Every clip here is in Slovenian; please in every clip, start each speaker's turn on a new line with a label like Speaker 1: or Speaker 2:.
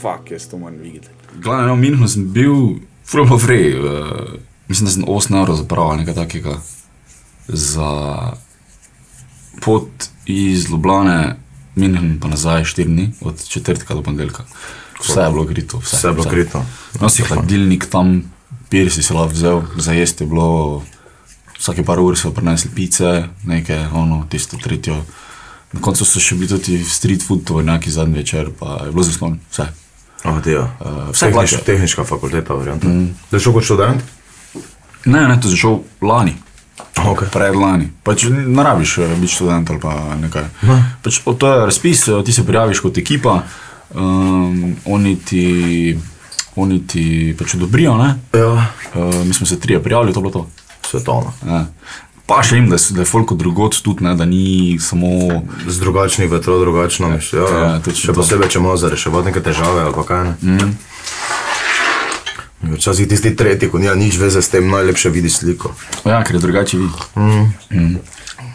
Speaker 1: fuck, jaz to moram videti.
Speaker 2: Glavno, no, v Minhnu sem bil, full pa free. Uh, mislim, da sem 8 evrov zapravil nekaj takega za pot iz Ljubljane, Minhen pa nazaj 4 dni, od četrtka do ponedeljka. Vse je bilo krito. Vse,
Speaker 3: Vse je bilo krito.
Speaker 2: Nosi hladilnik tam, pir si se lahko vzel, za jesti je bilo, vsake par ur so prinesli pice, nekaj, ono, tisto tretjo. Na koncu so še bili tudi street food, to je neki zadnji večer, pa je bilo zasnovno, vse.
Speaker 3: Oh, dejo.
Speaker 2: Uh, vse
Speaker 3: Tehnič, tehnička fakulteta, varianta. Mm. Da je šel kot študent?
Speaker 2: Ne, ne, to je začel lani.
Speaker 3: Okay.
Speaker 2: Predlani. Pač ne rabiš eh, biti študent ali pa nekaj. Pač, o, to je razpis, eh, ti se prijaviš kot ekipa, um, oni ti, oni ti pač odobrijo. ne.
Speaker 3: Ja,
Speaker 2: Uh, mi smo se trije prijavili, to je bilo to.
Speaker 3: svetovno.
Speaker 2: Ja. Pa še jim, da, da je folk drugot tudi, ne, da ni samo.
Speaker 3: Z drugačnih vetrov, drugačno misliš. Ja,
Speaker 2: ja,
Speaker 3: ja,
Speaker 2: točno
Speaker 3: še posebej, če imaš za reševati neke težave ali pa kaj ne. Mm. Včasih tisti tretji, ko nima nič veze s tem, najlepše vidi sliko.
Speaker 2: Ja, ker je drugače vidi. Mm. Mm.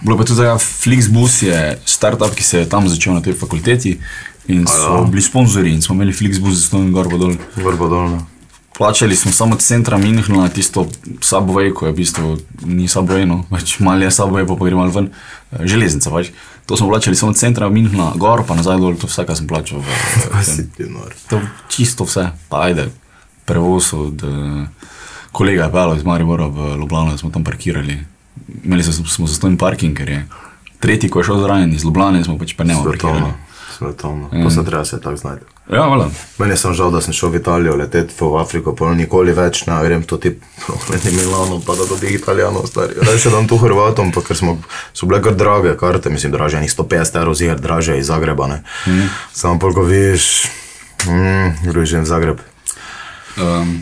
Speaker 2: Bilo pa tudi, da ja, Flixbus je startup, ki se je tam začel na tej fakulteti in so ja. bili sponzorji in smo imeli Flixbus za stojno gor pa dol.
Speaker 3: Vrbo dolno.
Speaker 2: Plačali smo samo od centra Minhna, tisto Subway, ko je v bistvu ni Subway, no, pač malo je Subway, pa, pa gre malo ven, eh, železnica pač. To smo plačali samo od centra Minhna, gor pa nazaj dol, to vse, kar sem plačal. V, to čisto vse, pa ajde, prevoz od kolega je pel iz Maribora v Ljubljano, smo tam parkirali. Imeli smo, smo zastojni parking, ker je tretji, ko je šel zraven iz Ljubljane, smo pač pa ne
Speaker 3: Svetovno. Svetovno. Mm. To se treba se tako znajti.
Speaker 2: Ja.
Speaker 3: Meni je samo žal, da sem šel v Italijo, leteti v Afriko, pa nikoli več ne grem to ti proti Milano, pa da dobih Italijanov, stari. Reče dam tu Hrvatom, pa ker smo, so bile kar drage karte, mislim, draže, enih 150 evrov zigar, draže iz Zagreba, ne. Mm. Samo polko viš, mm, greš v Zagreb.
Speaker 2: Um,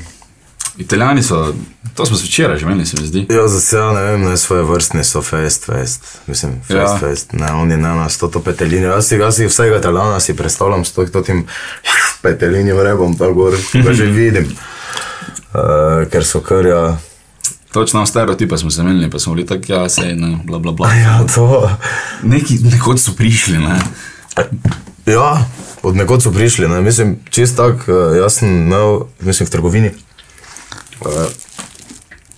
Speaker 2: Italijani so, to smo se včeraj že imeli, se mi zdi.
Speaker 3: Ja, za se, ne vem, ne svoje vrstne so fest, fest, mislim, fest,
Speaker 2: Ja.
Speaker 3: fest, ne, oni ne nas, to, to petelinje, jaz si, jaz si vsega italijana si predstavljam s to, to tim petelinjem rebom, tako gor, ga že vidim, uh, ker so kar, ja,
Speaker 2: Točno stereotipe smo se imeli, pa smo bili tako, ja, sej, ne, bla, bla, bla.
Speaker 3: ja, to,
Speaker 2: Neki, nekod so prišli, ne.
Speaker 3: ja, od nekod so prišli, ne, mislim, čist tak, uh, jaz sem imel, mislim, v trgovini,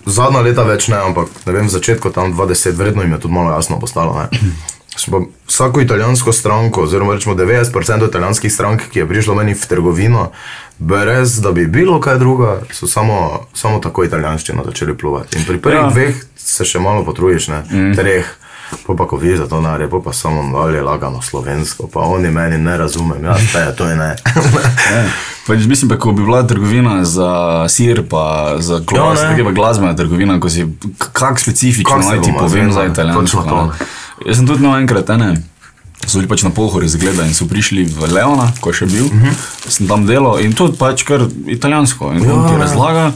Speaker 3: zadnja leta več ne, ampak ne vem, v začetku tam 20, verjetno jim je tudi malo jasno postalo, vsako italijansko stranko, oziroma rečemo 90% italijanskih strank, ki je prišlo meni v trgovino, brez da bi bilo kaj druga, so samo, samo tako italijanščino začeli pluvati. In pri prvih
Speaker 2: Ja.
Speaker 3: ja. dveh se še malo potrujiš, ne, mm. treh. Pa pa ko vidiš, da to naredi, pa, pa samo dalje lagano slovensko, pa oni meni ne razumem, ja, te, to je ne.
Speaker 2: Ja. Pač mislim, pa, ko bi bila trgovina za sir, pa za klos,
Speaker 3: Ja,
Speaker 2: ja, tako pa glasbena trgovina, ko si kak specifično naj ti povem za italijansko. Jaz sem tudi imel enkrat, ne, so bili pač na pohori zgleda in so prišli v Leona, ko je še bil, uh
Speaker 3: Mhm.
Speaker 2: -huh. sem tam delal in je pač kar italijansko. In on ti
Speaker 3: Ja.
Speaker 2: razlaga.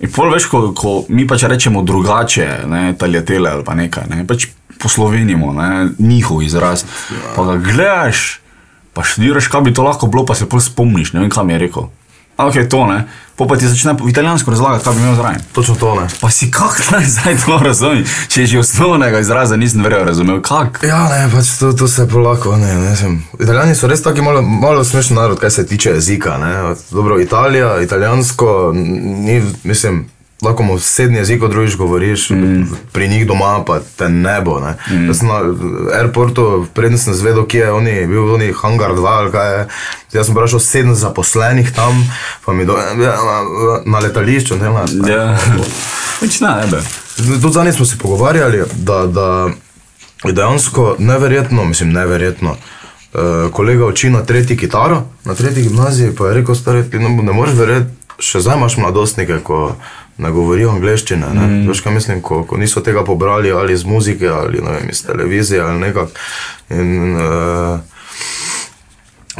Speaker 2: In pol veš, ko, ko mi pač rečemo drugače, ne, taljatele ali pa nekaj, ne, pač poslovenimo ne, njihov izraz. Pa ga gledaš, pa študiraš, kaj bi to lahko bilo, pa se pol spomniš, ne vem, kam je rekel. A, ok, to ne. Po pa ti začne v italijansko razlagati, kaj bi imel zraven.
Speaker 3: Točno to ne.
Speaker 2: Pa si kako naj zdaj to razumem, če že osnovnega izraza nisem verjel razumel, kak.
Speaker 3: Ja, ne, pač to, to se polako, ne, ne vem. Italijani so res taki malo, malo smešen narod, kar se tiče jezika, ne. Dobro, Italija, italijansko, ni, mislim, lahko mu sedni jezik drugič govoriš, mm. pri njih doma pa te ne bo, ne. Mm. Jaz sem na airportu, preden sem zvedel, kje je oni, bil oni hangar 2 ali kaj je, jaz sem vprašal sedem zaposlenih tam, pa mi do, ja, na letališču, ne, na,
Speaker 2: Ja, pač ne, ne, be.
Speaker 3: Tudi zadnjič smo se pogovarjali, da, da je dejansko neverjetno, mislim, neverjetno. Uh, kolega uči na tretji kitaro, na tretji gimnaziji, pa je rekel, stari, ti ne, ne moreš verjeti, še zdaj imaš mladostnike, ko ne govorijo angleščine. Ne? Mm. Veš, kaj mislim, ko, ko niso tega pobrali ali iz muzike, ali vem, iz televizije ali nekako. Uh,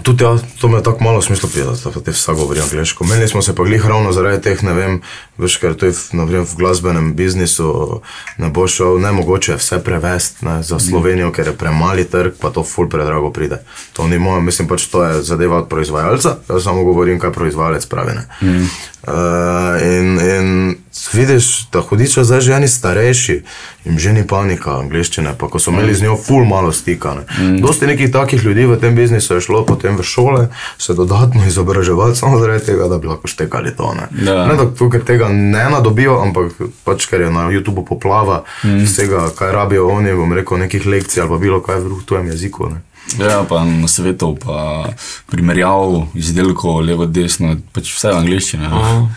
Speaker 3: Tudi ja, to me tako malo smislo pila, da te vsak govori angliško. Menili smo se pa glih ravno zaradi teh, ne vem, veš, ker to je v, naprimer, v glasbenem biznisu, ne bo šel, ne mogoče je vse prevesti ne, za Slovenijo, ker je premali trg, pa to ful predrago pride. To ni moje, mislim pač to je zadeva od proizvajalca, jaz samo govorim, kaj proizvajalec pravi. Ne. Mm. Uh, in, in vidiš, da hudiča zdaj že eni starejši, jim že ni panika angliščine, pa ko so imeli z njo ful malo stika. Ne. Mm. Dosti nekih takih ljudi v tem biznisu je šlo potem v šole, se dodatno izobraževati samo zaradi tega, da bi lahko štekali to. Ne,
Speaker 2: Ja.
Speaker 3: ne da tukaj tega ne nadobijo, ampak pač ker je na YouTubu poplava mm. vsega, kaj rabijo oni, bom rekel, nekih lekcij ali pa bilo kaj v drugem tujem jeziku. Ne.
Speaker 2: Ja, pa na svetu, pa primerjav izdelkov levo, desno, pač vse v angliščini. Uh.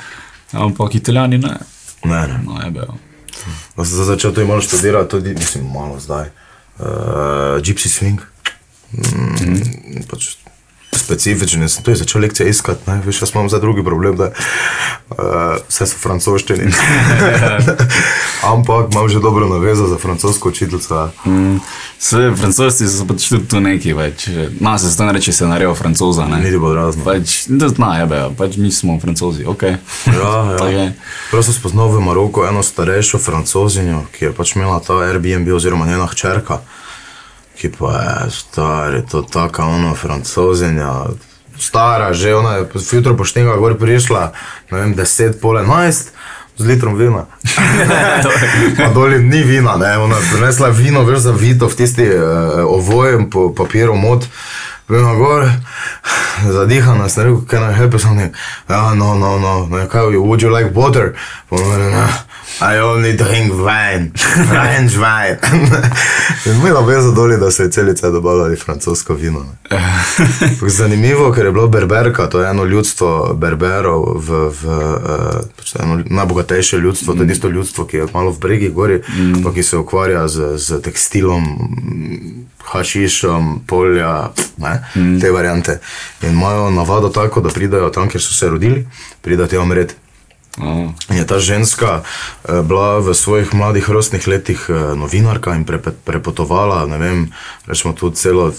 Speaker 2: Ampak italijani ne.
Speaker 3: Ne, ne.
Speaker 2: No, je bil.
Speaker 3: No, zdaj začel to malo študirati, tudi, mislim, malo zdaj. Uh, Gypsy swing. Mm, mm. Pač specifičen, jaz sem tudi začel lekcije iskati, ne, veš, jaz imam zdaj drugi problem, da uh, vse so francoščini. Ampak imam že dobro navezo za francosko učiteljico.
Speaker 2: Mm. Sve francoski so pač tudi tu neki več. Na se stane reči, se narejo francoza. Ne?
Speaker 3: Niti bo razno.
Speaker 2: Pač, da zna, je bil, pač mi smo francozi, ok.
Speaker 3: Ja, ja. Prav sem spoznal v Maroku eno starejšo francozinjo, ki je pač imela ta Airbnb oziroma njena hčerka, ki pa je stara, to taka ona francozinja. Stara, že ona je jutro poštena, gor prišla, ne vem, 10, pol 11. Z litrom vina. Na dolje ni vina, ne, ona je prinesla vino, veš, zavito v tisti uh, ovojem po papiru mod. Vino gor, zadihana, sem rekel, can I help you something? Ja, no, no, no, ne, kaj, would you like water? Reče, ne, I only drink wine, French wine. In mi je bilo dolje, da so je celice dobavljali francosko vino. Zanimivo, ker je bilo berberka, to je eno ljudstvo berberov, v, v, uh, pač eno najbogatejše ljudstvo, to je tisto ljudstvo, ki je malo v bregi gori, mm. pa ki se ukvarja z, z tekstilom, mm, hašišom, polja, ne, mm. te variante. In imajo navado tako, da pridajo tam, kjer so se rodili, pridajo tja umreti. In je ta ženska eh, bila v svojih mladih rostnih letih eh, novinarka in prepotovala, ne vem, rečemo tu celo.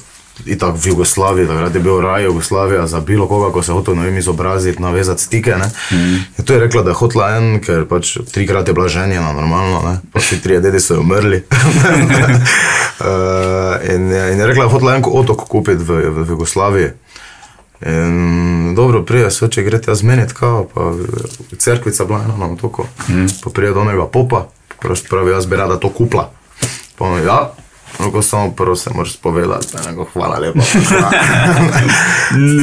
Speaker 3: Itak v Jugoslaviji, takrat je bil raj Jugoslavija za bilo koga, ko se hoče ne vem izobraziti, navezati stike. Mm. In to je rekla, da je hotla en, ker pač trikrat je bila ženjena, normalno, ne? pa vsi trije dedi so umrli. uh, in, je, in je rekla, da je hotla en otok kupiti v, v, v Jugoslaviji. In dobro, prije se če greš jaz zmeniti, kao, pa crkvica bila ena na otoku, mm. pa prije do onega popa, pravi, jaz bi rada to kupla. Pa on, ja, Roko samo prvo se moraš povedati, da ne hvala lepa.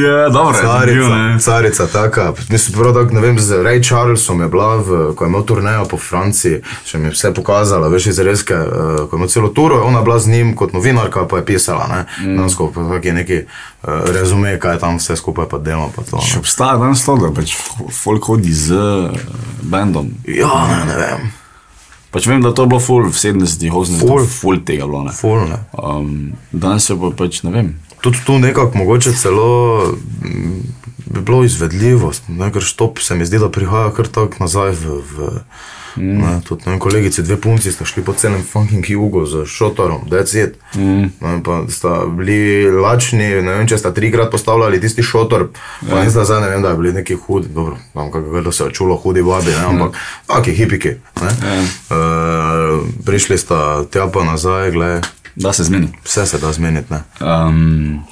Speaker 2: Ja, dobro, je bil,
Speaker 3: Carica, carica, taka. Mislim, prav tako, ne vem, z Ray Charlesom je bila, v, ko je imel turnejo po Franciji, še mi je vse pokazala, veš, iz reske, uh, ko je imel celo turo, je ona bila z njim kot novinarka, pa je pisala, ne, mm. dansko, pa tak je neki uh, rezume, kaj je tam vse skupaj pa delo, pa to.
Speaker 2: Še
Speaker 3: Ne.
Speaker 2: obstaja danes to, da pač folk hodi z uh, bendom.
Speaker 3: Ja, ne, ne vem,
Speaker 2: Pač vem, da to je bilo full v 70-ih, 80-ih,
Speaker 3: Ful.
Speaker 2: full, full tega bilo. Ne.
Speaker 3: ful ne.
Speaker 2: Um, danes je pa pač, ne vem.
Speaker 3: Tudi tu nekako mogoče celo mm, bi bilo izvedljivost, ne, ker štop se mi zdi, da prihaja kar tako nazaj v. v Mm. Ne, tudi, ne vem, kolegici, dve punci sta šli po celem funking jugu z šotorom, decet. Mm. Ne, pa sta bili lačni, ne vem, če sta trikrat postavljali tisti šotor, pa ja. zdaj ne vem, da je bili neki hudi, dobro, vam kako da se je čulo hudi babi, ne, ampak taki hipiki. Ne.
Speaker 2: Ja.
Speaker 3: Uh, prišli sta tja pa nazaj, gledaj,
Speaker 2: Da se zmeni.
Speaker 3: vse se da zmeniti. Ne.
Speaker 2: Um,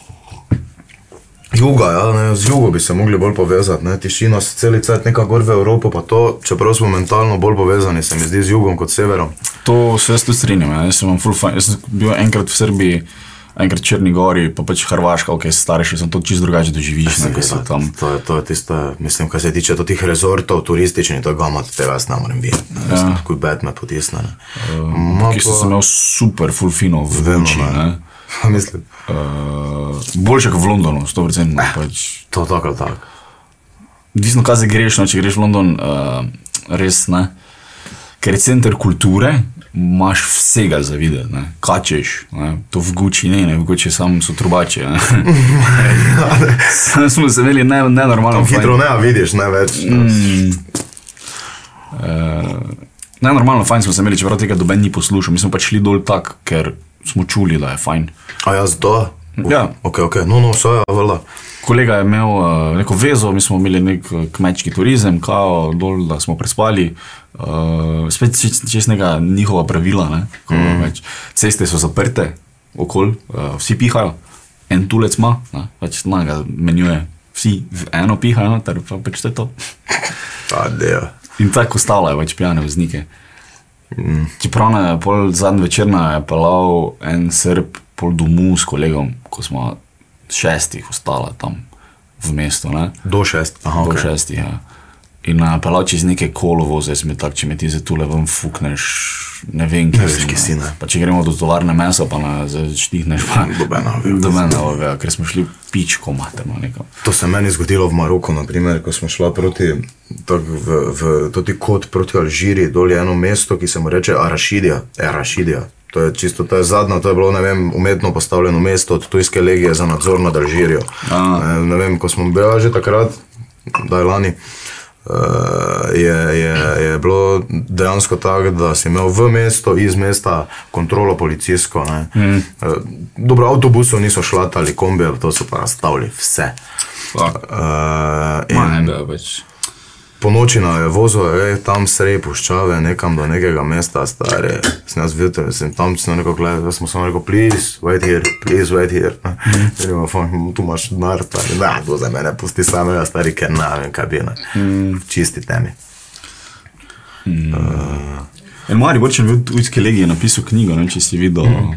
Speaker 3: Juga, ja, ne, z jugo bi se mogli bolj povezati, ne, tišina se cel cel nekaj gor v Evropo, pa to, čeprav smo mentalno bolj povezani, se mi zdi z jugom kot severom.
Speaker 2: to se jaz tu strinjam. Ja. Jaz, sem imam full fun. jaz sem bil enkrat v Srbiji, enkrat Črni Gori, pa pač Hrvaška, ok, starejši sem to čisto drugače doživiš, ne, ker so tam.
Speaker 3: To je, to je tiste, mislim, kar se tiče tih rezortov, turističnih, to je gama, tega jaz ne morem videti. Ne, ja. Tako bed me potisne. Ne. Ma
Speaker 2: Ki sem imel super, full fino v Vuči.
Speaker 3: ne.
Speaker 2: ne.
Speaker 3: mislim,
Speaker 2: Uh, boljše kot v Londonu, 100%. Pač,
Speaker 3: to tako ali tako.
Speaker 2: Odvisno, kaj se greš, no, če greš v London, uh, res ne. Ker je center kulture, imaš vsega za videti, ne. kačeš, ne. to v Guči ne, ne v Guči samo so trubače. ne. Sam smo se imeli ne, nenormalno. fajn.
Speaker 3: Hitro ne, a vidiš, ne več. Mm.
Speaker 2: Uh, nenormalno fajn smo se imeli, čeprav tega doben ni poslušal. Mi smo pač šli dol tak, ker smo čuli, da je fajn.
Speaker 3: A jaz to?
Speaker 2: Ja.
Speaker 3: Ok, ok, no, no, vse je, vela.
Speaker 2: Kolega je imel uh, neko vezo, mi smo imeli nek eh, kmečki turizem, kao dol, da smo prespali. Uh, spet neka njihova pravila, ne, ko, mm. več, ceste so zaprte, okol, uh, vsi pihajo, en tulec ima, pač na ga menjuje, vsi v eno pihajo, ter pa pač to je to.
Speaker 3: Adejo.
Speaker 2: In tako ostalo je pač pijane voznike. Mm. Čeprav je pol zadnji večer je pelal en srb pol domu s kolegom, ko smo šestih ostala tam v mestu. Ne?
Speaker 3: Do šest. Aha,
Speaker 2: Do
Speaker 3: okay.
Speaker 2: šestih. Ja. In uh, pelal čez neke kolovoze, mi tako, če me ti za tule ven fukneš, ne vem, kje
Speaker 3: Ne veš, kje si.
Speaker 2: Pa če gremo do tovarne mesa, pa na štihneš, pa
Speaker 3: Nobena ve.
Speaker 2: Dobena, ovega, ker smo šli pičko materno nekam.
Speaker 3: To se meni zgodilo v Maroku, naprimer, ko smo šli proti, tak, v, v toti kot proti Alžiriji, dol je eno mesto, ki se mu reče Arašidija. Arašidija. To je čisto, to je zadnjo, to je bilo, ne vem, umetno postavljeno mesto od tujske legije za nadzor nad Alžirijo.
Speaker 2: A.
Speaker 3: Ne, ne vem, ko smo bili že takrat, da je lani. Uh, je, je, je bilo dejansko tako, da si imel v mestu, iz mesta kontrolo policijsko. Mm. Uh, dobro, avtobusov niso šlatali, kombijev, to so pa razstavili vse.
Speaker 2: Fuck.
Speaker 3: Uh,
Speaker 2: Ma,
Speaker 3: in
Speaker 2: ne, da več.
Speaker 3: Po noči na je vozil, ej, tam sredi puščave, nekam do nekega mesta, stare. Sem jaz videl, sem tam sem rekel, gledaj, jaz sem samo rekel, please, wait here, please, wait here. Mm. Rekel, fuck, tu imaš denar, stari, da, to za mene pusti samega, stari, ker ne vem, kaj bi, ne. Mm. Čisti temi.
Speaker 2: En mari bočen bil v tujski legiji napisal knjigo, ne vem, če si videl. Mm.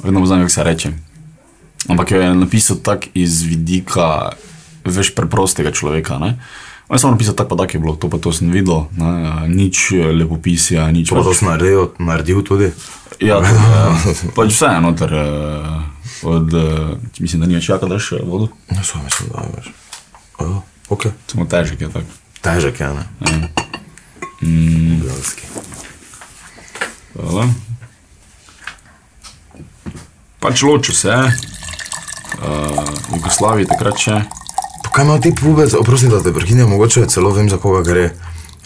Speaker 2: Vedno poznam, kako se reče. Ampak jo je napisal tako iz vidika veš preprostega človeka. Ne? On je samo napisal tako, pa tako je bilo, to pa to sem videl, ne? nič lepopisja, nič
Speaker 3: To, to sem naredil, naredil tudi.
Speaker 2: Ja, ja. pač vse je noter. eh, Od, eh, mislim, da ni več jaka, da še vodo.
Speaker 3: Ne, so mislim, da veš. Oh, ok.
Speaker 2: Samo težek je tako.
Speaker 3: Težek je, ne?
Speaker 2: Mm,
Speaker 3: Ljubljanski.
Speaker 2: hvala. Pač ločil se, uh, Jugoslaviji takrat še.
Speaker 3: Kaj ima ti pubec, oprosti, da te prekinjam, mogoče celo vem, za koga gre.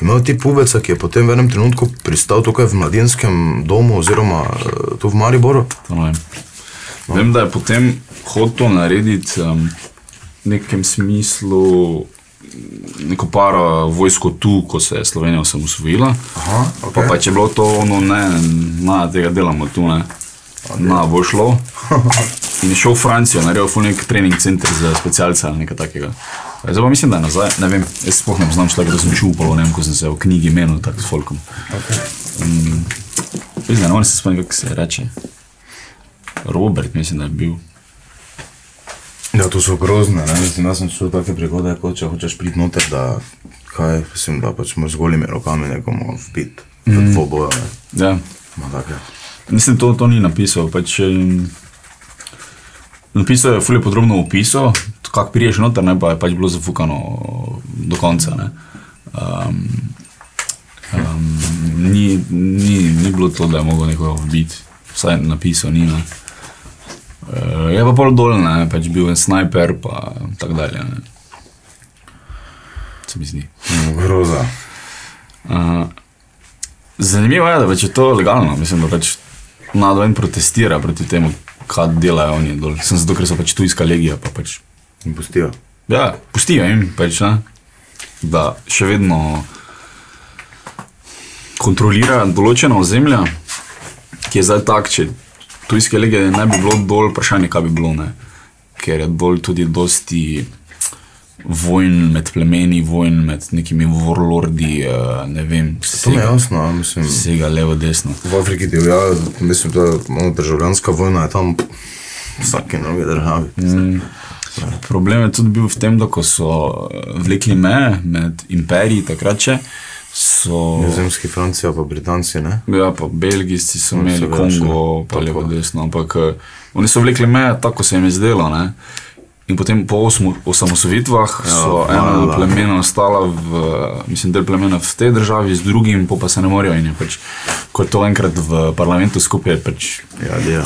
Speaker 3: Imel ti pubeca, ki je potem v enem trenutku pristal tukaj v mladinskem domu, oziroma eh, tu v Mariboru.
Speaker 2: To ne vem. Vem, da je potem hotel narediti um, v nekem smislu neko paro vojsko tu, ko se je Slovenija osamosvojila.
Speaker 3: Aha,
Speaker 2: Pa, pa če je bilo to ono, ne, na tega delamo tu, ne. Na, bo šlo. In šel v Francijo, naredil je nek trening center za specialce ali nekaj takega. Zdaj pa mislim, da je nazaj, ne vem, jaz sploh ne poznam človeka, da sem čupal, ne vem, ko sem se v knjigi menil tako s folkom. Um, mislim, da ne morem se spomniti, kako se reče. Robert, mislim, da je bil.
Speaker 3: Ja, to so grozne, ne? Mislim, jaz sem čutil take prigode, kot če hočeš priti noter, da kaj, mislim, da pač moraš z golimi rokami nekomu vpiti v dvobojo, ne?
Speaker 2: Ja.
Speaker 3: Ma take.
Speaker 2: Mislim, to, to ni napisal. Pač, em, napisal je fulje podrobno opisal, kako priješ noter, ne pa je pač bilo zafukano do konca. Ne. Um, um, ni, ni, ni bilo to, da je mogel nekoga ubiti, vsaj napisal ni. Ne. Uh, je pa pol dol, ne, pač bil en sniper, pa tako dalje. Ne. Se mi zdi.
Speaker 3: Groza.
Speaker 2: Uh, zanimivo je, da pač je to legalno. Mislim, da pač nadven protestira proti temu, kaj delajo oni dol. Sem zato, ker so pač tujska legija. Pa pač,
Speaker 3: In pustijo.
Speaker 2: ja, pustijo jim, pač, ne, da še vedno kontrolira določena ozemlja, ki je zdaj tak, če tujske legije ne bi bilo dol, vprašanje, kaj bi bilo. Ne. Ker je dol tudi dosti vojn med plemeni, vojn med nekimi warlordi, eh, ne vem,
Speaker 3: To mi je jasno, mislim.
Speaker 2: vsega levo, desno.
Speaker 3: V Afriki divja, mislim, da je državljanska vojna, je tam v vsaki novi državi. Mm.
Speaker 2: Problem je tudi bil v tem, da ko so eh, vlekli meje med imperiji takrat, še, so.
Speaker 3: Nizozemski, Francija, pa Britanci, ne?
Speaker 2: Ja, pa Belgijci so imeli Kongo, pa levo, desno. Ampak eh, oni so vlekli meje tako, se jim je zdelo. Ne? In potem po osmo- osamosvojitvah so
Speaker 3: Ja,
Speaker 2: ena
Speaker 3: valjda.
Speaker 2: plemena ostala, v, mislim, del plemena v tej državi, z drugim pa, se ne morejo. In je pač, ko je to enkrat v parlamentu skupaj, pač
Speaker 3: Ja, dija.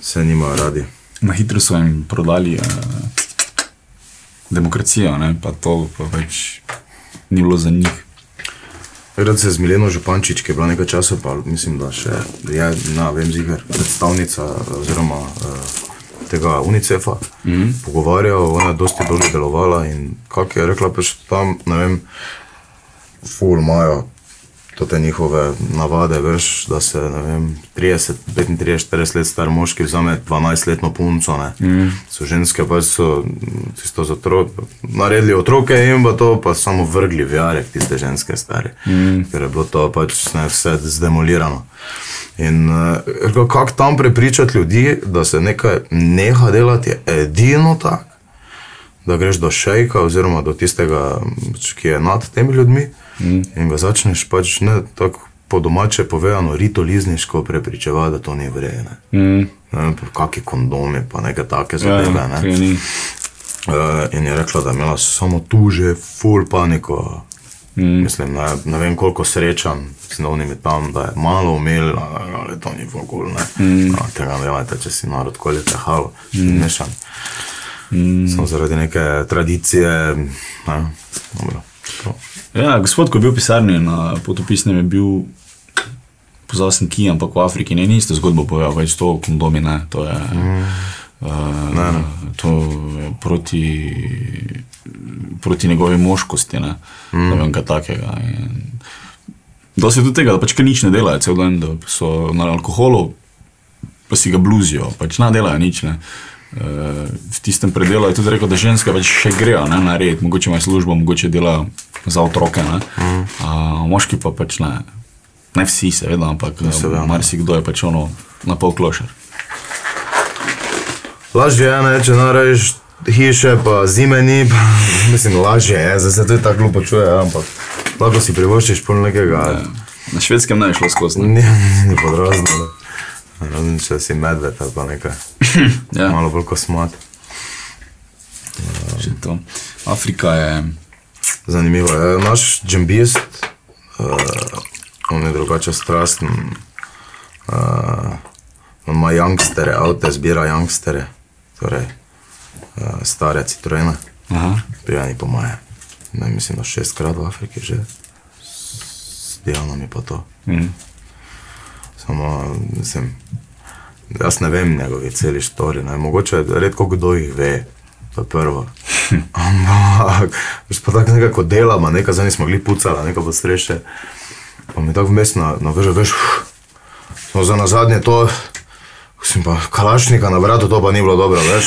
Speaker 3: Vse nimajo radi.
Speaker 2: na hitro so jim prodali uh, demokracijo, ne? pa to pa pač ni bilo za njih.
Speaker 3: Takrat se je z Mileno Župančič, ki je bila nekaj časa, pa mislim, da še je, na vem, zigar, predstavnica oziroma uh, tega UNICEF-a, mm -hmm. pogovarjal, ona je dosti bolje delovala in kako je rekla, pač tam, ne vem, ful imajo to te njihove navade, veš, da se, vem, 30, 35, 40 let star moški vzame 12-letno punco, ne. Mm. So ženske pač so tisto za otroke, naredili otroke in pa to pa samo vrgli v jarek tiste ženske stare, mm. ker je bilo to pač ne, vse zdemolirano. In uh, kako tam prepričati ljudi, da se nekaj neha delati, je edino tako, da greš do šejka, oziroma do tistega, pač, ki je nad temi ljudmi, mm. in ga začneš pač ne tako po domače povedano, ritolizniško prepričevati, da to ni vredno. Mm. Kakšni kondomi, pa nekaj take zadeve.
Speaker 2: Ja,
Speaker 3: ne.
Speaker 2: kaj ni.
Speaker 3: Uh, in je rekla, da je imela samo tu že full paniko. Mm. Mislim, ne, ne vem koliko srečam z novimi tam, da je malo umel, ali to ni vogul. Mm. No, tega ne vem, če si narod koli tehal, mm. mešan. Mm. Samo zaradi neke tradicije. Ne, dobro,
Speaker 2: Ja, gospod, ko je bil v pisarni na potopisnem, je bil, pozval sem ki, ampak v Afriki ne, niste zgodbo povedal, več to kondomi, ne, to je. Mm. Uh,
Speaker 3: Ne, ne.
Speaker 2: To je proti, proti njegovi moškosti, ne, mm. ne vem, kaj takega. In Dosti je tudi tega, da pač kaj nič ne delajo, cel dan, da so na alkoholu, pa si ga bluzijo, pač ne delajo nič. Ne. Uh, v tistem predelu je tudi rekel, da ženske pač še grejo ne, na red, mogoče imajo službo, mogoče delajo za otroke. Ne. Mm. Uh, moški pa pač ne. Ne vsi, seveda, ampak
Speaker 3: seveda, ne.
Speaker 2: marsikdo je pač ono na pol klošar.
Speaker 3: Lažje je, ne, če narediš hiše, pa zime ni, pa, mislim, lažje je, zdaj se to tako glupo čuje, ampak lahko si privoščiš pol nekega.
Speaker 2: Ja. Na švedskem ne je šlo skozi. ne.
Speaker 3: Ni, ni podrazno, da. Razen če si medved ali pa nekaj.
Speaker 2: Ja.
Speaker 3: Malo bolj kosmat.
Speaker 2: Že to. Afrika je.
Speaker 3: Zanimivo je. Naš džembist, uh, on je drugače strasten. Uh, on ima youngstere, avte zbira youngstere, torej uh, stare citroene,
Speaker 2: Aha.
Speaker 3: pijani po moje. Ne, mislim, da šestkrat v Afriki že. S Dianom je pa to.
Speaker 2: Mhm.
Speaker 3: Samo, mislim, jaz ne vem njegovi celi štori, ne. mogoče redko kdo jih ve, to je prvo. Ampak, veš pa tako nekako delamo, nekaj zdaj nismo mogli pucati, nekaj pod streše. Pa mi tako vmes na, na vrže, veš, uf, smo za nazadnje to, mislim pa, kalašnika na vratu, to pa ni bilo dobro, veš.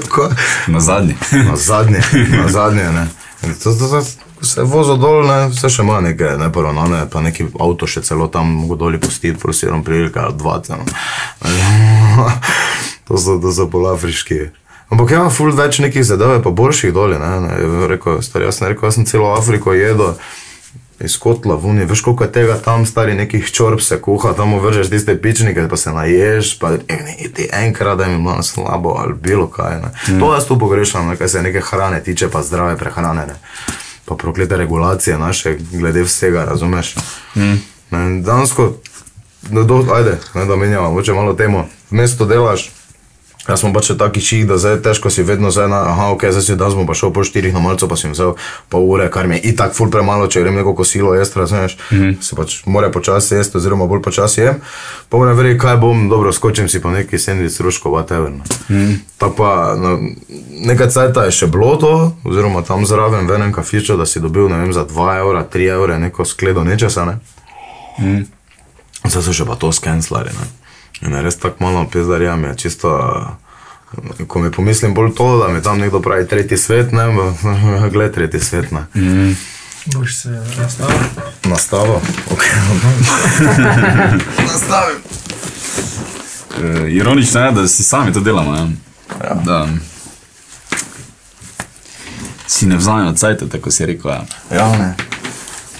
Speaker 3: Tako,
Speaker 2: Na zadnji.
Speaker 3: na zadnje, na zadnje, ne. To, to, to, ko se vozil dol, ne, vse še ima neke neporavnane, pa neki avto še celo tam mogo doli pustiti, prosirom prilika, dva ceno. To so, to so polafriški. Ampak ja, ful več nekih zadev je pa boljših doli, ne, ne. Rekel, star, jaz sem rekel, jaz sem celo Afriko jedel. Iz kotla vuni, veš koliko je tega tam, stari nekih čorb se kuha, tam vržeš tiste pičnike, pa se naješ, pa ne, ti enkrat, da mi bilo slabo ali bilo kaj. Ne. Mm. To jaz tu pogrešam, ne, kar se neke hrane tiče, pa zdrave prehrane. Ne. Pa proklete regulacije naše, glede vsega, razumeš? Mm. Ne, dansko, no, do, ajde, ne, da menjamo, moče malo temo, mesto delaš. Jaz sem pač taki ših, da zdaj težko si vedno zdaj na, aha, ok, zdaj si danes bom pa šel po štirih na malco, pa sem vzel pol ure, kar mi je itak ful premalo, če grem neko kosilo jesti, razumeš, mm -hmm. se pač mora počasi jesti, oziroma bolj počasi jem, pa moram verjeti, kaj bom, dobro, skočim si pa neki sendvič, ruško, whatever. Mm -hmm. Tako pa, no, nekaj cajta je še bilo to, oziroma tam zraven v enem kafiču, da si dobil, ne vem, za 2 evra, 3 evra neko skledo nečesa, ne. Mm. Zdaj so še pa to skenslari, ne. In res tako malo pizdarja, mi je čisto, ko mi pomislim bolj to, da mi tam nekdo pravi tretji svet, ne, gled tretji svet, ne. Mm.
Speaker 4: Boš se nastavil.
Speaker 3: Nastavo, ok. Nastavim.
Speaker 2: Uh, ironično je, da si sami to delamo. Ja. Ja. Da, si ne vzamemo cajt, tako si rekel. Ja.
Speaker 3: Ja, ne.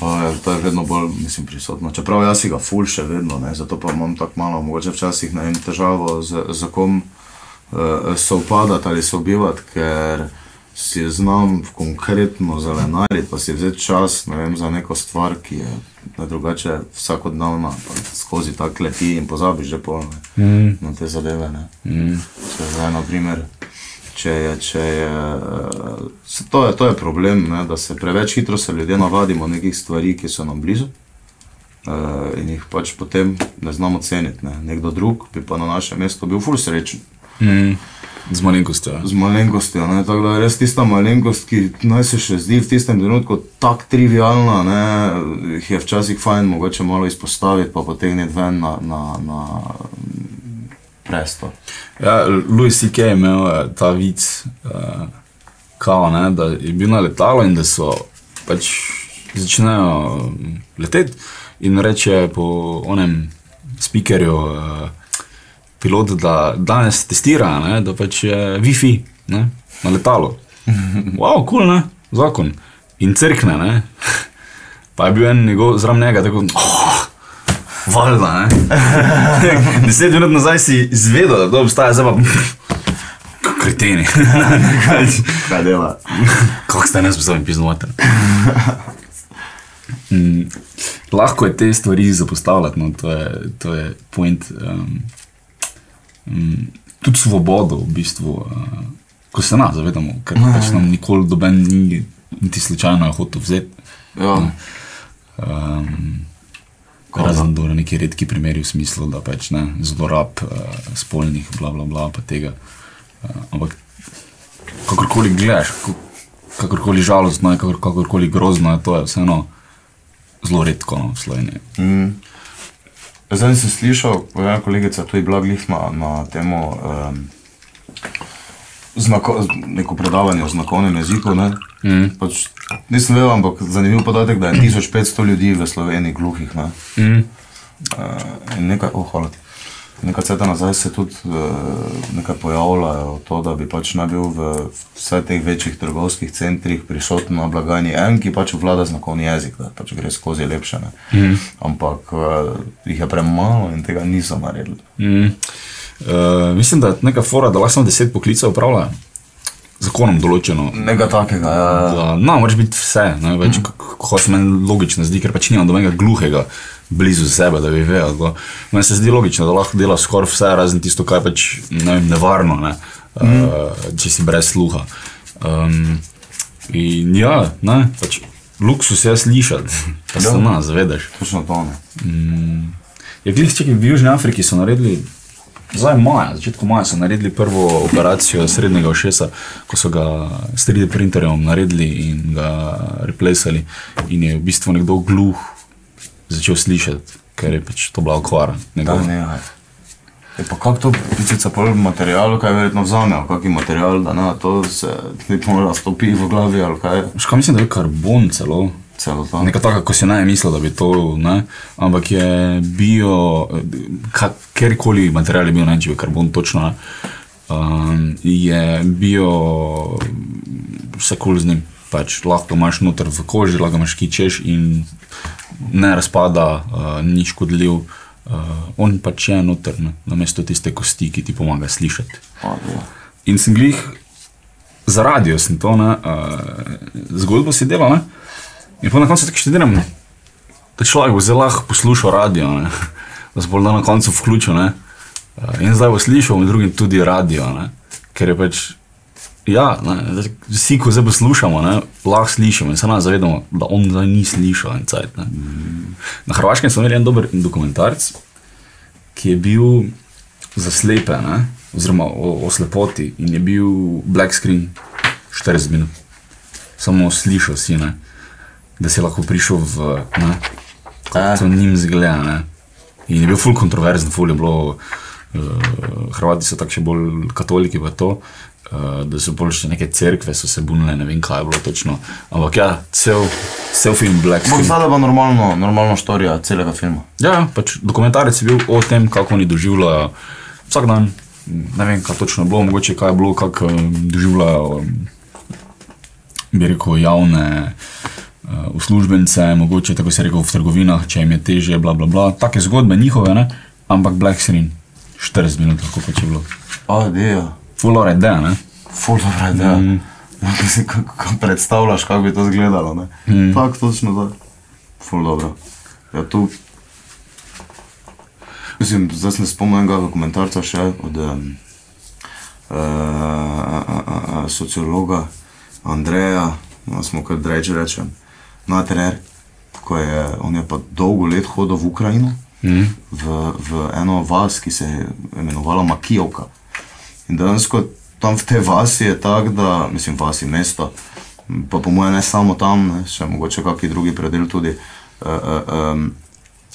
Speaker 3: Pa, to je vedno bolj mislim, prisotno. Čeprav jaz si ga ful še vedno, ne, zato pa imam tako malo, mogoče včasih vem, težavo z, z kom uh, sovpadati ali sobivati, ker si znam konkretno zelenariti, pa si vzeti čas ne vem, za neko stvar, ki je ne, drugače vsakodnevna, pa skozi tak leti in pozabiš že polno mm. na te zadeve. Ne. Mm. Če zdaj, na primer, če je, če je, eh, se- to je, to je problem, ne, da se preveč hitro se ljudje navadimo nekih stvari, ki so nam blizu. Uh, in jih pač potem ne znamo ceniti. Ne. Nekdo drug bi pa na našem mestu bil ful srečen,
Speaker 2: Mm. Z malenkostjo.
Speaker 3: z malenkostjo. Ne? Tako da je res tista malenkost, ki naj se še zdi v tistem trenutku tako trivialna, ne? je včasih fajn mogoče malo izpostaviti, pa potegniti ven na, na, na presto.
Speaker 2: Ja, Louis C.K. je imel eh, ta vic, uh, kao, ne, da je bil na letalu in da so pač začnejo mm, leteti in reče po onem speakerju uh, pilot, da danes testira, ne, da pač je Wi-Fi ne, na letalu. Wow, kul, cool, ne, zakon. In crkne, ne. Pa je bil en njegov zraven njega, tako. Oh, Valjda, ne. Deset minut nazaj si izvedel, da to obstaja, zdaj pa. Kreteni.
Speaker 3: Kaj dela?
Speaker 2: Kako ste nesposobni pisati? Mm, lahko je te stvari zapostavljati, no, to je, to je point. Um, um, tudi svobodo, v bistvu, uh, ko se nas zavedamo, ker pač nam nikoli doben ni niti slučajno hotel vzeti.
Speaker 3: Ja.
Speaker 2: Um, razen do neki redki primeri v smislu, da pač ne zlorab uh, spolnih, bla bla bla, pa tega. Uh, ampak kakorkoli gledaš, kako- kakorkoli žalostno je, kakor, kakorkoli grozno je, to je vseeno zelo redko no, v Sloveniji.
Speaker 3: Mm. Zdaj sem slišal, ena kolegica, tu je bila glih na, na temo um, znako, neko predavanje o znakovnem jeziku. Ne?
Speaker 2: Mm.
Speaker 3: Pač, nisem vedel, ampak zanimiv podatek, da je 1500 ljudi v Sloveniji gluhih. Ne?
Speaker 2: Mm.
Speaker 3: Uh, in nekaj, oh, hvala. ti. Nekaj cesta nazaj se tudi uh, nekaj pojavljajo, to, da bi pač naj bil v vseh teh večjih trgovskih centrih prisoten na blagajni en, ki pač vlada znakovni jezik, da pač gre skozi lepše. Mm. Ampak uh, jih je premalo in tega niso naredili.
Speaker 2: Mm. Uh, mislim, da je neka fora, da lahko samo deset poklicev upravlja. Zakonom določeno.
Speaker 3: Nekaj takega, ja.
Speaker 2: Da, no, moraš biti vse, ne, več, mm. kako se meni logično zdi, ker pač nimam dobenega gluhega blizu sebe, da bi vedel. da- Meni se zdi logično, da lahko delaš skoraj vse, razen tisto, kar je pač ne vem, nevarno, ne, mm. uh, če si brez sluha. Um, in ja, ne, pač luksus je slišati, da se
Speaker 3: Ja.
Speaker 2: nas zavedaš.
Speaker 3: Točno to ne.
Speaker 2: Je glih, če v Južni Afriki so naredili, zdaj maja, začetku maja so naredili prvo operacijo srednjega ošesa, ko so ga s 3D printerjem naredili in ga replacali. In je v bistvu nekdo gluh začel slišati, ker je pač to bila okvara.
Speaker 3: Da,
Speaker 2: njegova.
Speaker 3: ne, ja. Je pa kako to picica pol material, kaj verjetno vzame, ali kaki material, da na to se ne mora stopi v glavi, ali kaj
Speaker 2: kaj mislim, da je karbon celo.
Speaker 3: Celo to.
Speaker 2: Nekaj takega, ko si naj mislil, da bi to, ne? ampak je bio, kjerkoli material je bil, ne če je karbon točno, ne? um, je bio vse kul z njim. Pač lahko imaš noter v koži, lahko imaš kičeš in ne razpada, uh, ni škodljiv. Uh, on pač je noter, ne? namesto tiste kosti, ki ti pomaga slišati. In sem glih za radio, sem to, ne, uh, zgodbo si delal, ne? In pa na koncu tako študiram, da človek bo zelo lahko poslušal radio, ne? da se bo na koncu vključil. Ne? Uh, in zdaj bo slišal, med drugim tudi radio, ne? ker je pač. Ja, ne, vsi, ko zdaj poslušamo, ne, lahko slišimo in se nas zavedamo, da on zdaj ni slišal. cajt, ne. Na Hrvaškem smo imeli en dober dokumentarc, ki je bil za slepe, ne? oziroma o, o slepoti in je bil black screen 40 minut. Samo slišal si, ne? Da si lahko prišel v ne? to njim zgleda. Ne? In je bil full kontroverzen, full je bilo, uh, Hrvati so tako še bolj katoliki, pa to. Uh, da so bolj še neke cerkve, so se bunile, ne vem kaj je bilo točno. Ampak ja, cel, cel film Black Screen.
Speaker 3: zada pa normalno, normalno štorija celega filma.
Speaker 2: Ja, ja, pač dokumentarec je bil o tem, kako oni doživljajo vsak dan. Ne vem, kaj točno je bilo, mogoče kaj je bilo, kako um, doživljajo, um, bi rekel, javne uh, uslužbence, mogoče tako se rekel v trgovinah, če jim je teže, bla bla bla. Take zgodbe njihove, ne? ampak Black Screen, 40 minut, lahko pač je bilo.
Speaker 3: A, deja.
Speaker 2: Full ideja, ne?
Speaker 3: Ful dobro je, da. Mm. Si kako predstavljaš, kako bi to izgledalo. Mm. Tako točno to. Ful dobro. Ja, tu. Mislim, zdaj sem se spomnil enega dokumentarca še od um, uh, sociologa Andreja, no, smo kar dreč rečem, Natrer, ko je, on je pa dolgo let hodil v Ukrajino, mm. v, v eno vas, ki se je imenovala Makijovka. In dejansko tam v tej vasi je tako, da, mislim, vasi mesto, pa po mojem ne samo tam, ne, še mogoče kakšen drugi predel tudi. Uh, uh, um,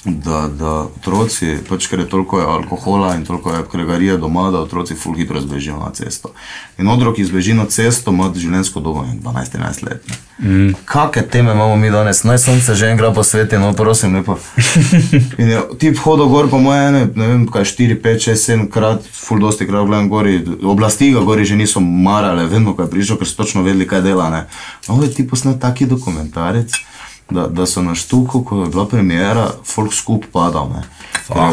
Speaker 3: Da, da otroci, pač ker je toliko je alkohola in toliko je kregarije doma, da otroci ful hitro zbežijo na cesto. In otrok, ki zbeži na cesto, ima življenjsko dobo 12-13 let. Mm. Kakšne teme imamo mi danes? Naj sonce že enkrat posveti, no prosim, lepo. In je tip hodil gor, po moje, ne, ne vem, kaj 4, 5, 6, 7 krat, ful dosti krat gledam gori, oblasti ga gori že niso marale, vedno, ko je prišel, ker so točno vedeli, kaj dela. Ne. No, je ti posnel taki dokumentarec da, da so na štuku, ko je bila premjera, folk skup padal.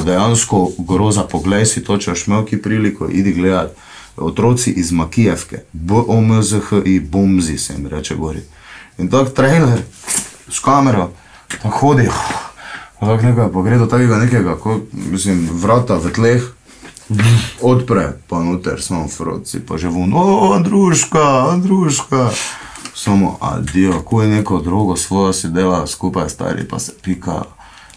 Speaker 3: Dejansko groza, poglej si to, če boš imel ki priliko, idi gledat. Otroci iz Makijevke, BOMZHI, bomzi se jim reče gori. In tak trailer s kamero, tako hodi, tako nekaj, pa gre do takega nekega, ko, mislim, vrata v tleh, odpre, pa noter, samo froci, pa že vun, o, Andruška, Andruška. Samo, adijo, ko je neko drugo svojo si dela skupaj, stari pa se pika,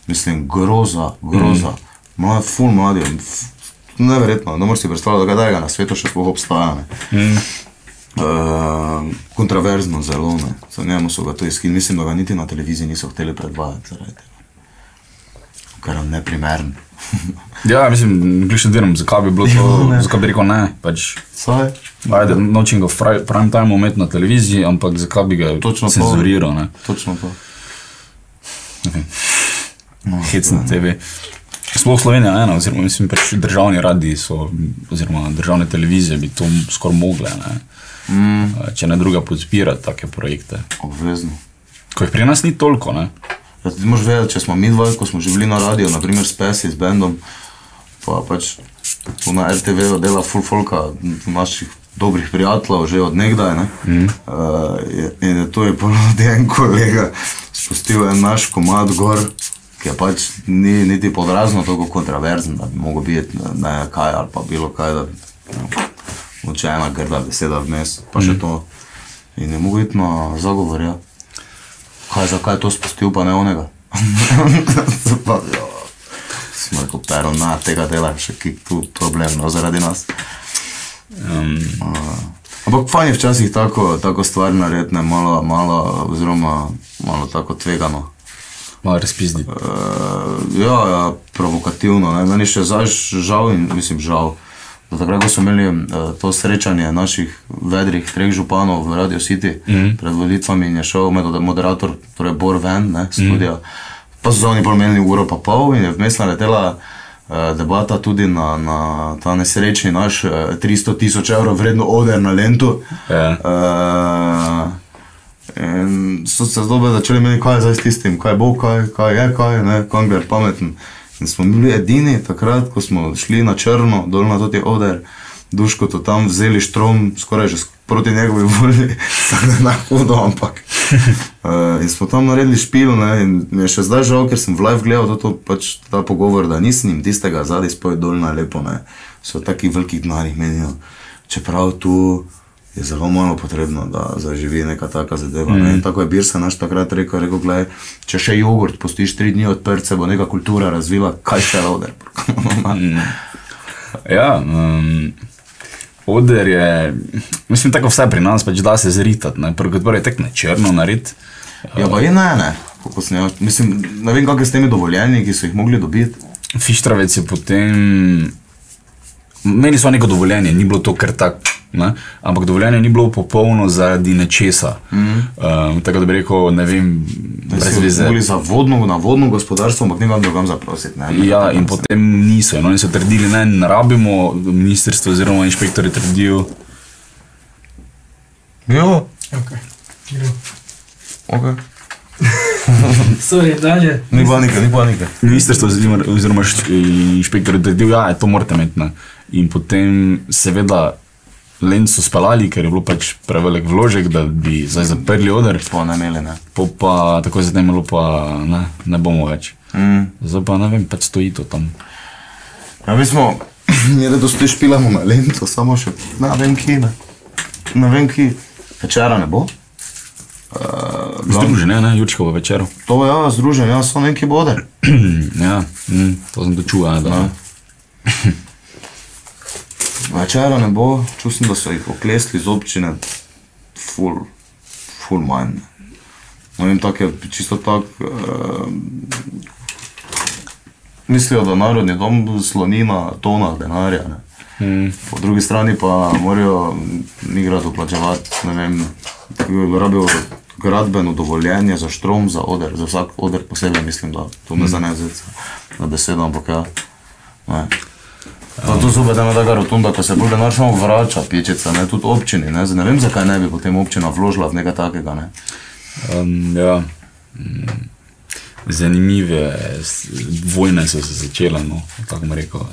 Speaker 3: mislim, groza, groza. Mm. Mlad, ful mladi, neverjetno, ne moreš si predstavljati, da ga na svetu še sploh obstaja. Ne. Mm. Uh, kontroverzno zelo, ne. za njemu so ga to iskali, mislim, da ga niti na televiziji niso hteli predvajati zaradi tega. Ker je neprimeren.
Speaker 2: Ja, mislim, klišem delam, zakaj bi bilo to, zakaj bi rekel ne. Pač,
Speaker 3: Saj?
Speaker 2: ajde, nočem ga v prime time imeti na televiziji, ampak zakaj bi ga
Speaker 3: Točno to.
Speaker 2: cenzuriral, ne.
Speaker 3: Točno to.
Speaker 2: No, Hec na TV. Sploh Slovenija ena, oziroma mislim, pač državni radiji so, oziroma državne televizije bi to skoraj mogle, ne. Mm. Če ne druga podpira take projekte.
Speaker 3: Obvezno.
Speaker 2: Ko jih pri nas ni toliko, ne.
Speaker 3: Ti moraš vedeti, če smo mi dva, ko smo že bili na radiju, naprimer s Pesi, s bendom, pa pač tu na RTV dela full folka, naših dobrih prijateljev, že od nekdaj. Ne? Mm. Uh, in je to je ponovno en kolega spustil en naš komad gor, ki pač ni niti podrazno tako kontroverzen, da bi mogel biti ne, kaj ali pa bilo kaj, da bi no, če ena grda beseda vmes, pa še to. In je mogel iti na zagovor, ja. Kaj, zakaj je to spustil, pa ne onega? pa, jo, smo rekel, pero, na tega dela, še ki tu problem, no, zaradi nas.
Speaker 2: Um,
Speaker 3: Ampak fajn je včasih tako, tako stvar narediti, ne, malo, malo, oziroma malo tako tvegano.
Speaker 2: malo razpizdi.
Speaker 3: Uh, ja, ja, provokativno. Ne. Meni še zdaj žal, in mislim žal, takrat, ko smo imeli uh, to srečanje naših vedrih treh županov v Radio City mm -hmm. pred volitvami je šel med moderator, torej Bor ven, ne, studija. Mm -hmm. Pa so oni bolj menili uro pa pol in je vmes naletela uh, debata tudi na, na ta nesrečni naš uh, 300 tisoč evrov vreden oder na Lentu.
Speaker 2: Ja.
Speaker 3: Uh, In so se zelo začeli meniti, kaj je zdaj s tistim, kaj bo, kaj, kaj je, kaj je, ne, kongler pameten. In smo bili edini takrat, ko smo šli na črno, dol na toti oder, duško to tam vzeli štrom, skoraj že proti njegovi volji, samo na hudo, ampak. Uh, in smo tam naredili špil, ne, in mi je še zdaj žal, ker sem v live gledal to, to pač ta pogovor, da nisem jim tistega zadaj spoj dol na lepo, ne. So v takih velikih denarjih menijo, čeprav tu je zelo malo potrebno, da zaživi neka taka zadeva. Mm. Ne? In tako je Birsa naš takrat rekel, rekel gledaj, če še jogurt pustiš tri dni odprt, se bo neka kultura razvila, kaj še roder.
Speaker 2: Ja, um, oder je, mislim, tako vse pri nas, pač da se zritati, ne, prvo kot prvo je tek na črno narediti.
Speaker 3: ja, pa je ne, ne. Kako jaz- Mislim, ne vem, kako je s temi dovoljenji, ki so jih mogli dobiti.
Speaker 2: Fištravec je potem, imeli so neko dovoljenje, ni bilo to kar tako, ne, ampak dovoljenje ni bilo popolno zaradi nečesa. Mm -hmm. um, tako da bi rekel, ne vem, brez veze.
Speaker 3: mogli za vodno, na vodno gospodarstvo, ampak ne vam drugam zaprositi. Ne?
Speaker 2: Ja, in potem niso. No, in so trdili, da ne rabimo, ministrstvo oziroma inšpektori trdijo,
Speaker 3: Jo,
Speaker 4: Okay. Gremo.
Speaker 3: okay.
Speaker 4: Sorry, dalje.
Speaker 3: Ni panike, ni panike.
Speaker 2: ministrstvo oziroma, inšpektor trdijo, da ja, to morate imeti. Ne. In potem, seveda, len so spalali, ker je bilo pač prevelik vložek, da bi zdaj zaprli oder,
Speaker 3: Po ne imeli, ne.
Speaker 2: po pa tako zatem bilo pa ne, ne bomo več.
Speaker 3: Mm.
Speaker 2: Zdaj pa ne vem, pač stoji to tam.
Speaker 3: Ja, mi smo, ne da dosti špilamo na lento, samo še, ne vem, ki ne. Ne vem, ki. Večera ne bo. Uh,
Speaker 2: Združenje, ne, Jurčkovo večer.
Speaker 3: to je, ja, združen, ja, so neki bode.
Speaker 2: ja, mm, to sem dočuval. Da.
Speaker 3: Večera ne bo, čutim, da so jih oklesli z občine, full, full manj. Ne vem, tako je čisto tako. Uh, mislijo, da narodni dom sloni na tonah denarja. Ne.
Speaker 2: Mm.
Speaker 3: Po drugi strani pa morajo migrati doplačevati, ne vem, rabijo gradbeno dovoljenje za štrom, za oder, za vsak oder posebej mislim, da to me zanese na besedo, ampak ja. Ne. Pa tu zopet ena taka rotunda, ko se bolj denar samo vrača, pičica, ne, tudi občini, ne, ne vem, zakaj ne bi potem občina vložila v nekaj takega, ne.
Speaker 2: Um, ja. Zanimive vojne so se začele, no, kako bom rekel.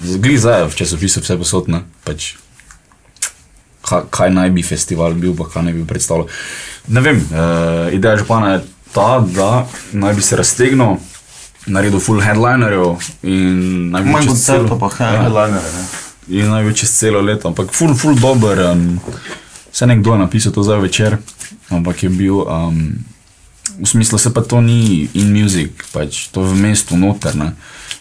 Speaker 2: Zgli zdaj v časopisu vse posodne, pač kaj naj bi festival bil, pa kaj naj bi predstavljal. Ne vem, uh, ideja župana je ta, da naj bi se raztegnil, naredil full headlinerjev in naj bi
Speaker 3: Manj
Speaker 2: čez celo-
Speaker 3: pa
Speaker 2: Ja.
Speaker 3: headlinere, ne.
Speaker 2: In naj bi čez celo leto, ampak ful, ful dober. Um, Vse nekdo je napisal to za večer, ampak je bil, um, v smislu se pa to ni in music, pač to je v mestu noter. Ne?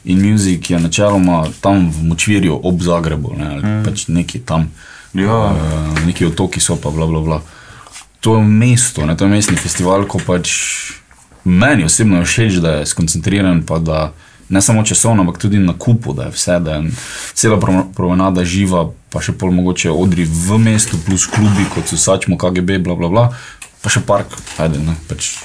Speaker 2: In music je načeloma tam v Močvirju ob Zagrebu, ne? ali mm. pač neki tam,
Speaker 3: Ja,
Speaker 2: uh, neki otoki so pa bla bla bla. To je mesto, ne? to je mestni festival, ko pač meni osebno je všeč, da je skoncentriran, pa da ne samo časovno, ampak tudi na kupu, da je vse, da je cela pro- promenada živa, pa še pol mogoče odri v mestu, plus klubi, kot so Sačmo, KGB, bla bla bla, pa še park, ajde, ne, pač.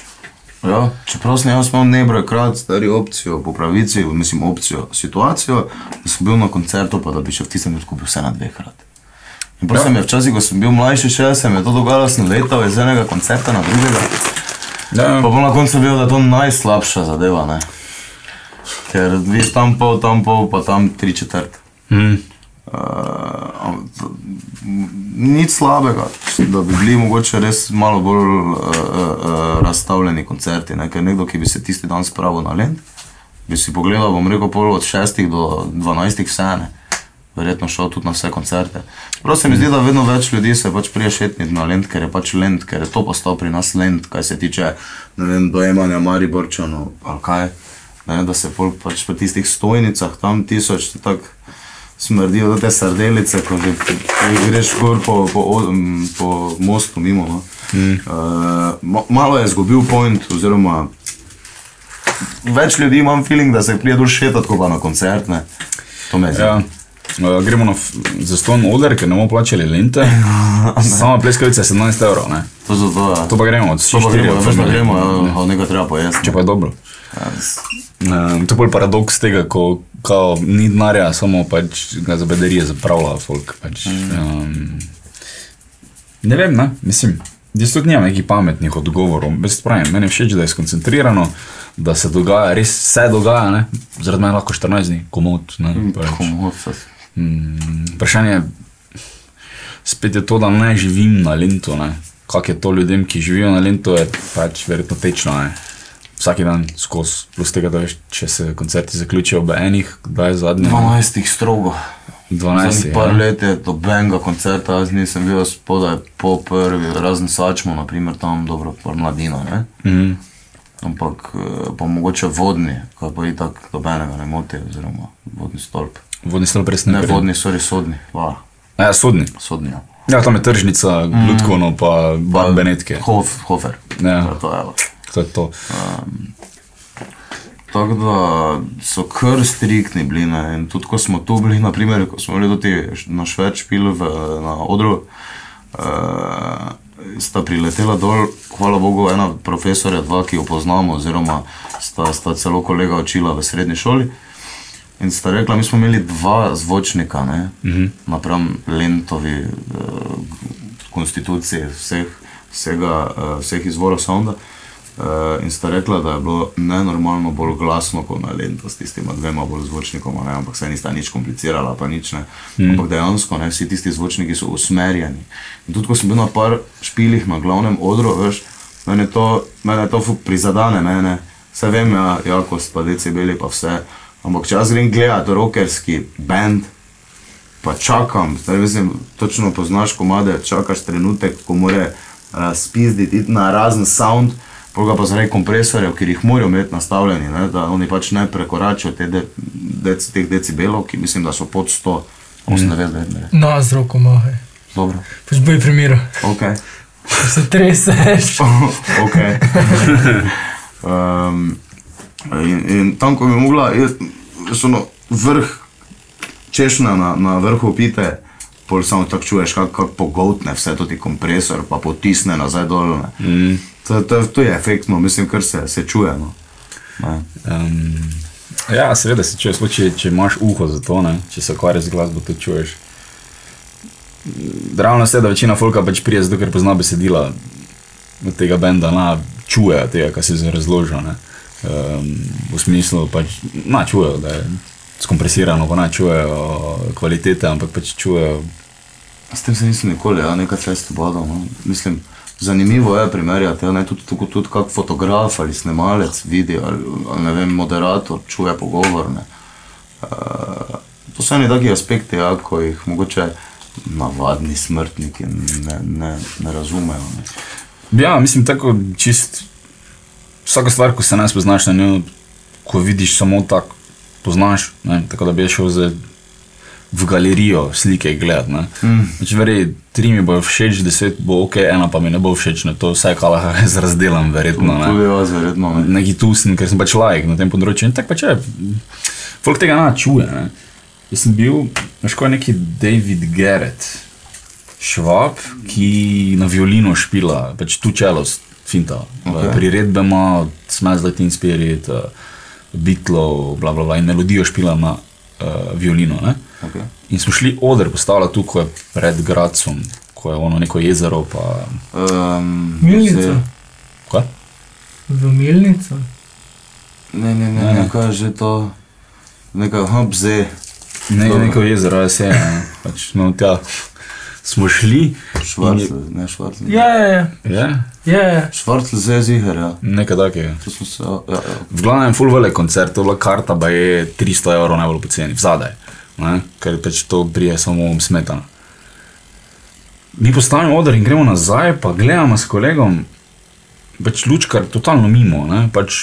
Speaker 3: Ja, čeprav sem jaz imel nebrojkrat stari opcijo, po pravici, mislim opcijo, situacijo, da sem bil na koncertu, pa da bi še v tistem trenutku bil vse na dvekrat. In prosim, ja. včasih, ko sem bil mlajši, še se mi je to dogajalo, sem letal iz enega koncerta na drugega.
Speaker 2: Ja,
Speaker 3: Pa bom na koncu videl, da je to najslabša zadeva, ne? Ker viš tam pol, tam pol, pa tam tri četrt.
Speaker 2: mm,
Speaker 3: Uh, nič slabega, da bi bili mogoče res malo bolj uh, uh, razstavljeni koncerti. Ne? Ker nekdo, ki bi se tisti dan spravil na lend, bi si pogledal, bom rekel, pol od 6 do 12 vse ne. Verjetno šel tudi na vse koncerte. Prav se mi zdi, da vedno več ljudi se pač prije šetniti na lend, ker je pač lend, ker je to postal pri nas lend, kaj se tiče ne vem, dojemanja Mariborčanov ali kaj. Ne, da se pol pač po tistih stojnicah tam tisoč tako smrdijo do te sardelice, ko že ko greš gor po, po, po mostu mimo. No. Mm. Uh, malo je izgubil point, oziroma več ljudi imam feeling, da se prije dol šetati, ko pa na koncert. Ne. To me zdi.
Speaker 2: ja. Uh, gremo na zaston oder, ker ne bomo plačali lente. Sama pleskavica je 17 evrov, ne.
Speaker 3: To, to, ja.
Speaker 2: To pa gremo od
Speaker 3: to pa
Speaker 2: 4
Speaker 3: gremo,
Speaker 2: do
Speaker 3: veš, da
Speaker 2: 8.
Speaker 3: gremo, ja, od nekaj treba pojesti.
Speaker 2: Če pa je dobro.
Speaker 3: Ja, s-
Speaker 2: Um, to je bolj paradoks tega, ko kao, ni denarja, samo pač ga za bedarije zapravlja folk. Pač, um, ne vem, ne? mislim. Jaz tudi nimam nekih pametnih odgovorov. Bez pravim, meni je všeč, da je skoncentrirano, da se dogaja, res vse dogaja, ne? zaradi mene lahko 14 dni, komod. Ne, pač.
Speaker 3: Komod
Speaker 2: Mm, Vprašanje je, spet je to, da ne živim na Lentu. ne. Kak je to ljudem, ki živijo na Lentu, je pač verjetno tečno. Ne? Vsak dan skozi, plus tega, da veš, če se koncerti zaključijo ob enih, da je zadnji.
Speaker 3: 12 strogo.
Speaker 2: 12.
Speaker 3: Zadnjih par
Speaker 2: ja.
Speaker 3: let je dobenega koncerta, jaz nisem bil spodaj po prvi, razen Sačmo, naprimer tam dobro, pa mladina, ne?
Speaker 2: Mhm.
Speaker 3: Ampak eh, pa mogoče vodni, kaj pa itak dobenega ne moti, oziroma vodni stolp.
Speaker 2: Vodni stol res ne
Speaker 3: vodni, sorry, sodni, va,
Speaker 2: Ja, sodni.
Speaker 3: sodni. Ja.
Speaker 2: Ja, tam je tržnica, mm. Glutkono, pa Bar Benetke.
Speaker 3: Hof, hofer.
Speaker 2: Ja.
Speaker 3: To je to.
Speaker 2: To je to.
Speaker 3: Tako da so kar striktni bili. Ne? In tudi ko smo tu bili, naprimer, ko smo bili tudi na šveč pil v, na odru, uh, sta priletela dol, hvala Bogu, ena profesorja, dva, ki jo poznamo, oziroma sta, sta celo kolega učila v srednji šoli. In sta rekla, mi smo imeli dva zvočnika, ne, uh -huh. napram Lentovi uh, konstituciji vseh, vsega, uh, vseh izvorov sonda. Uh, in sta rekla, da je bilo nenormalno bolj glasno kot na Lento s tistima dvema bolj zvočnikoma, ne, ampak se nista nič komplicirala, pa nič ne. Mm. Ampak dejansko ne, vsi tisti zvočniki so usmerjeni. In tudi ko sem bil na par špilih na glavnem odru, veš, mene to, mene to prizadane, mene. Vse vem, ja, jakost, pa decibeli, pa vse. Ampak če jaz grem gledat rockerski band, pa čakam, zdaj mislim, točno poznaš komade, čakaš trenutek, ko more razpizditi iti na razen sound, ga pa zaradi kompresorjev, ker jih morajo imeti nastavljeni, ne, da oni pač ne prekoračijo te de, dec, teh decibelov, ki mislim, da so pod 100 Osem, devet, devet, devet.
Speaker 4: Na z roko mahaj.
Speaker 3: Dobro.
Speaker 4: Pač boj primeru.
Speaker 3: Ok.
Speaker 4: Se treseš.
Speaker 3: ok. um, in, in tam, ko bi mogla, je veš, ono, vrh češnja na, na vrhu pite, pol samo tako čuješ, kako kak pogotne vse to ti kompresor, pa potisne nazaj dol.
Speaker 2: Mm.
Speaker 3: To, to, to je efektno, mislim, kar se, se čuje. No. Ne.
Speaker 2: Um, ja, seveda se čuješ, če, če imaš uho za to, ne? če se ukvarjaš z glasbo, to čuješ. Realnost je, da večina folka pač prije zato, ker pozna besedila tega benda, na, čuje tega, kar si zdaj razložil. ne. Um, v smislu, pač, na, čujejo, da je skompresirano, pa ne čujejo kvalitete, ampak pač čujejo.
Speaker 3: S tem se nisem nikoli, ja, nekaj časa bodal. No. Mislim, zanimivo je primerjati, ja, ne, tudi, tudi, tudi kak fotograf ali snemalec vidi, ali, ali ne vem, moderator čuje pogovor. Ne. Uh, to so eni taki aspekti, ja, ko jih mogoče navadni smrtniki ne, ne, ne razumejo. Ne.
Speaker 2: Ja, mislim, tako čist. Vsaka stvar, ko se ne spoznaš na njo, ko vidiš samo tako, poznaš. Ne? Tako da bi šel zdaj v galerijo slike gledati. Mm. Če verjej, tri mi bo všeč, deset bo ok, ena pa mi ne bo všeč, ne? to vse kalaha jaz razdelam, verjetno.
Speaker 3: Tudi
Speaker 2: Ne?
Speaker 3: jaz, verjetno. Ne.
Speaker 2: Neki tusen, ker sem pač lajk na tem področju. In tako pač je. Folk tega ne čuje. Ne? Jaz sem bil, veš, ko je neki David Garrett, švab, ki na violino špila, pač tu čelost, finta.
Speaker 3: Ok.
Speaker 2: Okay. Priredbe ima, Smash the Teen Spirit, uh, Beatlov, bla, bla, bla, in melodijo špila na uh, violino. Ne?
Speaker 3: Okay.
Speaker 2: In smo šli oder postavljati tu, ko je pred Gracom, ko je ono neko jezero. Pa,
Speaker 3: Um,
Speaker 4: Milnica.
Speaker 2: kaj?
Speaker 4: V milnico.
Speaker 3: Ne, ne, ne, ne, kaj je že to, nekaj hobze.
Speaker 2: Ne, neko jezero, jaz je. ne. Pač, no, tja smo šli.
Speaker 3: Švarcl, ne švarcl.
Speaker 4: Ja, ja, ja.
Speaker 2: Je,
Speaker 4: ja, ja.
Speaker 3: Švarcl zdaj je ziger, ja.
Speaker 2: nekaj takega.
Speaker 3: Se, ja, ja.
Speaker 2: V glavnem, full velik koncert, to je bila karta, pa je 300 evrov najbolj poceni, zadaj, ne? ker pač to prije samo smetano. Mi postavimo oder in gremo nazaj, pa gledamo s kolegom, pač lučkar totalno mimo, ne? pač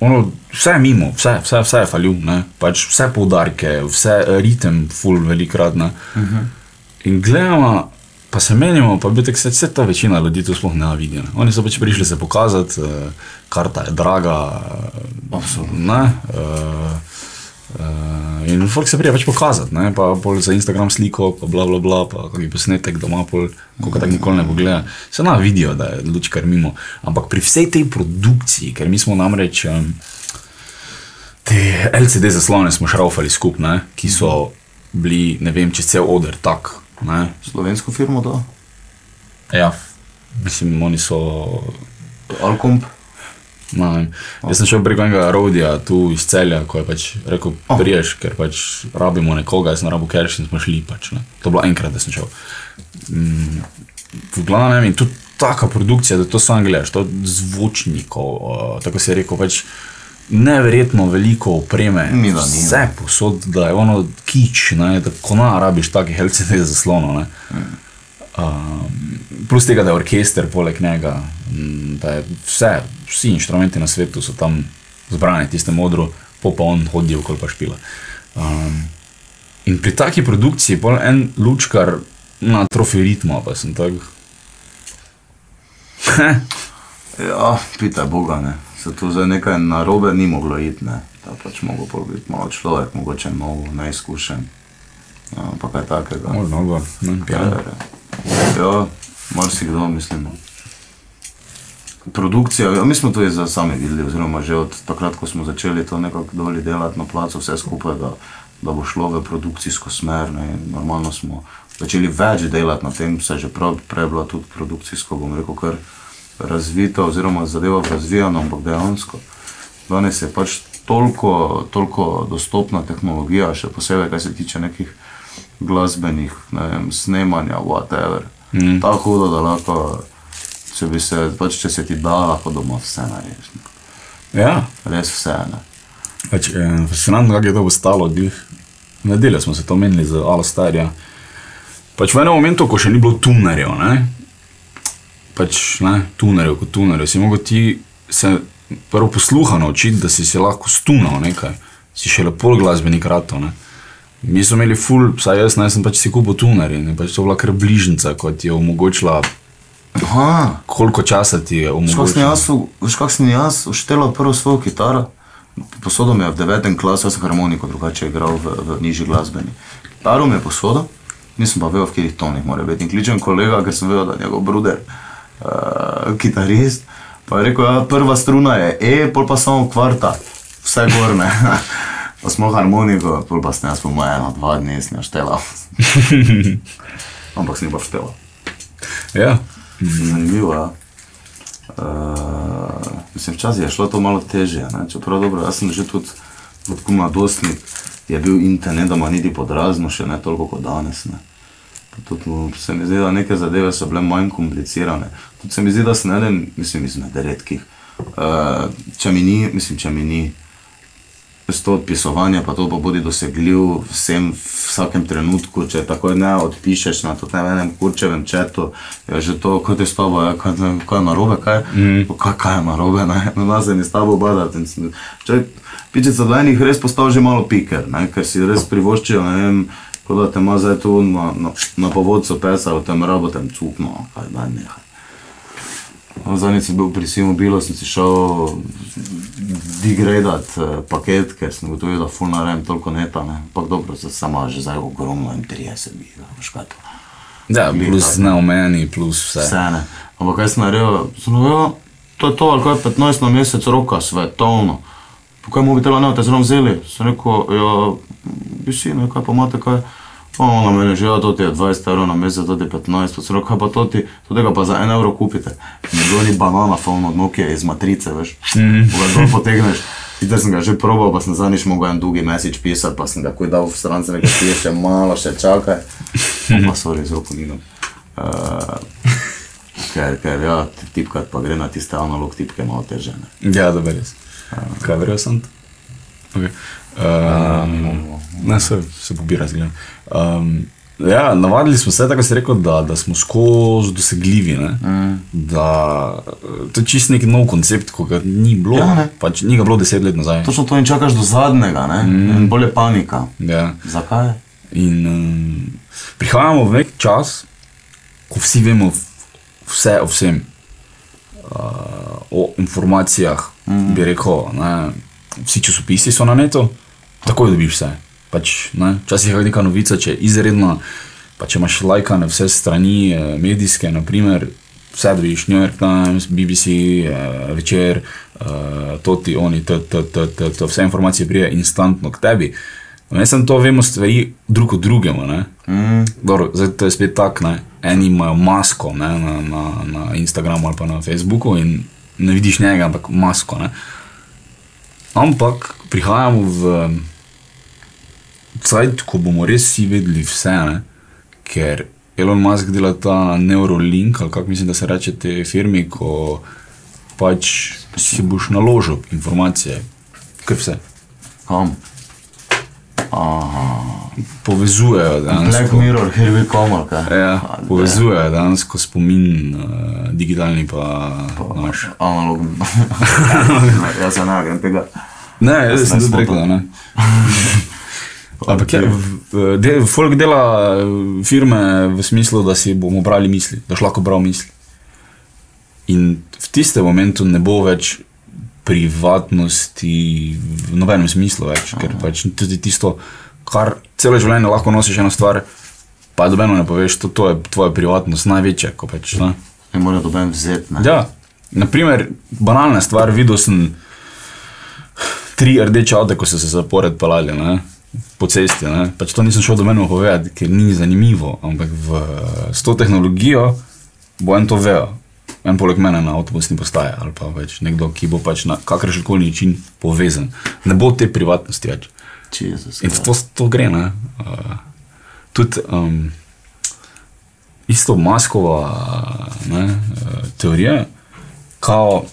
Speaker 2: ono, vse je mimo, vse, vse, vse je falil, ne? pač vse poudarke, vse ritem, full velikrat. Uh -huh. In gledamo, pa se menimo, pa bi tako se vse ta večina ljudi tu sploh ne vidi. Ne? Oni so pač prišli se pokazati, uh, karta je draga. Uh, ne, uh, uh, in folk se prija pač pokazati, ne? pa pol za Instagram sliko, pa bla bla bla, pa kakšen posnetek doma, pol, koliko tako nikoli ne pogleda. Se na vidijo, da je lučkar mimo. Ampak pri vsej tej produkciji, ker mi smo namreč. Um, Te LCD zaslone smo šraufali skupaj, ki so bili, ne vem, čez cel oder tak. Ne?
Speaker 3: Slovensko firmo to?
Speaker 2: Ja, mislim, oni so.
Speaker 3: Alkomp?
Speaker 2: No, jaz sem šel preko enega rodija tu iz celja, ko je pač rekel,
Speaker 3: Oh.
Speaker 2: priješ, ker pač rabimo nekoga, jaz sem rabo kerš in smo šli. Pač, ne. to je bilo enkrat, da sem šel. Mm, v glavnem, in tudi taka produkcija, da to sam gledaš, to zvočnikov, uh, tako se je rekel, pač neverjetno veliko opreme,
Speaker 3: Mi da ni,
Speaker 2: vse posod, da je ono kič, ne, da ko na rabiš takih LCD zaslonov. ne. Um, plus tega, da je orkester poleg njega, mm, da je vse, vsi inštrumenti na svetu so tam zbrani, tiste modro, po pa on hodi okoli pa špila. Um, in pri taki produkciji, pol en lučkar na trofej ritma, pa sem tak.
Speaker 3: Ja, pitaj Boga, ne. Se tu zdaj nekaj narobe ni moglo iti, ne. Da pač mogo pol biti malo človek, mogoče nov, neizkušen. Ja, pa kaj takega.
Speaker 2: Možno, ali pa, ne,
Speaker 3: Ja,
Speaker 2: pijan.
Speaker 3: ja marsikdo, mislim. Produkcija, ja, mi smo to že sami videli, oziroma že od takrat, ko smo začeli to nekako dolje delati na placu, vse skupaj, da, da bo šlo v produkcijsko smer. Ne. Normalno smo začeli več delati na tem, se je že prav, prej bila tudi produkcijsko, bom rekel, kar razvita, oziroma zadeva razvijana, ampak dejansko. Danes je pač toliko, toliko dostopna tehnologija, še posebej, kar se tiče nekih glasbenih, ne vem, snemanja, whatever. Mm. Tako hudo, da lahko, če, se, pač, če se ti da, lahko doma vse narediš. ne.
Speaker 2: Ja,
Speaker 3: Res vse. Ne.
Speaker 2: pač, eh, fascinantno, kako je to postalo. glih. V nedeljo smo se to menili z Alstarja. Pač v enem momentu, ko še ni bilo tunerjev, ne, pač ne, tunerjev kot tunerjev, si mogel ti se prvo posluha naučiti, da si se lahko stunal nekaj, si še lepo glasbenik rato. Ne. Mi smo imeli full, vsaj jaz, ne, sem pač si kupil tuner in pač to bila kar bližnjica, kot je omogočila,
Speaker 3: Aha,
Speaker 2: koliko časa ti je
Speaker 3: v- veš, kak sem jaz uštelal prvo svojo kitaro. Posodil mi je v devetem klasu, jaz sem harmoniko drugače igral v, v nižji glasbeni. Kitaro mi je posodil, nisem pa vedel, v katerih tonih mora biti. In kličem kolega, ker sem vedel, da je njegov bruder, uh, kitarist. Pa je rekel, ja, prva struna je E, pol pa samo kvarta, vse gorne. pa smo harmoniko, pol pa sem jaz po moje eno, dva dni sem jo štelal. Ampak sem pa štelal.
Speaker 2: Ja,
Speaker 3: Zanimivo, ja. Uh, mislim, včasih je šlo to malo težje, ne? čeprav dobro, jaz sem že tudi kot mladostnik, je bil internet, da ima niti podrazno, še ne toliko kot danes. Ne? Tudi mu se mi zdi, da neke zadeve so bile manj komplicirane. Tudi se mi zdi, da sem eden, mislim, izmed redkih. Uh, če mi ni, mislim, če mi ni, s to odpisovanje, pa to pa bodi dosegljiv vsem v vsakem trenutku, če takoj ne odpišeš na to enem kurčevem četu, je že to, kot je s tabo, ja, kaj, kaj je narobe, kaj, mm. kaj, kaj je narobe, ne, no, da se mi s tabo badati. pičica da enih res postal že malo piker, ne, ker si res privoščijo, ne vem, kot da te ima zdaj tu na, na, na povodcu pesa, v tem rabotem cukno, kaj da nehaj. Zadnjič sem bil pri Simobilu, sem si šel degradat eh, paket, ker sem gotovil, da fulno rem toliko neta, ne. Ampak dobro, za sama že zdaj ogromno in 30 giga, veš kaj to.
Speaker 2: ja plus neomejeni, plus vse.
Speaker 3: Vse ne. Ampak kaj sem naredil? Sem rekel, to je to, ali kaj je 15 na mesec roka, svetovno. Po kaj mobitela ne, te zelo vzeli. Sem rekel, ja, bi si, ne, kaj pa imate kaj. O, na mene že, ja, to ti je 20 evrov na mesec, to ti je 15, pa sem rekel, kaj pa to ti, to tega pa za 1 evro kupite. Ne bilo ni banana, phone od Nokia iz matrice, veš. Mm -hmm. Ko ga dol potegneš. Sicer sem ga že probal, pa sem zadnjič mogel en dolgi message pisati, pa sem ga kuj dal v stran, sem rekel, ti še malo, še čakaj. Pa sorry, z roko ninom. Uh, ker, ker ja, tipkat pa gre na tiste analog tipke malo teže. Ne.
Speaker 2: Ja, da res. Kaj verjel sem? Okay. Um, ne, se, se pobira zgled. Um, ja, navadili smo se, tako si rekel, da, da smo skozi dosegljivi. Ne? Mm. Da, eh, to je čist neki nov koncept, ko ga ni bilo.
Speaker 3: Ja, ne.
Speaker 2: pač, ni ga bilo deset let nazaj.
Speaker 3: Točno to in čakaš do zadnjega, ne? Mm. in bolje panika.
Speaker 2: Ja.
Speaker 3: Zakaj?
Speaker 2: In um, prihajamo v nek čas, ko vsi vemo vse o vsem, uh, o informacijah. Mm. Bi rekel, ne, vsi časopisi so na netu, takoj dobiš vse. Pač, ne, včasih je neka novica, če je izredna, pa če imaš lajkane vse strani, eh, medijske, naprimer, vse dobiš, New York Times, BBC, eh, večer, eh, to ti oni, t, t, t, t, t, vse informacije prije instantno k tebi. Ne samo to, vemo stvari drug od drugemu. ne.
Speaker 3: Mm.
Speaker 2: Dobro, zdaj to je spet tako, eni imajo masko ne, na, na, na Instagramu ali pa na Facebooku in ne vidiš njega, ampak masko. Ne. Ampak prihajamo v cajt, ko bomo res vsi vedeli vse, ne. ker Elon Musk dela ta Neuralink, ali kako mislim, da se reče te firmi, ko pač si boš naložil informacije, kar vse.
Speaker 3: Kam? Aha.
Speaker 2: Povezujejo
Speaker 3: Black
Speaker 2: dejansko.
Speaker 3: Mirror, here we come, ali kaj?
Speaker 2: Ja, povezujejo dejansko spomin, uh, digitalni pa naš.
Speaker 3: Analogno. Jaz se ne grem tega.
Speaker 2: Ne, jaz sem
Speaker 3: ne
Speaker 2: tudi
Speaker 3: smo
Speaker 2: rekel, da ne. Ampak je, v- de, folk dela eh, firme v smislu, da si bomo brali misli, da boš lahko bral misli. In v tistem momentu ne bo več privatnosti v nobenem smislu več, ker pač tudi tisto, kar celo življenje lahko nosiš eno stvar, pa dobeno ne poveš, to, to je tvoja privatnost največja, ko pač, ne.
Speaker 3: Ne more doben vzeti, ne?
Speaker 2: Ja, naprimer, banalna stvar, videl sem tri rdeče avto, ko so se zapored pelali ne, po cesti. Ne. Pač to nisem šel do mene povedati, ker ni zanimivo, ampak v, s to tehnologijo bo en to vejo. En poleg mene na avtobusni postaji ali pa več nekdo, ki bo pač na kakršen koli način povezan. Ne bo te privatnosti več.
Speaker 3: Jezus,
Speaker 2: In to, to gre. Ne? Uh, tudi um, isto maskova ne, uh, teorija, kao,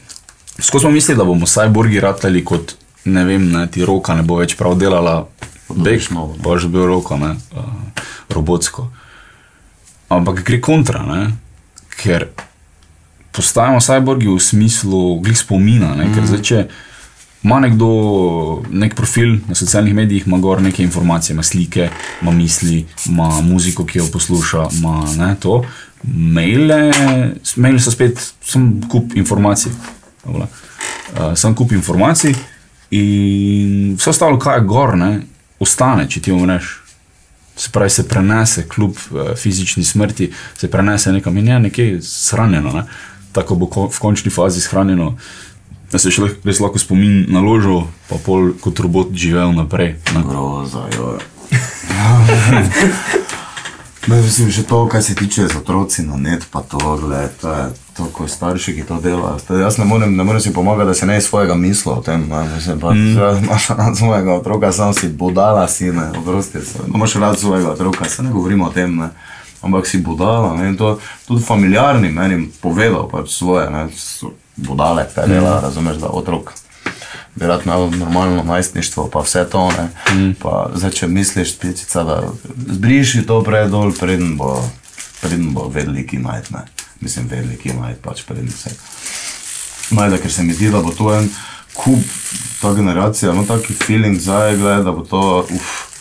Speaker 2: skozi smo mislili, da bomo cyborgi ratali kot, ne vem, ne, ti roka ne bo več prav delala, bek,
Speaker 3: novo, ne.
Speaker 2: pa že bil roko, ne, uh, robotsko. Ampak gre kontra, ne, ker postajamo cyborgi v smislu glih spomina, ne, ker zdaj, če ima nekdo nek profil na socialnih medijih, ima gor neke informacije, ima slike, ima misli, ima muziko, ki jo posluša, ima ne, to. Maile, maile so spet sem kup informacij. Uh, sem kup informacij in vse ostalo, kaj je gor, ne, ostane, če ti umreš. Se pravi, se prenese kljub uh, fizični smrti, se prenese nekam in je nekje shranjeno. Ne? Tako bo v končni fazi shranjeno, da se še res lahko spomin naložil, pa pol kot robot živel naprej. Ne?
Speaker 3: Groza, jo. Ne, mislim, že to, kar se tiče z otroci na net, pa to, gled, to je to, ko starši, ki to delajo. Jaz ne morem, ne morem si pomagati, da se ne iz svojega misla o tem. Ne, mislim, pa, mm. Imaš rad svojega otroka, sam si budala, si ne, oprosti se. Imaš rad svojega otroka, se ne govorimo o tem, ne. Ampak si budala, ne, to tudi familiarni meni povedal pač svoje, ne, budale, dela, mm. razumeš, da otrok bi rad imel normalno najstništvo, pa vse to. Mm. Pa, zdaj, če misliš, pecica, da zbriši to predol, preden bo, preden bo veliki najt, ne. Mislim, veliki najt, pač preden se najde, ker se mi zdi, da bo to en kup, ta generacija, no taki feeling zdaj, da bo to, uf.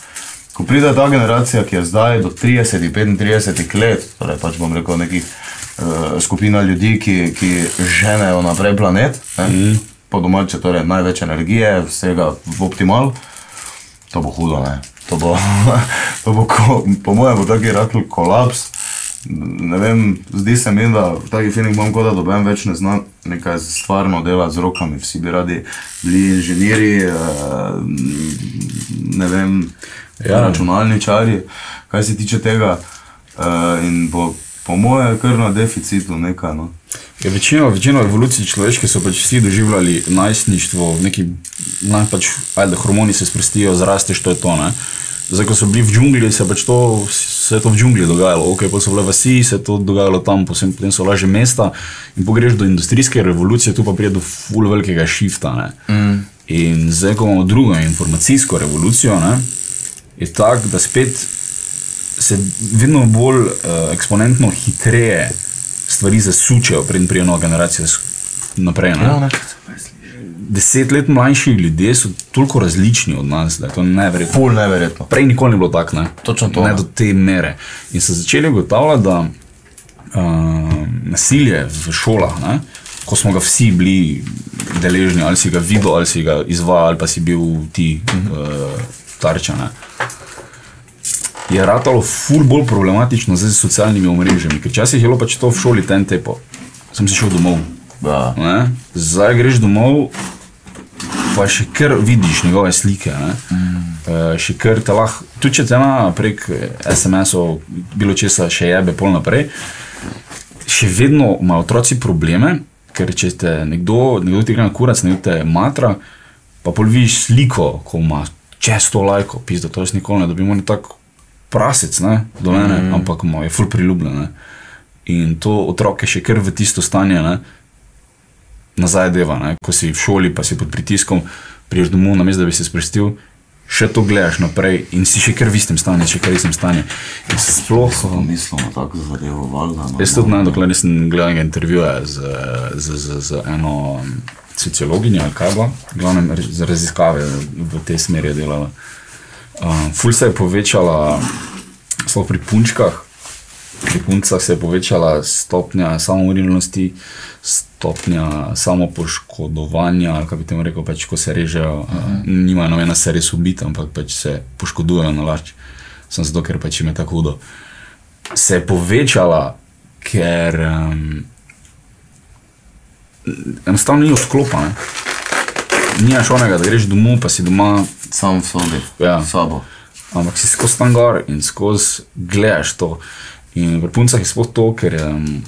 Speaker 3: Ko pride ta generacija, ki je zdaj do 30-35 let, torej pač bom rekel nekih uh, skupina ljudi, ki, ki ženejo naprej planet, ne, mm po domače, torej največ energije, vsega v optimal, to bo hudo. Ne? To bo, to bo ko, po mojem, bo taki rahel kolaps. Ne vem, zdi se mi, da taki film imam, kot da dobem več ne znam nekaj stvarno delati z rokami. Vsi bi radi bili inženirji, ne vem, ja. računalničari, kaj se tiče tega. In bo po mojem, kar na deficitu nekaj. No.
Speaker 2: Ja, večino, večino evolucij človeške so pač vsi doživljali najstništvo, neki naj pač, ajde, hormoni se sprostijo, zrasteš, to je to. Ne? Zdaj, ko so bili v džungli, se, pač to, se je to v džungli dogajalo, ok, pa so bile vasi, se je to dogajalo tam, potem, potem so lažje mesta in pogreš do industrijske revolucije, tu pa pride do ful velikega šifta. Mm. In zdaj, ko imamo drugo informacijsko revolucijo, ne, je tako, da spet se vedno bolj uh, eksponentno hitreje stvari zasučejo, preden prijo nova generacija naprej. Ja, Deset let mlajši ljudje so toliko različni od nas, da je to neverjetno.
Speaker 3: Pol neverjetno.
Speaker 2: Prej nikoli ni bilo tako, ne?
Speaker 3: Točno to.
Speaker 2: Ne, ne do te mere. In so začeli ugotavljati, da uh, nasilje v šolah, ne, ko smo ga vsi bili deležni, ali si ga videl, ali si ga izvajal, ali pa si bil ti uh, tarča. Ne je ratalo ful bolj problematično z socialnimi omrežjami. Ker včasih je bilo pač to v šoli ten tepo, sem si šel domov.
Speaker 3: Ja.
Speaker 2: Zdaj greš domov, pa še kar vidiš njegove slike. Mm. E, še kar te lahko, tudi če te ima prek SMS-ov, bilo česa še jebe pol naprej, še vedno imajo otroci probleme, ker če te nekdo, nekdo ti gre na kurac, nekdo te matra, pa pol vidiš sliko, ko ima često lajko, pizda, to jaz nikoli ne dobimo, ne tako prasec, ne, do mene, mm. ampak moj je ful priljubljen. Ne. In to otroke še kar v tisto stanje, ne, nazaj deva, ne, ko si v šoli, pa si pod pritiskom, priješ domov, namesto da bi se spustil. Še to gledaš naprej in si še kar v istem stanju, še kar v istem stanju.
Speaker 3: Sploh so to mislili, tako zadevo, valjda.
Speaker 2: No, Jaz tudi ne, dokler nisem gledal intervjuja z, z, z, z eno sociologinjo ali kaj glavnem za raziskave v tej smeri je delala. Uh, ful se je povečala, sploh pri punčkah, pri puncah se je povečala stopnja samomorilnosti, stopnja samopoškodovanja, ali kaj bi temu rekel, pač, ko se režejo, uh -huh. uh, nimajo nobena se res ubiti, ampak pač se poškodujejo na lač. Sem zato, ker pač jim je tako hudo. Se je povečala, ker um, enostavno ni odklopana. Nimaš onega, da greš domov, pa si doma
Speaker 3: sam v sobi,
Speaker 2: ja.
Speaker 3: sabo.
Speaker 2: Ampak si skozi tam gor in skozi gledaš to. In v puncah je sploh to, ker um,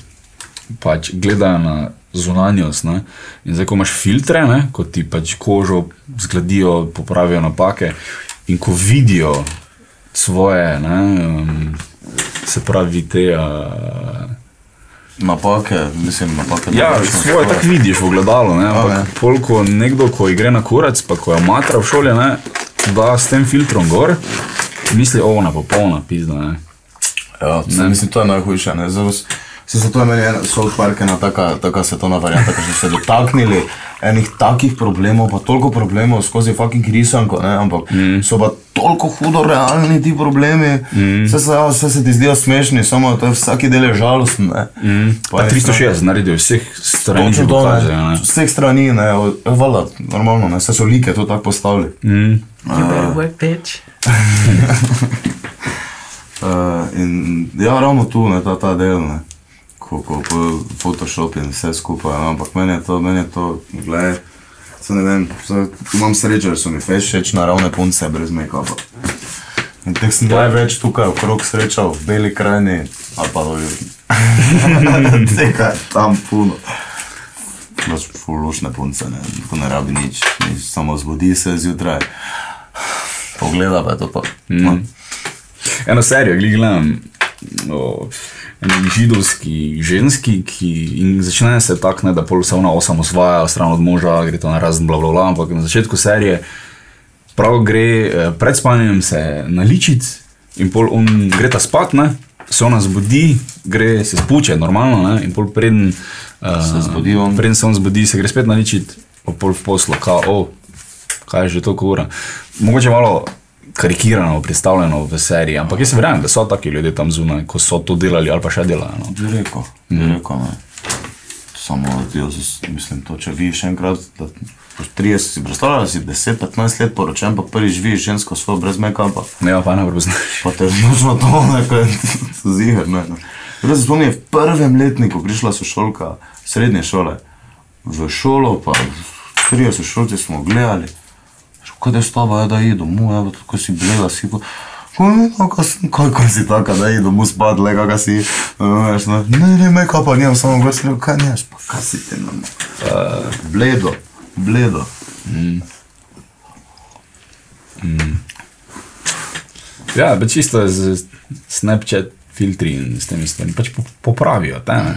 Speaker 2: pač gledajo na zunanjost. Ne? In zdaj, ko imaš filtre, ne? ko ti pač kožo zgledijo, popravijo napake in ko vidijo svoje, ne? Um, se pravi, te. Uh,
Speaker 3: Napake, mislim, napake.
Speaker 2: Ja, svoje tako vidiš v gledalu. Ne, A, ne. Polko nekdo, ko gre na kurac, pa ko je matra v šoli, ne, da s tem filtrom gor, misli, o, ona popolna pizda. Ne.
Speaker 3: Ja, ne. Mislim, to je najhujše. Se zato je meni ena South Park ena taka, taka svetovna varianta, ker so se dotaknili enih takih problemov, pa toliko problemov skozi fucking risanko, ne, ampak mm. so pa toliko hudo realni ti problemi, mm. vse, se, vse se ti zdijo smešni, samo to je vsaki del je žalosten, ne. Mm.
Speaker 2: Pa 360 naredijo vseh strani,
Speaker 3: Točno to,
Speaker 2: dokaže,
Speaker 3: ne.
Speaker 2: ne.
Speaker 3: Vseh strani, ne, od- vala, normalno, ne, vse so like to tako postavili.
Speaker 2: Mm.
Speaker 4: You better work, bitch.
Speaker 3: Uh, in ja, ravno tu je ta, ta del, ne, ko, ko, ko Photoshop in vse skupaj. No, ampak meni je to, meni je to, gledaj, se ne vem, se, imam srečo, da so mi všeč naravne punce brez make-upa. In teh sem največ tukaj okrog srečal, v Beli krajini ali pa dolje. Tega je tam puno. Pač fulušne punce, ne, ko ne rabi nič, nič, samo zbudi se zjutraj. Pogleda pa je to pa. Mm.
Speaker 2: Eno serijo, gledam o eni židovski ženski, ki in začne se tako, da pol se ona osamosvaja, stran od moža, gre to na razen bla bla bla, ampak na začetku serije prav gre eh, pred spanjem se naličiti in pol on gre ta spat, ne, se ona zbudi, gre se spuče, normalno, ne, in pol preden uh,
Speaker 3: Se zbudi on.
Speaker 2: Preden se on zbudi, se gre spet naličiti, pol v poslu, kao, oh, kaj je že toliko ura. Mogoče malo karikirano predstavljeno v seriji, ampak jaz verjamem, da so taki ljudje tam zunaj, ko so to delali ali pa še delajo. No.
Speaker 3: Bi rekel, bi rekel, ne. Samo, jaz mislim, to, če vidiš enkrat, da po 30 si predstavljal, da si 10-15 let poročen, pa prvič vidiš žensko svojo brez make-upa,
Speaker 2: Ne, pa ne prepoznaš.
Speaker 3: pa te znočno to, nekaj ziger, ne. ne. Jaz se spomnim, v prvem letniku prišla sošolka srednje šole, v šolo pa, trije sošolci smo gledali, kaj da je s tabo, ja, da je domov, ja, tako si bleda, si pa, Kaj, kaj si taka, da je domov spad, le kakaj si, no, veš, no, ne, ne, me kaj pa nijem, samo si rekel, kaj niješ, pa kaj si ti, no, uh, bledo, bledo.
Speaker 2: Ja, pa čisto z Snapchat filtri in s temi stvarmi pač po- popravijo. Te, ne.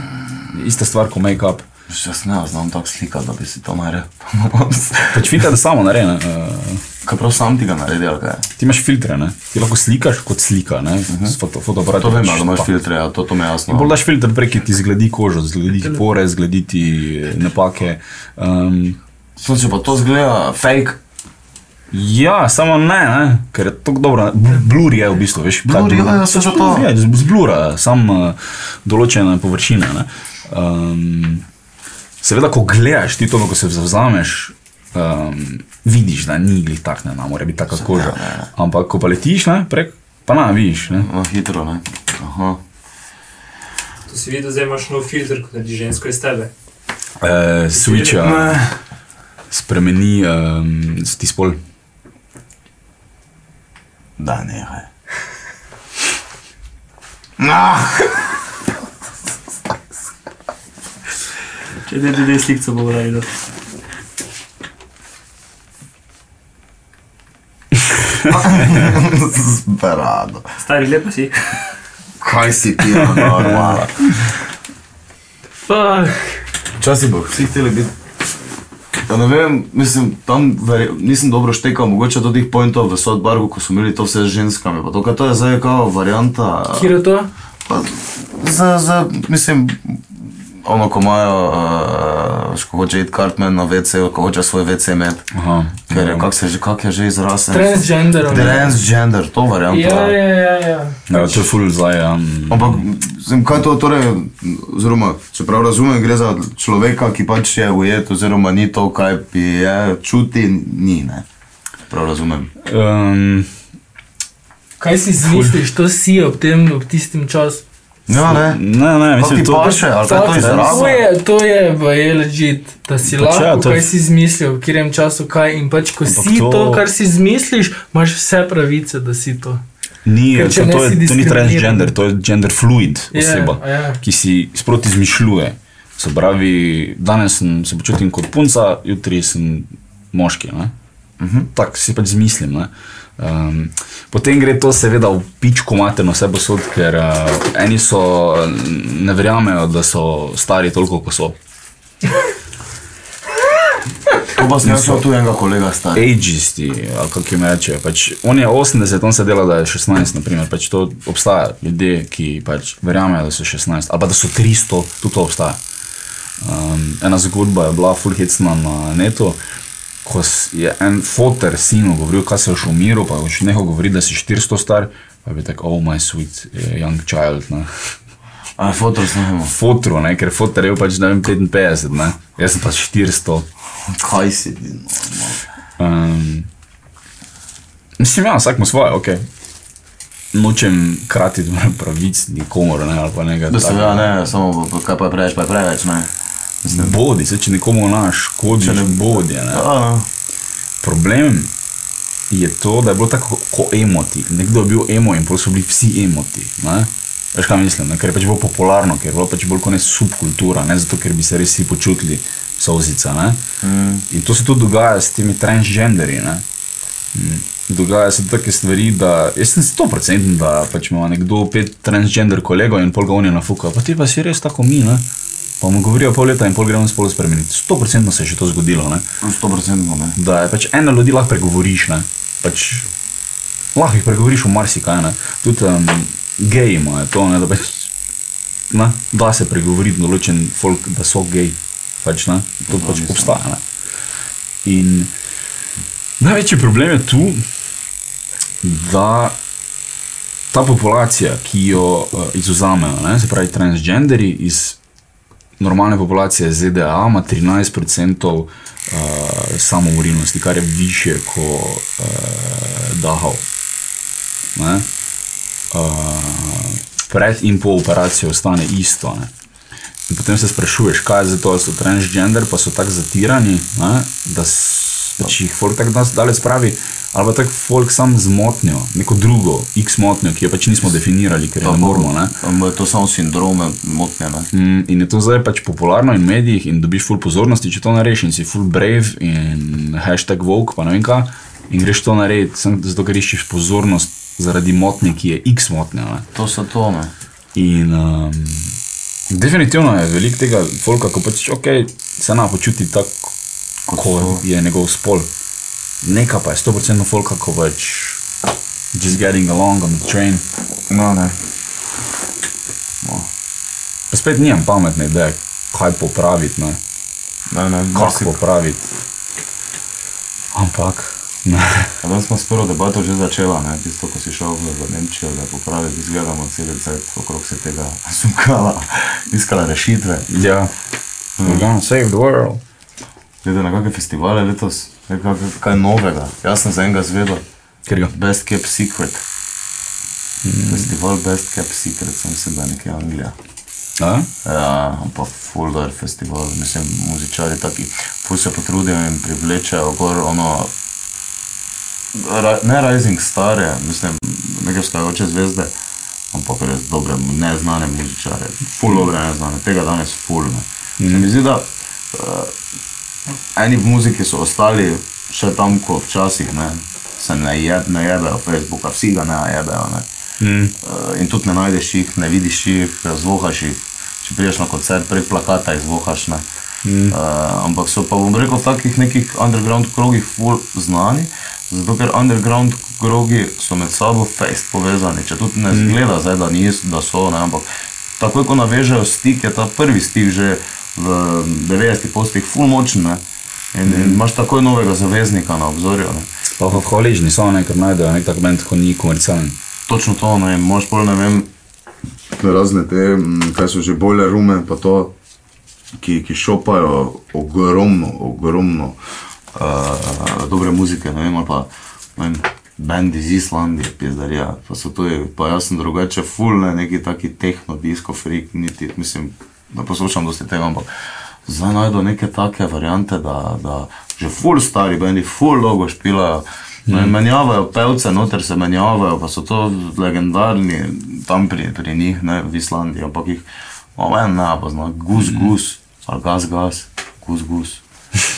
Speaker 2: Ista stvar kot make-up.
Speaker 3: Jaz ne znam tako slikati, da bi si to naredil.
Speaker 2: Pač filter samo naredi. Uh,
Speaker 3: kaj prav sam ti ga naredi, ali kaj?
Speaker 2: ti imaš filtre, ne. ti lahko slikaš kot slika, ne, uh -huh. s foto, fotoaparatom.
Speaker 3: To vem, da imaš filtre, ja, to, to mi je jasno.
Speaker 2: Bolj daš filter prek, ki ti zgledi kožo, zgledi ti pore, zgledi ti napake. Um,
Speaker 3: Samo če pa to zgleda fake,
Speaker 2: ja, samo ne, ne, ker je tako dobro. bl- Blur je v bistvu, veš. kaj
Speaker 3: Blur,
Speaker 2: blur-
Speaker 3: ja, ja, že to.
Speaker 2: Z- zblura sam uh, določene površine. Ne. Um, seveda, ko gledaš ti to, ko se zavzameš. Um, vidiš, da ni glih tak, ne, ne more biti taka koža. Ampak ko pa letiš ne, prek, pa na, vidiš. Ne.
Speaker 3: no, hitro, ne. Aha.
Speaker 5: To si videl, da imaš nov filter, kot naredi žensko iz tebe.
Speaker 2: Uh, switcha spremeni um, ti spol.
Speaker 3: Da, nehaj. Nah.
Speaker 5: Če ne bi slikce bo vrajdo.
Speaker 3: Zberado.
Speaker 5: Stari, lepo si.
Speaker 3: Kaj si ti, normalno?
Speaker 5: Fuck.
Speaker 3: Včasih bo vsi hteli biti. Ja, ne vem, mislim, tam verje, nisem dobro štekal, mogoče do teh pointov v South Parku, ko so imeli to vse z ženskami. Pa to, kaj to je zdaj kao varianta.
Speaker 4: Kjer je to?
Speaker 3: Pa, za, za, mislim, ono, ko imajo, uh, ko hoče iti Cartman na WC, ko hoče svoj WC imeti.
Speaker 2: Aha.
Speaker 3: Ker je, kak, se, že- kak je že izraz?
Speaker 4: Transgender.
Speaker 3: Transgender, to varianta.
Speaker 4: Ja, ja, ja. ja.
Speaker 2: Ja, to je full zdaj. Um,
Speaker 3: Ampak, zem, kaj to torej, oziroma, če prav razumem, gre za človeka, ki pač je ujet, oziroma ni to, kaj bi je, čuti, ni, ne. Prav razumem.
Speaker 2: um,
Speaker 4: Kaj si zmisliš, to si ob tem, ob tistem času?
Speaker 3: Ja, ne.
Speaker 2: ne, ne, mislim,
Speaker 3: ti
Speaker 2: to
Speaker 3: paše, ali kaj to
Speaker 4: To
Speaker 3: izraza?
Speaker 4: je, to je je legit, da si
Speaker 2: Pač
Speaker 4: lahko,
Speaker 2: ja, to je-
Speaker 4: kaj si izmislil, v katerem času kaj in pač ko
Speaker 2: Ampak
Speaker 4: si to,
Speaker 2: to-
Speaker 4: kar si izmisliš, imaš vse pravice, da si to.
Speaker 2: Ni,
Speaker 4: Ker
Speaker 2: to,
Speaker 4: ne
Speaker 2: to, je, to ni transgender, to je gender fluid
Speaker 4: Ja,
Speaker 2: oseba,
Speaker 4: ja.
Speaker 2: ki si sproti izmišljuje. Se pravi, danes sem, se počutim kot punca, jutri sem moški. Uh -huh. Tako si pač izmislim. ne. Um, potem gre to seveda v pičko materno vse posod, ker uh, eni so, ne verjamejo, da so stari toliko, kot so.
Speaker 3: To pa sem jaz imel tu enega kolega star.
Speaker 2: Ageisti, kako jim reče. Pač, on je 80, on se dela, da je 16, naprimer. Pač to obstaja ljudje, ki pač verjamejo, da so 16, ali pa da so 300, tudi to obstaja. Um, ena zgodba je bila full hitsna na netu, ko je en foter sinu govoril, kaj se je še umiril, pa še nekaj govori, da si 400 star, pa bi tako, oh my sweet eh, young child. Ne.
Speaker 3: A, fotor snemo.
Speaker 2: Fotru, ne, ker fotor je pač ne vem 55, ne. jaz sem pač 400.
Speaker 3: Kaj si ti?
Speaker 2: Um, mislim, ja, vsak ima svoje, ok. Nočem kratiti pravic nikomor, ne, ali pa nekaj.
Speaker 3: Da se ja, ne, samo kaj pa je preveč, pa je preveč, ne.
Speaker 2: Bodi, se če nekomu naškodiš,
Speaker 3: Če
Speaker 2: ne
Speaker 3: ne-
Speaker 2: bodi. Ne.
Speaker 3: No.
Speaker 2: Problem je to, da je bilo tako kot emoti. Nekdo je bil emo in pol so bili vsi emoti. Ne? Veš kaj mislim, ne? ker je pač bilo popularno, ker je bilo pač bolj kot ne subkultura, ne zato, ker bi se res vsi počutili sozica. Mm. In to se tudi dogaja s temi transgenderi. Ne? Mm. Dogaja se take stvari, da jaz sem 100% da pač ima nekdo pet transgender kolegov in pol ga oni nafuka, pa ti pa si res tako mi, ne? Pa mu govorijo pol leta in pol gremo spolu spremeniti. 100% se je še to zgodilo, ne?
Speaker 3: 100% ne.
Speaker 2: da je pač eno ljudi lahko pregovoriš. Ne? Pač, lahko jih pregovoriš v marsikaj. Ne? Tudi um, geji imajo to, ne? da pač, ne? da se pregovoriti določen folk, da so geji. Pač, ne? to pač obstaja. Ne? In največji problem je tu, da ta populacija, ki jo uh, izuzamejo, ne? se pravi transgenderi iz normalne populacije ZDA ima 13% uh, samomorilnosti, kar je više kot uh, Dahov. Ne? Uh, pred in po operaciji ostane isto. Ne? In potem se sprašuješ, kaj je zato, da so transgender, pa so tako zatirani, ne? da s- pač jih folk tako nas daleč spravi, ali pa tako folk sam zmotnjo, neko drugo, x motnjo, ki jo pač nismo definirali, ker jo ne moramo. Ne?
Speaker 3: Je to samo sindrome, motnje, ne.
Speaker 2: Mm, In je to zdaj pač popularno in v medijih, in dobiš full pozornosti, če to narediš, in si full brave in hashtag vogue, pa ne vem kaj, in greš to narediti, sem zato, ker iščeš pozornost zaradi motnje, ki je x motnja. Ne?
Speaker 3: To so to, ne.
Speaker 2: In um, definitivno je veliko tega folka, ko pač ok, se na počuti tako, kot je njegov spol. Neka pa je 100% folka, ko pač just getting along on the train.
Speaker 3: No, ne.
Speaker 2: Pa spet nimam pametne ideje, kaj popraviti. Ne?
Speaker 3: Ne, ne,
Speaker 2: kako
Speaker 3: marsi-
Speaker 2: popraviti. Ampak, ne.
Speaker 3: Ja, Danes smo s prvo debato že začela, ne? tisto, ko si šel v, Nemčijo, da popraviš, izgledamo cel cel okrog se tega sumkala, iskala rešitve.
Speaker 2: Ja, we're gonna save the world.
Speaker 3: Glede na kakšne festivale letos, kaj, kaj, novega. Jaz sem za enega zvedel,
Speaker 2: Ker ga.
Speaker 3: Best Kept Secret. Mm. Festival Best Kept Secret, sem se da nekje Anglija.
Speaker 2: A?
Speaker 3: Ja, pa full dober festival, mislim, muzičari taki, ful se potrudijo in privlečejo gor ono, ra, ne Rising Stare, mislim, neke vskajajoče zvezde, ampak res dobre, neznane muzičare, full dobre neznane, tega danes full ne. Mm. Se mi zdi, da uh, eni v muziki so ostali še tam, ko včasih ne, se ne, je, ne jebejo Facebooka, vsi ga ne jebejo. Ne.
Speaker 2: Mm.
Speaker 3: Uh, in tudi ne najdeš jih, ne vidiš jih, zvohaš jih. Če priješ na koncert, prek plakata jih zvohaš. Ne. Mm. Uh, ampak so pa, bom rekel, v takih nekih underground krogih ful znani, zato ker underground krogi so med sabo fejst povezani. Če tudi ne zgleda zdaj, da, nis, da so, ne, ampak takoj ko navežejo stik, je ta prvi stik že v 90-ih postih ful močen. Ne. In, in imaš takoj novega zaveznika na obzorju. Ne.
Speaker 2: Pa pa hvaležni so, ne, ker najdejo nek tak bend, ko ni komercialen.
Speaker 3: Točno to, ne moš pol ne vem, razne te, mm, kaj so že bolje rume, pa to, ki, ki šopajo ogromno, ogromno uh, dobre muzike, ne vem, ali pa ne vem, band iz Islandije, pizdarija, pa so to, pa jaz sem drugače full, ne, neki taki tehno, disco, freak, niti, mislim, da poslušam dosti tega, ampak zdaj najdu neke take variante, da, da že full stari bendi, full dolgo špilajo, mm. menjavajo pevce, noter se menjavajo, pa so to legendarni tam pri, pri njih, ne, v Islandiji, ampak jih, omen ne pozna, gus, gus, ali gas, gas, gus, gus,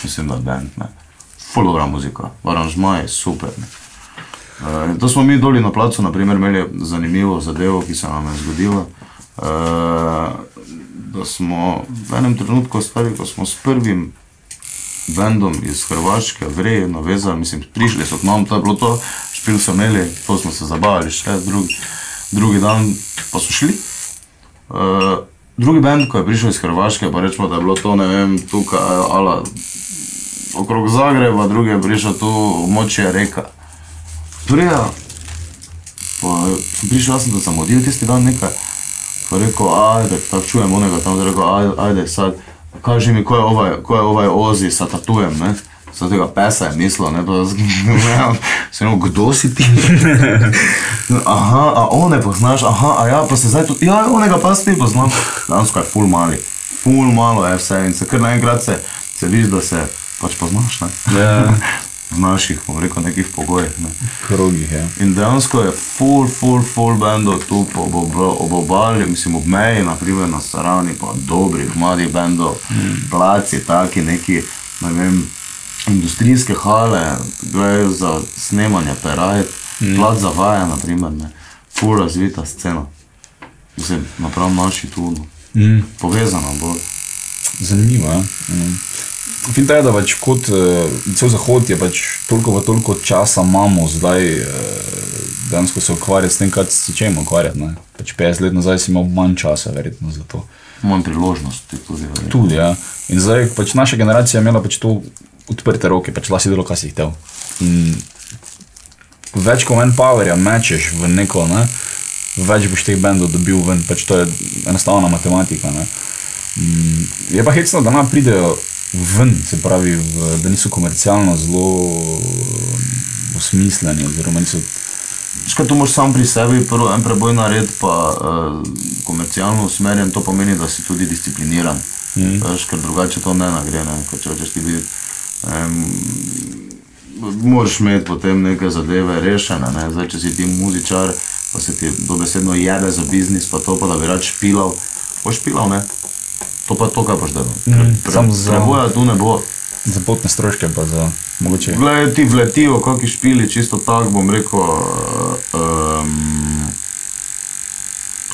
Speaker 3: mislim, da je band, ne. Full dobra muzika, aranžmaji, super, ne. Uh, to smo mi doli na placu, naprimer, imeli zanimivo zadevo, ki se nam je zgodila. Uh, da smo v enem trenutku stari, ko smo s prvim bendom iz Hrvaške, gre, navezali, mislim, prišli so k nam, to je bilo to, špil so imeli, to smo se zabavali, še drugi, drugi dan pa so šli. Uh, drugi bend, ko je prišel iz Hrvaške, pa rečemo, da je bilo to, ne vem, tukaj, ala, okrog Zagreba, drugi je prišel tu, moče reka. Prija, pa sem prišel, jaz sem da zamudil tisti dan nekaj, pa rekel, ajde, tako čujem onega tam, da rekel, ajde, ajde, sad, kaži mi, ko je ovaj, ko je ovaj ozi sa tatujem, ne? Sa tega pesa je mislil, ne, to ne vem, sem rekel, kdo si ti? aha, a one poznaš, aha, a ja, pa se zdaj tu, ja, onega pa ti poznam. Dansko je ful mali, ful malo je vse in se kar naenkrat se, se vidiš, da se pač poznaš, ne?
Speaker 2: Ja,
Speaker 3: V naših, bom rekel, nekih pogojih, ne?
Speaker 2: krogih, ja.
Speaker 3: In dejansko je full, full, full bendov tu po ob, ob, ob obali, mislim ob meji, naprimer na Sarani, pa dobrih, mladih bendov, mm. placi, taki neki, ne vem, industrijske hale, grejo za snemanje, perajt, mm. plac za vaje, naprimer, ne, full razvita scena. Mislim, naprav naši tu, no.
Speaker 2: Mm.
Speaker 3: povezana bolj.
Speaker 2: Zanimivo. Ja. Mm. Fin je, da pač kot uh, cel Zahod je pač toliko pa toliko časa imamo zdaj, uh, dejansko se ukvarjati s tem, kaj se čemu ukvarjati. ne. Pač 50 let nazaj si imel manj časa, verjetno za to.
Speaker 3: Manj priložnosti tudi. verjetno.
Speaker 2: Tudi, ja. In zdaj pač naša generacija je imela pač to odprte roke, pač lahko si delo, kaj si hotel. In več kot en powerja mečeš v neko, ne, več boš teh bendov dobil ven, pač to je enostavna matematika. Ne. Mm, Je pa hecno, da nam pridejo ven, se pravi, v, da niso komercialno zelo eh, osmisleni,
Speaker 3: Škaj to moraš sam pri sebi, prvo en preboj narediti, pa uh, komercialno usmerjen, to pomeni, da si tudi discipliniran. Mm. Veš, ker drugače to ne nagre, ne, ker če hočeš ti biti. Um, moraš imeti potem neke zadeve rešene, ne. Zdaj, če si ti muzičar, pa se ti dobesedno jebe za biznis, pa to pa da bi rad špilal, boš špilal, ne. To pa to, kar boš delal.
Speaker 2: Mm,
Speaker 3: Pre,
Speaker 2: samo za-
Speaker 3: Preboja tu ne bo.
Speaker 2: za potne stroške, pa za mogoče.
Speaker 3: Glej, ti vletijo, kakšni špili, čisto tako bom rekel, um,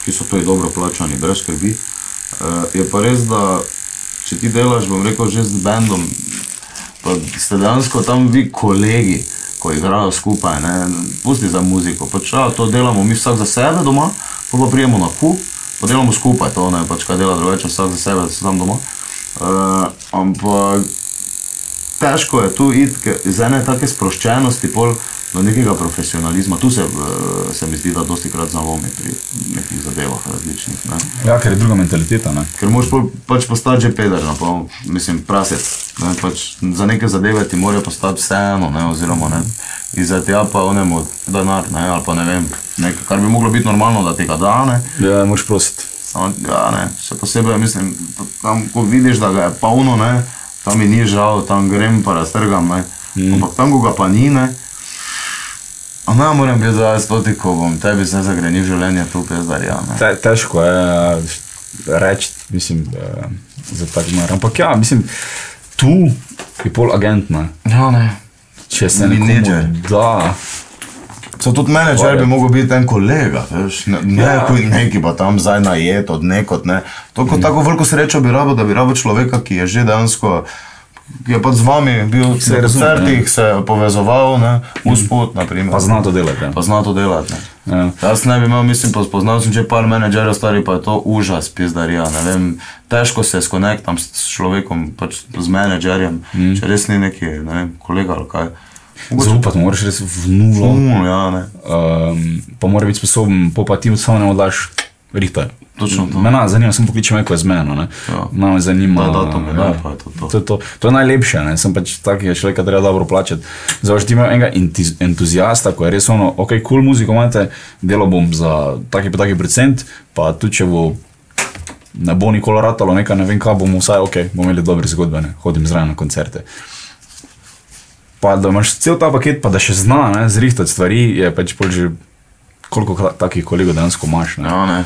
Speaker 3: ki so tudi dobro plačani, brez skrbi. Uh, je pa res, da če ti delaš, bom rekel, že z bendom, pa ste dejansko tam vi kolegi, ko igrajo skupaj, ne, pusti za muziko, pač ja, to delamo mi vsak za sebe doma, pa pa prijemo na kup, pa delamo skupaj to, ne, pač kaj dela drugače, vsak za sebe, da se tam doma. Uh, ampak težko je tu iti iz ene take sproščenosti pol do nekega profesionalizma. Tu se, eh, se mi zdi, da dosti krat zalomi pri nekih zadevah različnih. Ne?
Speaker 2: Ja, ker je druga mentaliteta. Ne?
Speaker 3: Ker moraš pol, pač postati že peder, no, pa, mislim, prasec. Ne? Pač za neke zadeve ti morajo postati vseeno, ne? oziroma ne. Iza tega pa onemu denar, ne? ali pa ne vem, nekaj, kar bi moglo biti normalno, da ti ga da, ne.
Speaker 2: Ja, moraš prositi.
Speaker 3: Samo, ja, ne, še posebej mislim, tam, ko vidiš, da ga je polno, ne, tam mi ni žal, tam grem pa raztrgam, ne. Mm. Ampak tam, ko ga pa ni, ne, ne morem biti zdaj stoti, ko bom tebi se zagrenil življenje, tu pezdarja, ne.
Speaker 2: Te, težko je reči, mislim, eh, za tak mar. Ampak ja, mislim, tu je pol agent, ne.
Speaker 3: Ja, ne.
Speaker 2: Če se
Speaker 3: Menedžer.
Speaker 2: nekomu da.
Speaker 3: So tudi menedžer bi mogel biti en kolega, veš, ne, ne
Speaker 2: Ja.
Speaker 3: ja. neki pa tam zdaj najet od nekot, ne. To,
Speaker 2: Mhm.
Speaker 3: mm. Tako veliko srečo bi rabo, da bi rabo človeka, ki je že dejansko, ki je pač z vami bil
Speaker 2: razume,
Speaker 3: koncertih, se je povezoval, ne, uspod, naprimer.
Speaker 2: Pa zna to delati. ja.
Speaker 3: Pa zna to delati. Ne.
Speaker 2: Ja.
Speaker 3: Jaz ne bi imel, mislim, pa spoznal sem že par menedžerjev stari, pa je to užas, pizdarija. Ne vem, težko se skonektam s človekom, pač z menedžerjem, mm. če res ni neki, ne vem, kolega ali kaj.
Speaker 2: Zaupati moraš res v nulo.
Speaker 3: Um, ja, ne.
Speaker 2: Um, pa mora biti sposoben, po pa ti samo ne odlaš, rihtaj.
Speaker 3: Točno to.
Speaker 2: Mene zanima, sem pokliče me, ko je z meno. Ne?
Speaker 3: Ja.
Speaker 2: No, me zanima.
Speaker 3: Da, da, to me ne, pa je to to.
Speaker 2: To, je to. to je najlepše, ne? sem pač takega človeka, treba dobro plačati. Zdaj, če ti imaš enega entuzijasta, ko je res ono, ok, kul cool muziko imate, delo bom za taki pa taki procent, pa tudi če bo ne bo nikoli ratalo, nekaj ne vem, kaj bomo vsaj, ok, bomo imeli dobre zgodbe, ne? hodim zraven na koncerte. Pa da imaš cel ta paket, pa da še zna ne, zrihtati stvari, je pač že koliko takih kolegov dejansko imaš. Ne?
Speaker 3: Ja, ne.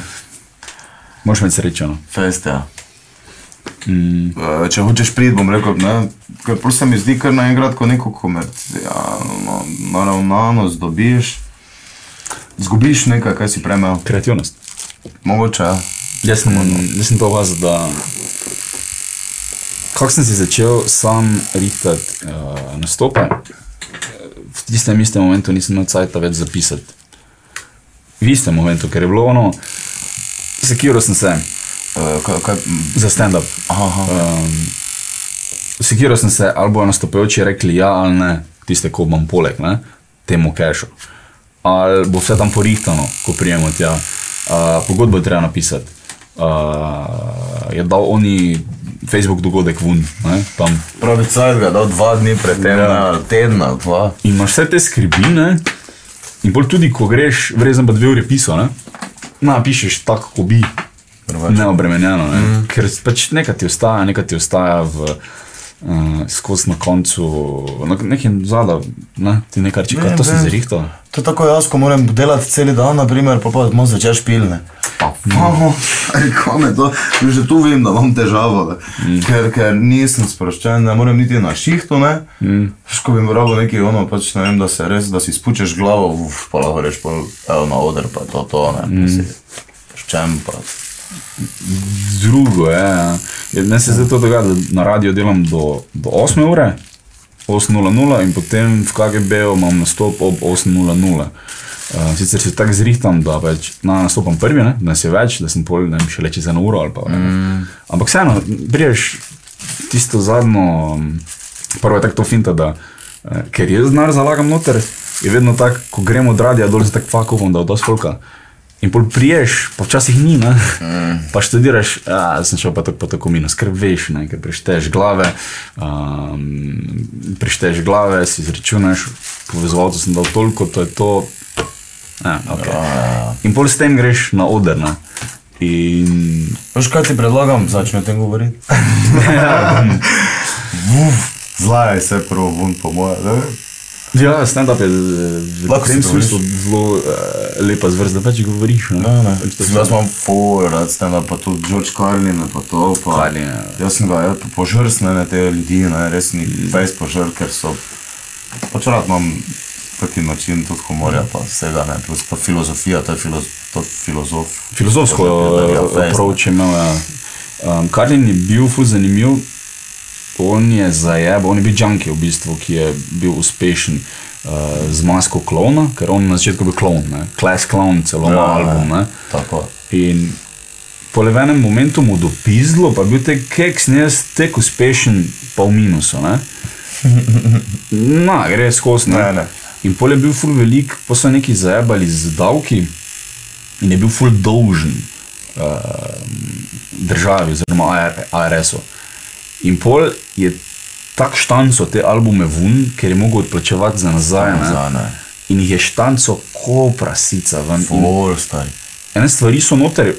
Speaker 2: Moš imeti srečo. No.
Speaker 3: Fest, ja.
Speaker 2: Mm.
Speaker 3: Če hočeš priti, bom rekel, ne, ker prav se mi zdi kar naenkrat, ko neko komercialno naravnanost dobiš, zgubiš nekaj, kaj si prej imel.
Speaker 2: Kreativnost.
Speaker 3: Mogoče, ja.
Speaker 2: Jaz sem, jaz sem to opazil, da kako sem si začel sam rihtati uh, nastope, v tistem istem momentu nisem imel cajta več zapisati. V istem momentu, ker je bilo ono, sekiral sem se
Speaker 3: Uh, kaj, kaj,
Speaker 2: za stand-up. Um, sekiral sem se, ali bojo nastopajoči rekli ja ali ne, tiste, ko imam poleg, ne, temu kešu. Ali bo vse tam porihtano, ko prijemo tja. Uh, pogodbo je treba napisati. Uh, je dal oni Facebook dogodek ven.
Speaker 3: Pravi ga je dal dva dni pred tem,
Speaker 2: Ja.
Speaker 3: teden ali dva.
Speaker 2: In imaš vse te skrbi, ne? in bolj tudi, ko greš, vrezen pa dve uri pisal, ne? Napišeš tako, kot bi, neobremenjeno, ne? mm. ker pač nekaj ti ostaja, nekaj ti ostaja v. Uh, skozi na koncu, na nekem zadnjem, ne, ti nekaj reče,
Speaker 3: Vem,
Speaker 2: to si
Speaker 3: vem.
Speaker 2: zrihtal.
Speaker 3: To je tako jaz, ko moram delati cel dan, naprimer, pa pa imam zvečer špilne. Pa, kako me to, že tu vem, da imam težavo, mm. ker, ker nisem sproščen, ne morem niti na šihtu, ne. Mm. Ško bi moral neki ono, pač ne vem, da se res, da si spučeš glavo, uf, pa lahko reš, pa evo na oder, pa to to, ne. Mm. Pa si sproščen, pa.
Speaker 2: Drugo je, ja. Je, meni se zdaj to dogaja, da na radio delam do, do 8 ure, 8.00 in potem v KGB-u imam nastop ob 8.00. Uh, sicer se tako zrihtam, da pač na nastopam prvi, ne, da nas je več, da sem pol, ne vem, še leče za eno uro ali pa. Mm. Ampak vseeno, priješ tisto zadnjo, prvo je tako to finta, da eh, ker jaz znar zalagam noter, je vedno tako, ko gremo od radia dol, se tako fakovom, da od folka. In pol priješ, pa včasih ni, ne? Mm. pa študiraš, a sem šel pa tako, pa tako minus, ker veš, ne? ker prešteješ glave, um, prešteješ glave, si izračunaš, povezovalcu sem dal toliko, to je to. Ja, okay. In pol s tem greš na oder. Ne? In
Speaker 3: Veš, kaj ti predlagam, začne o tem govoriti? Uf, Zlaj se prvo vun po moje, ne
Speaker 2: ja, stand-up je eh, v
Speaker 3: Lahko
Speaker 2: tem smislu zelo uh, lepa zvrst, da več govoriš. Ne?
Speaker 3: Ne, ne.
Speaker 2: Pač
Speaker 3: Jaz imam full rad stand pa tudi George Carlin, pa to. Pa.
Speaker 2: Carlin, ja.
Speaker 3: Jaz sem ga ja, požrsne na te ljudi, ne, res mi veš požr, ker so. Pač rad imam taki način tudi humorja, pa vsega, ne, plus pa filozofija, to je filo, to filozof.
Speaker 2: filozofsko
Speaker 3: Ja, fejst, ne.
Speaker 2: approach imel. Ja. Um, Karlin je bil fuz zanimiv, on je zajeb, on je bil junkie v bistvu, ki je bil uspešen uh, z masko klona, ker on na začetku bil klon, ne? Class Clown, celo ima
Speaker 3: Ja,
Speaker 2: album. Ne?
Speaker 3: Tako.
Speaker 2: In po levenem momentu mu dopizlo, pa je bil te keks, ne tek uspešen, pa v minusu. Ne? Na, gre skozi.
Speaker 3: Ne, ne.
Speaker 2: In pol je bil ful velik, pa so neki zajabali z davki in je bil ful dolžen uh, državi oziroma AR, ARS-u. In pol je tak štanco te albume vun, ker je mogel odplačevati za nazaj. ne.
Speaker 3: Za ne.
Speaker 2: In jih je štanco ko prasica ven. In
Speaker 3: Full stari.
Speaker 2: ene stvari so noter,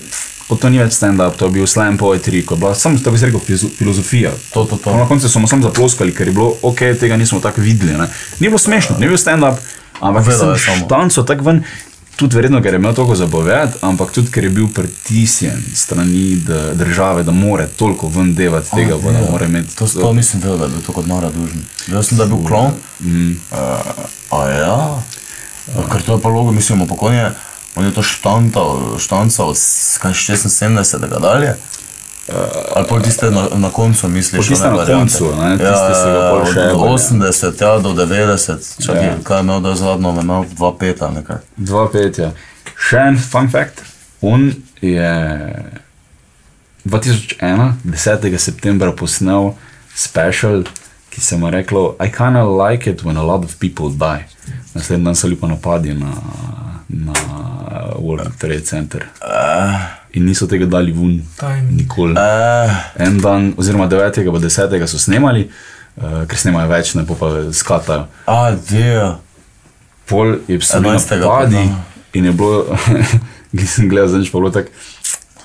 Speaker 2: pa to ni več stand-up, to je bil slam poetry, ko je bila samo, tako bi se rekel, filozofija.
Speaker 3: To, to, to.
Speaker 2: Na koncu smo samo zaploskali, ker je bilo ok, tega nismo tako videli. Ne. Ni bilo smešno, ni bil stand-up, ampak
Speaker 3: Vedel
Speaker 2: sem štanco tako ven. Tudi verjetno, ker je imel toliko zapoved, ampak tudi ker je bil pritisnjen strani države, da more toliko ven devati tega, pa da more imeti
Speaker 3: To, to nisem vedel, da je bil to kot naradužen. Jaz sem, da je bil klon. Mm. Uh, a ja, uh. ker to je pa logo, mislim, pokon je, on je to štantal, štancal od s- kaj, 76. dalje. Uh, Ali pa tiste na, na koncu misliš?
Speaker 2: Tiste
Speaker 3: one
Speaker 2: na koncu, ne, tiste so ga pol
Speaker 3: od
Speaker 2: še bolj, ja.
Speaker 3: 80 ja, do 90, čakaj,
Speaker 2: Ja.
Speaker 3: kaj je imel, da je zadnjo, imel 2-5 ali nekaj.
Speaker 2: Dva petja. Še en fun fact. On je 2001, 10. septembra posnel special, ki se mu je reklo: I kinda like it when a lot of people die. Naslednji dan so bili pa napadi na, na World Trade Center. In niso tega dali ven, nikoli.
Speaker 3: Uh,
Speaker 2: En dan, oziroma 9. pa 10. so snemali, uh, ker snemajo več, ne pa, pa skatajo.
Speaker 3: a, dio.
Speaker 2: pol je bil
Speaker 3: 11.
Speaker 2: napadi
Speaker 3: poznam.
Speaker 2: in je bilo, nisem gledal, zdaj pa bilo tako.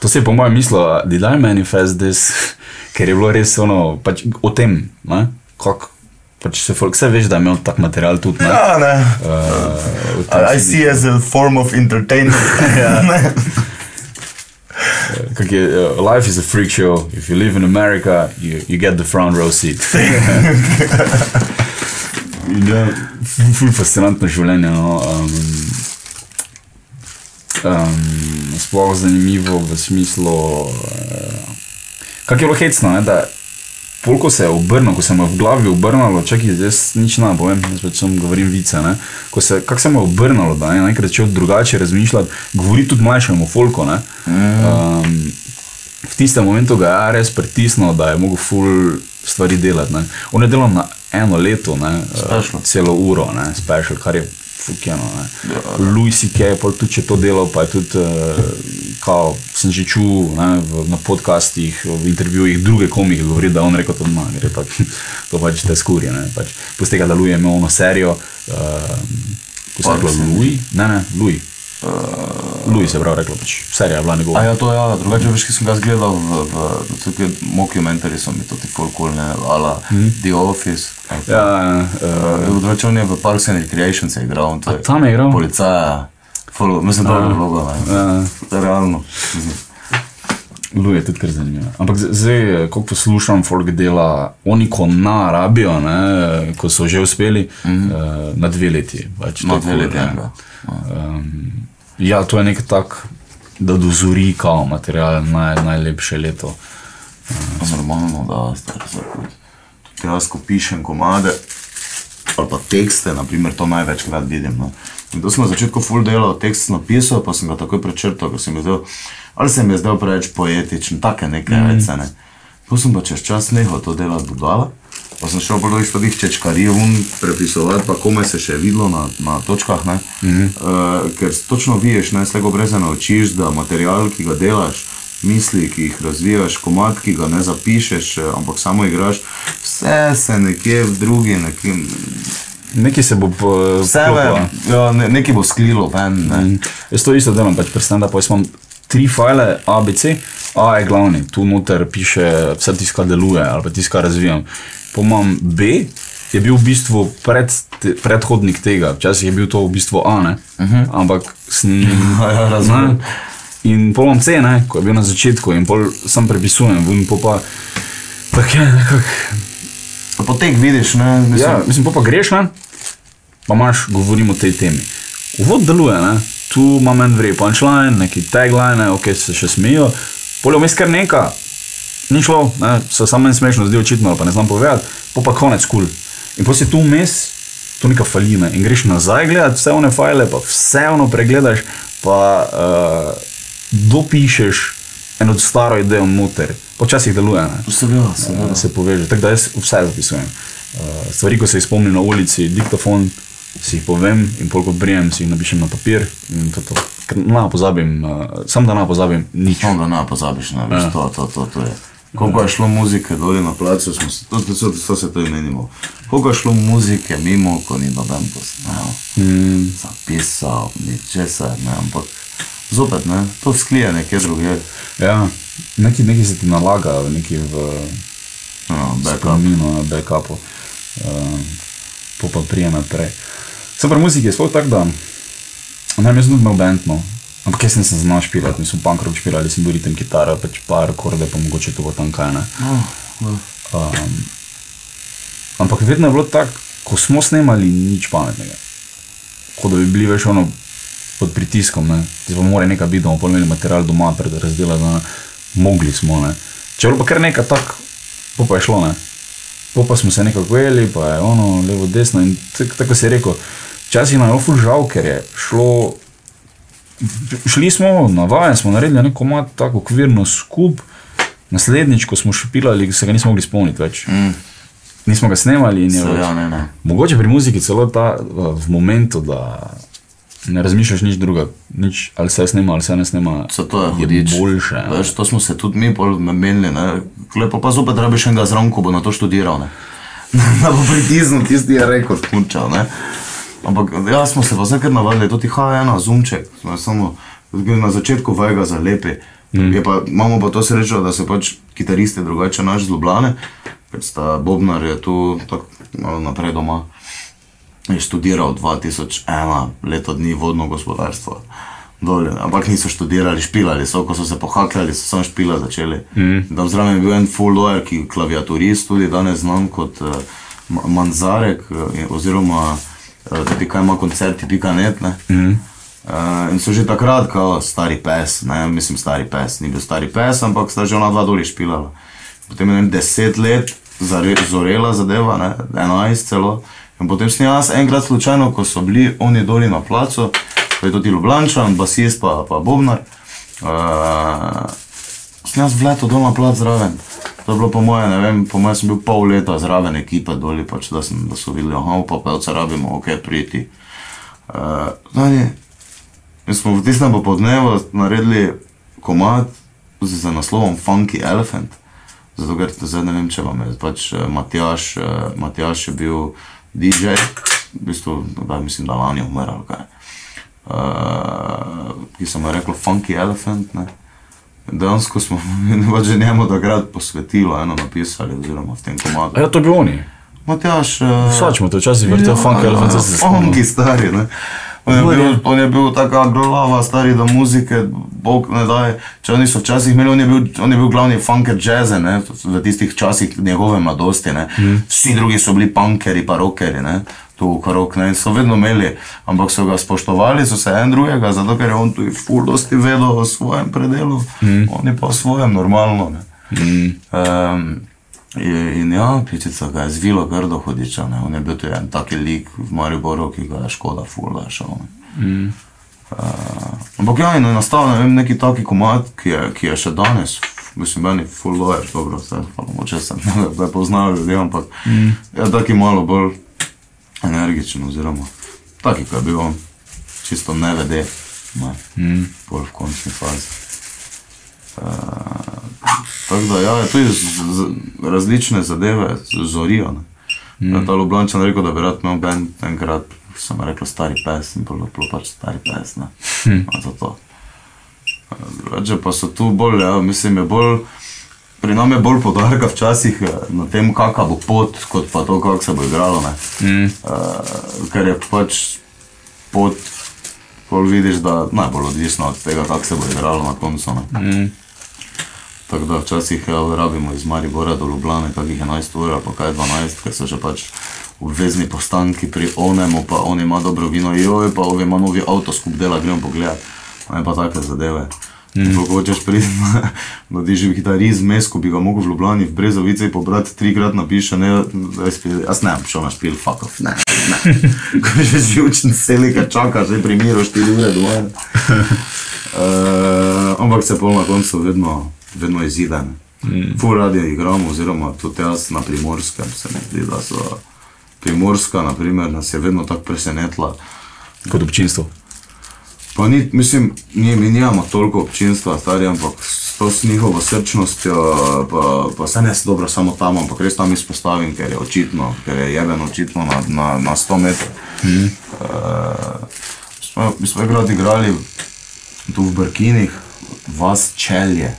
Speaker 2: To se je po mojem mislil, da I manifest this, ker je bilo res ono, pač o tem, ne, kako. Pač se folk, vse veš, da je imel tak material tudi. Ne,
Speaker 3: Ja, ne.
Speaker 2: uh,
Speaker 3: I, see as a form of entertainment. ja.
Speaker 2: Kak je, uh, life is a freak show. If you live in America, you, you get the front row seat. Ja, ful, fascinantno življenje. No. Um, um, sploh zanimivo v smislu, uh, kako je bilo hecno, ne, da polko se je obrnil, ko se mu je v glavi obrnilo, čakaj, jaz nič ne povem, jaz pač sem govorim vice, ne. Ko se, kak se mu je obrnilo, da je najkrat začel drugače razmišljati, govori tudi mlajšemu folku, ne. Um, v tistem momentu ga je res pritisnil, da je mogel ful stvari delati, ne. On je delal na eno leto, ne,
Speaker 3: Special.
Speaker 2: celo uro, ne, special, kar je fukjeno, ne. Louis C.K. je pol tudi če to delal, pa je tudi, uh, kao, sem že čul ne, v, na podcastih, v intervjujih druge komike govori, da je on rekel, to ma, gre tak, to pač te skurje, pač. Plus tega, da Louis je imel ono serijo, uh, ko se je reklo Louis, ne, ne, Louis. Louis se je prav reklo, pač serija je bila njegova.
Speaker 3: A ja, to ja, drugače veš, ki sem ga gledal v, v tukaj mockumentary, so mi to ti folk cool, ne, ala The Office. pa-
Speaker 2: Ja, uh,
Speaker 3: drugače on je v Parks and Recreation se je igral, on to je
Speaker 2: tam je igral?
Speaker 3: Policaja, full, mislim, da je vlogo, ne.
Speaker 2: Ja.
Speaker 3: Realno.
Speaker 2: Lu je tudi kar zanimivo. Ampak z- zdaj, ko poslušam, folk dela, oni ko na rabijo, ne, ko so že uspeli, mm -hmm. uh, na dve leti. Pač,
Speaker 3: Na
Speaker 2: to
Speaker 3: dve leti, ja.
Speaker 2: Um, ja, to je nek tak, da dozori kao material naj, najlepše leto.
Speaker 3: Normalno, da star, zdaj, kot- tudi jaz, ko pišem komade ali pa tekste, naprimer, to največkrat vidim. No. In to sem na začetku full delal, tekst sem napisal, pa sem ga takoj prečrtal, ker se mi je zdel, ali se mi je zdel preveč poetičen, take neke mm. vece. Ne. Potem sem pa čez čas nehal to delati dodala. Pa sem šel bolj iz teh čečkarij un prepisovati, pa kome se še je videlo na, na točkah. Mm -hmm. uh, ker točno vidiš, ne slego brez se naučiš, da material, ki ga delaš, misli, ki jih razvijaš, komat, ki ga ne zapišeš, eh, ampak samo igraš, vse se nekje v drugi, nekje,
Speaker 2: Nekaj se bo po-
Speaker 3: vse ve, ja, ne, nekaj bo skrilo ven. Ne.
Speaker 2: Mm. Jaz to isto delam, pač predstavljam, da pa jaz imam tri file, A, B, C, A je glavni, tu noter piše vse tisto, kar deluje ali pa tisto, kar razvijam. Pa imam B, je bil v bistvu pred, te, predhodnik tega, včasih je bil to v bistvu A, ne? Uh -huh. ampak sem.
Speaker 3: Ja, razumem.
Speaker 2: In pol imam C, ne, ko je bil na začetku in pol sem prepisujem, in pol pa. Tako je nekako.
Speaker 3: Potek vidiš, ne, mislim,
Speaker 2: Ja, mislim, pol pa greš, ne? pa imaš, govorimo o tej temi. Uvod deluje, ne? Tu imam en vrej punčline, neki tagline, ok, se še smejijo, polje vmes kar neka, ni šlo, ne? se samo en smešno zdi očitno, ali pa ne znam povedati, pol pa konec kul. Cool. In potem si tu vmes, tu neka falina in greš nazaj gledati vse one file, pa vse ono pregledaš, pa uh, dopišeš eno staro idejo noter. Počasih deluje, ne?
Speaker 3: seveda, seveda.
Speaker 2: da se poveže. Tako da jaz vse zapisujem. Uh, stvari, ko se jih spomnim na ulici, diktafon, si jih povem in pol kot brijem, si jih napišem na papir in to. to. Ne pozabim, uh, sam da ne pozabim nič.
Speaker 3: Samo da ne pozabiš, ne veš, to, to, to, to je. Koliko je šlo muzike dolje na placu, smo se, to, to, to, to se to imenimo. Koliko je šlo muzike mimo, ko ni noben posnel, mm. zapisal, ničesar, ne, ampak zopet, ne, to sklije nekje druge,
Speaker 2: Ja, neki, neki se ti nalaga, neki v
Speaker 3: no, backup.
Speaker 2: spominu, na backupu, uh, po pa prije Sem pri muziki, sploh tako da, ne vem, jaz sem tudi imel band, no. Ampak jaz nisem znal špilati, nisem punk rock špilali, sem bil ritem kitara, pač par akorde, pa mogoče to tam kaj ne. Um, ampak vedno je bilo tako, ko smo snemali, nič pametnega. Kot da bi bili več ono pod pritiskom, ne. zdaj pa mora nekaj biti, da bomo pol imeli material doma, pred razdelati, da mogli smo. Ne. Če je bilo pa kar nekaj tak, po pa je šlo, ne. Po pa smo se nekako ujeli, pa je ono levo, desno in tak- tako se je rekel. Včasih je bilo ful žal, ker je šlo šli smo na vaje, smo naredili neko mat, tako okvirno skup, naslednjič, ko smo špilali, se ga nismo mogli spomniti več. Mm. Nismo ga snemali in je
Speaker 3: Se, ja, ne, ne.
Speaker 2: Mogoče pri muziki celo ta v momentu, da ne razmišljaš nič druga, nič, ali se snema ali se ne snema.
Speaker 3: Zato je
Speaker 2: je
Speaker 3: hudič.
Speaker 2: boljše. ja.
Speaker 3: Veš, to smo se tudi mi menili, ne. Lepo pa zopet rabiš enega zraven, ko bo na to študiral, ne. da bo pritisnil tisti je rekord punčal, ne. Ampak ja, smo se pa zdaj kar navadili, to ti H1, zoomček, smo samo na začetku vajga zalepi. Mm. Pa, imamo pa to srečo, da se pač kitaristi drugače naš z Ljubljane, ker sta Bobnar je tu tako malo naprej doma. Je študiral 2001, leto dni vodno gospodarstvo. Dolje, ampak niso študirali, špilali so, ko so se pohakljali, so samo špila začeli. Mm. Tam zraven je bil en full lawyer, ki je klaviaturist, tudi danes znam kot uh, Manzarek, uh, oziroma uh, tudi kaj ima koncerti.net. Mm. Uh, in so že takrat, kot stari pes, ne, mislim, stari pes, ni bil stari pes, ampak sta že ona dva dolje špilala. Potem je ne vem, deset let zorela zadeva, ne, 11 celo. In potem sem jaz enkrat slučajno, ko so bili oni doli na placu, to je tudi Ljubljančan, basist pa, pa Bobnar, uh, sem jaz vletel doma plac zraven. To je bilo po moje, ne vem, po moje sem bil pol leta zraven ekipe doli, pač, da, sem, da so videli, aha, pa pevca rabimo, ok, priti. Uh, dalje, Mi smo v tistem popoldnevu naredili komat z, z naslovom Funky Elephant. Zato, ker zdaj ne vem, če vam je pač eh, Matjaš, eh, Matjaš je bil DJ, v bistvu, da mislim, da lani umrl, kaj. Uh, ki sem mu rekel Funky Elephant, ne. Dejansko smo pač že njemu takrat posvetilo, eno napisali, oziroma v tem komadu.
Speaker 2: Ja, to bi oni.
Speaker 3: Matjaš,
Speaker 2: Vsač mu to včasih vrtel funk, ali funk se spomnim.
Speaker 3: Funky stari, ne. On je, bil, on je bil taka glava, stari do muzike, bog ne daj. Če oni so včasih imeli, on je bil, on je bil glavni funker jazze, ne, v tistih časih njegove mladosti, ne. Vsi drugi so bili punkeri pa rockeri, ne, tu v Karok, ne, so vedno imeli, ampak so ga spoštovali, so se en drugega, zato ker je on tudi ful dosti vedel o svojem predelu, oni pa o svojem normalno, ne. Um, In, in ja, pičica ga je zvilo grdo hodiča, ne. on je bil tudi en taki lik v Mariboru, ki ga je škoda ful, da je šel.
Speaker 2: Mm.
Speaker 3: Uh, ampak ja, in je nastal ne neki taki komat, ki je, ki je še danes, mislim, meni ful lojer, dobro, se, pa mogoče sem ne poznal ljudi, ampak mm. je taki malo bolj energičen, oziroma taki, kot je bil on, čisto nevede, ne, mm. bolj v končni fazi. Uh, tako da, ja, tudi z, z, različne zadeve zorijo. Mm. Ja, ta Ljubljančan rekel, da bi rad imel bend, enkrat sem rekel stari pes in bilo pač stari pes. Ne. Mm. Zato. Drugače pa so tu bolj, ja, mislim, je bolj. Pri nam je bolj podarka včasih eh, na tem, kakšna bo pot, kot pa to, kako se bo igralo. Mm. Uh, ker je pač pot, bolj vidiš, da najbolj odvisno od tega, kako se bo igralo na koncu.
Speaker 2: Mm.
Speaker 3: Tako da včasih ja, rabimo iz Maribora do Ljubljana, kakih 11 ur pa kaj 12, ker so že pač obvezni postanki pri onemu, pa on ima dobro vino, joj, pa on ima novi avto, skup dela, gremo pogledat. Ne pa take zadeve. Mm. Ko hočeš priti na, na diži kitarist, mes, ko bi ga mogel v Ljubljani v Brezovici pobrati, trikrat napiše, ne, da je jaz ne šel na špil, fuck off, ne, ne. Ko je že živčen celika čaka, že pri miru 4 ure doma. Uh, ampak se pol na koncu vedno, vedno izide. Mm. Ful radi igramo, oziroma tudi jaz na primorskem se mi zdi, da so primorska, naprimer, nas je vedno tako presenetila.
Speaker 2: Kot občinstvo.
Speaker 3: Pa ni, mislim, ni, mi nimamo toliko občinstva, stari, ampak to s njihovo srčnostjo, pa, pa se ne dobro samo tam, ampak res tam izpostavim, ker je očitno, ker je jebeno očitno na, na, na 100 metrov. Mm. Uh, smo, mi smo enkrat igrali tu v Brkinih, vas Čelje.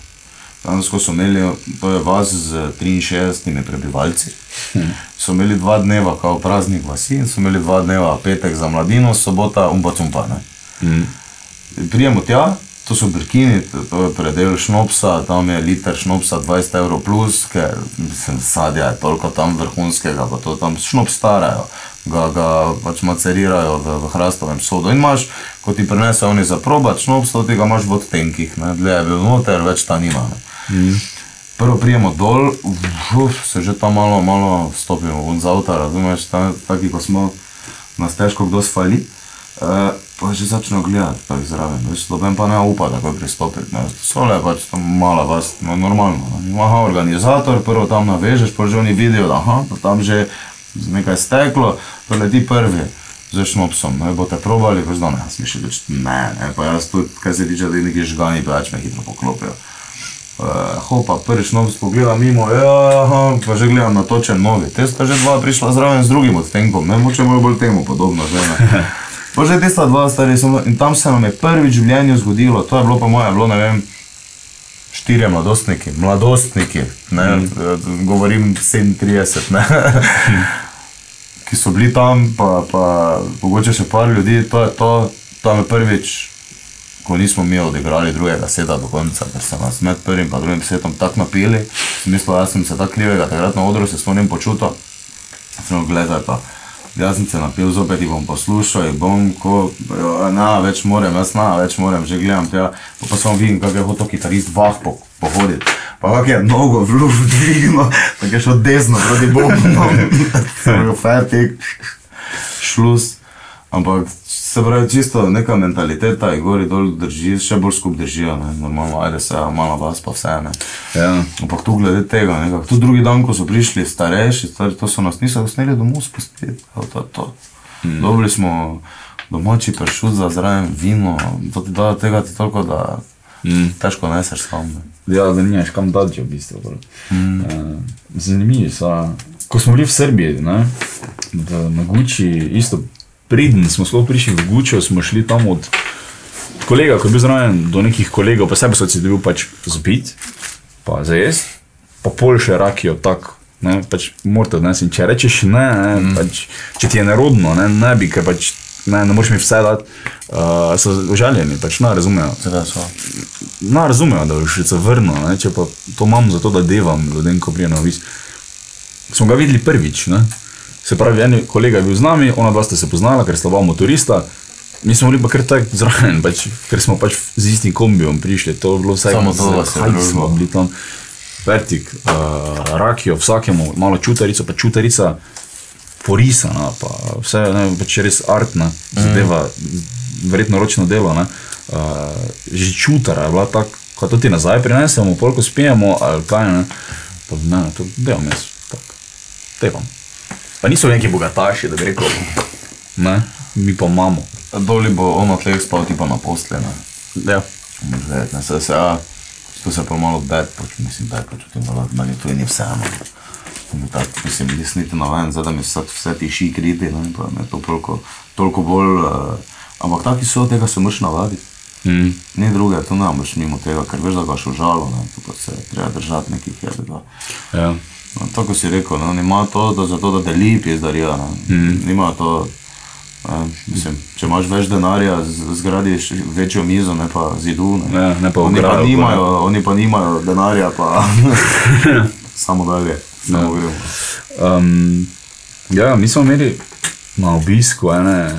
Speaker 3: Danes, ko so imeli, to je vas z 63 prebivalci. Hmm. So imeli dva dneva, kao praznik vasi, in so imeli dva dneva, petek za mladino, sobota, umpa cumpa. ne.
Speaker 2: Mm.
Speaker 3: Prijemo tja, to so brkini, to- je predel šnopsa, tam je liter šnopsa 20 evrov plus, ker mislim, sadja je toliko tam vrhunskega, pa to tam šnop starajo, ga, ga pač macerirajo v, v hrastovem sodu. In imaš, ko ti prinesejo oni za probat šnopsa, to tega imaš v odtenkih, ne, dlje je bil noter, več ta nima. Ne. Mm. Prvo prijemo dol, uf, se že tam malo, malo stopimo ven z avta, razumeš, ta, taki ko smo, nas težko kdo sfali. Uh, pa že začnejo gledati, pa jih zraven, veš, noben pa ne upa takoj pristopiti. Ne. Sole je pač tam mala vas, no, normalno. Ne. Aha, organizator, prvo tam navežeš, pa že oni vidijo, da aha, pa tam že nekaj steklo, pa leti prvi. Z šnopsom, ne boste probali, pa zdaj ne, jaz mi še reči, ne, ne, pa jaz tudi, kaj se tiče, da neki žgani, pa več me hitro poklopijo. Uh, hopa, prvič nov pogleda mimo, ja, aha, pa že gledam na točen novi. Te sta že dva prišla zraven z drugim odtenkom, ne moče malo bolj temu podobno, že ne. Pa že tista dva stari smo, in tam se nam je prvič v življenju zgodilo, to je bilo po mojem, bilo ne vem, štirje mladostniki, mladostniki, ne, mm. govorim 37, ne, ki so bili tam, pa, pa mogoče še par ljudi, to je to, tam je prvič, ko nismo mi odigrali drugega seta do konca, ker so nas med prvim in drugim setom tako napili, v smislu, jaz sem se tako krivega takrat na odru se spomnim počutil, sem rekel, gledaj pa, jaz sem se napil, zopet jih bom poslušal in bom, ko, na, več morem, jaz na, več morem, že gledam tja, pa, pa samo vidim, kako je hotel kitarist vah po, pohoditi. pa kak je nogo v luft dvignil, tako je šel desno proti bombom, samo fertik, šlus. Ampak se pravi, čisto neka mentaliteta je gori dol drži, še bolj skup držijo, ne, normalno, ajde se, mala vas pa vse, ne.
Speaker 2: Ja.
Speaker 3: Ampak tu glede tega, nekako, tu drugi dan, ko so prišli starejši, stari, to so nas niso sneli domov spustiti, to, to, to. Mm. Dobili smo domači pršut za zraven vino, to ti da tega ti toliko, da
Speaker 2: Mm.
Speaker 3: težko neseš sam. Ne.
Speaker 2: Ja, da nimaš kam dati, v bistvu. Mm. Uh, zanimivi so. Ko smo bili v Srbiji, ne, na Guči, isto pridni smo sploh prišli v Gučo, smo šli tam od kolega, ko je bil zraven, do nekih kolegov, pa sebe so si dobil pač zbit, pa za jesti, pa pol še rakijo tako. Ne, pač morate odnesti. In Če rečeš ne, ne mm. pač, če ti je nerodno, ne, ne bi, ker pač ne, ne moreš mi vse dati, uh, so užaljeni, pač ne razumejo. No, razumejo, da boš se vrnil, ne? če pa to imam zato, da devam ljudem, ko prijem na vis. Smo ga videli prvič. Ne? Se pravi, en kolega je bil z nami, ona dva sta se poznala, ker sta dva motorista. Mi smo bili pa kar tako zraven, pač, ker smo pač z istim kombijom prišli. To je bilo vse
Speaker 3: Samo je
Speaker 2: kaj
Speaker 3: družilo.
Speaker 2: smo bili tam. Vertik, uh, rakijo vsakemu, malo čutarico, pa čutarica porisana, pa vse ne, pač res artna zadeva, verjetno ročno delo. Ne. Uh, že čutara je bila tako, kot ti nazaj prinesemo, polko spijemo, ali kaj ne. Pa ne, to delam jaz, tako. Tevam. Pa niso neki bogataši, da bi rekel, ne, mi pa imamo.
Speaker 3: Doli bo on na tleh spal, ti pa na postelji.
Speaker 2: Ja.
Speaker 3: Ne, se, se, a, tu se pa malo bed, pač, mislim, bed počutim, da meni tu ni vseeno. In tako, mislim, jaz niti navajen, zdaj da mi vse, vse ti ši kriti, ne, pa me to toliko, toliko bolj, uh, ampak taki so, tega se moraš navaditi.
Speaker 2: Mm.
Speaker 3: Ni druge, to ne moreš mimo tega, ker veš, da ga še užalo, ne, tu pa se treba držati nekih jedega.
Speaker 2: Ja.
Speaker 3: No, tako si rekel, no, nima to, da zato, da deli pizdarija, ne. Mm. Nima to, eh, mislim, če imaš več denarja, zgradiš večjo mizo, ne pa zidu, ne.
Speaker 2: Ja, ne pa
Speaker 3: oni, pa
Speaker 2: ograjo,
Speaker 3: nimajo, oni pa nimajo denarja, pa samo dalje, samo
Speaker 2: Ja.
Speaker 3: gremo.
Speaker 2: Um, ja, mi smo imeli na obisku ene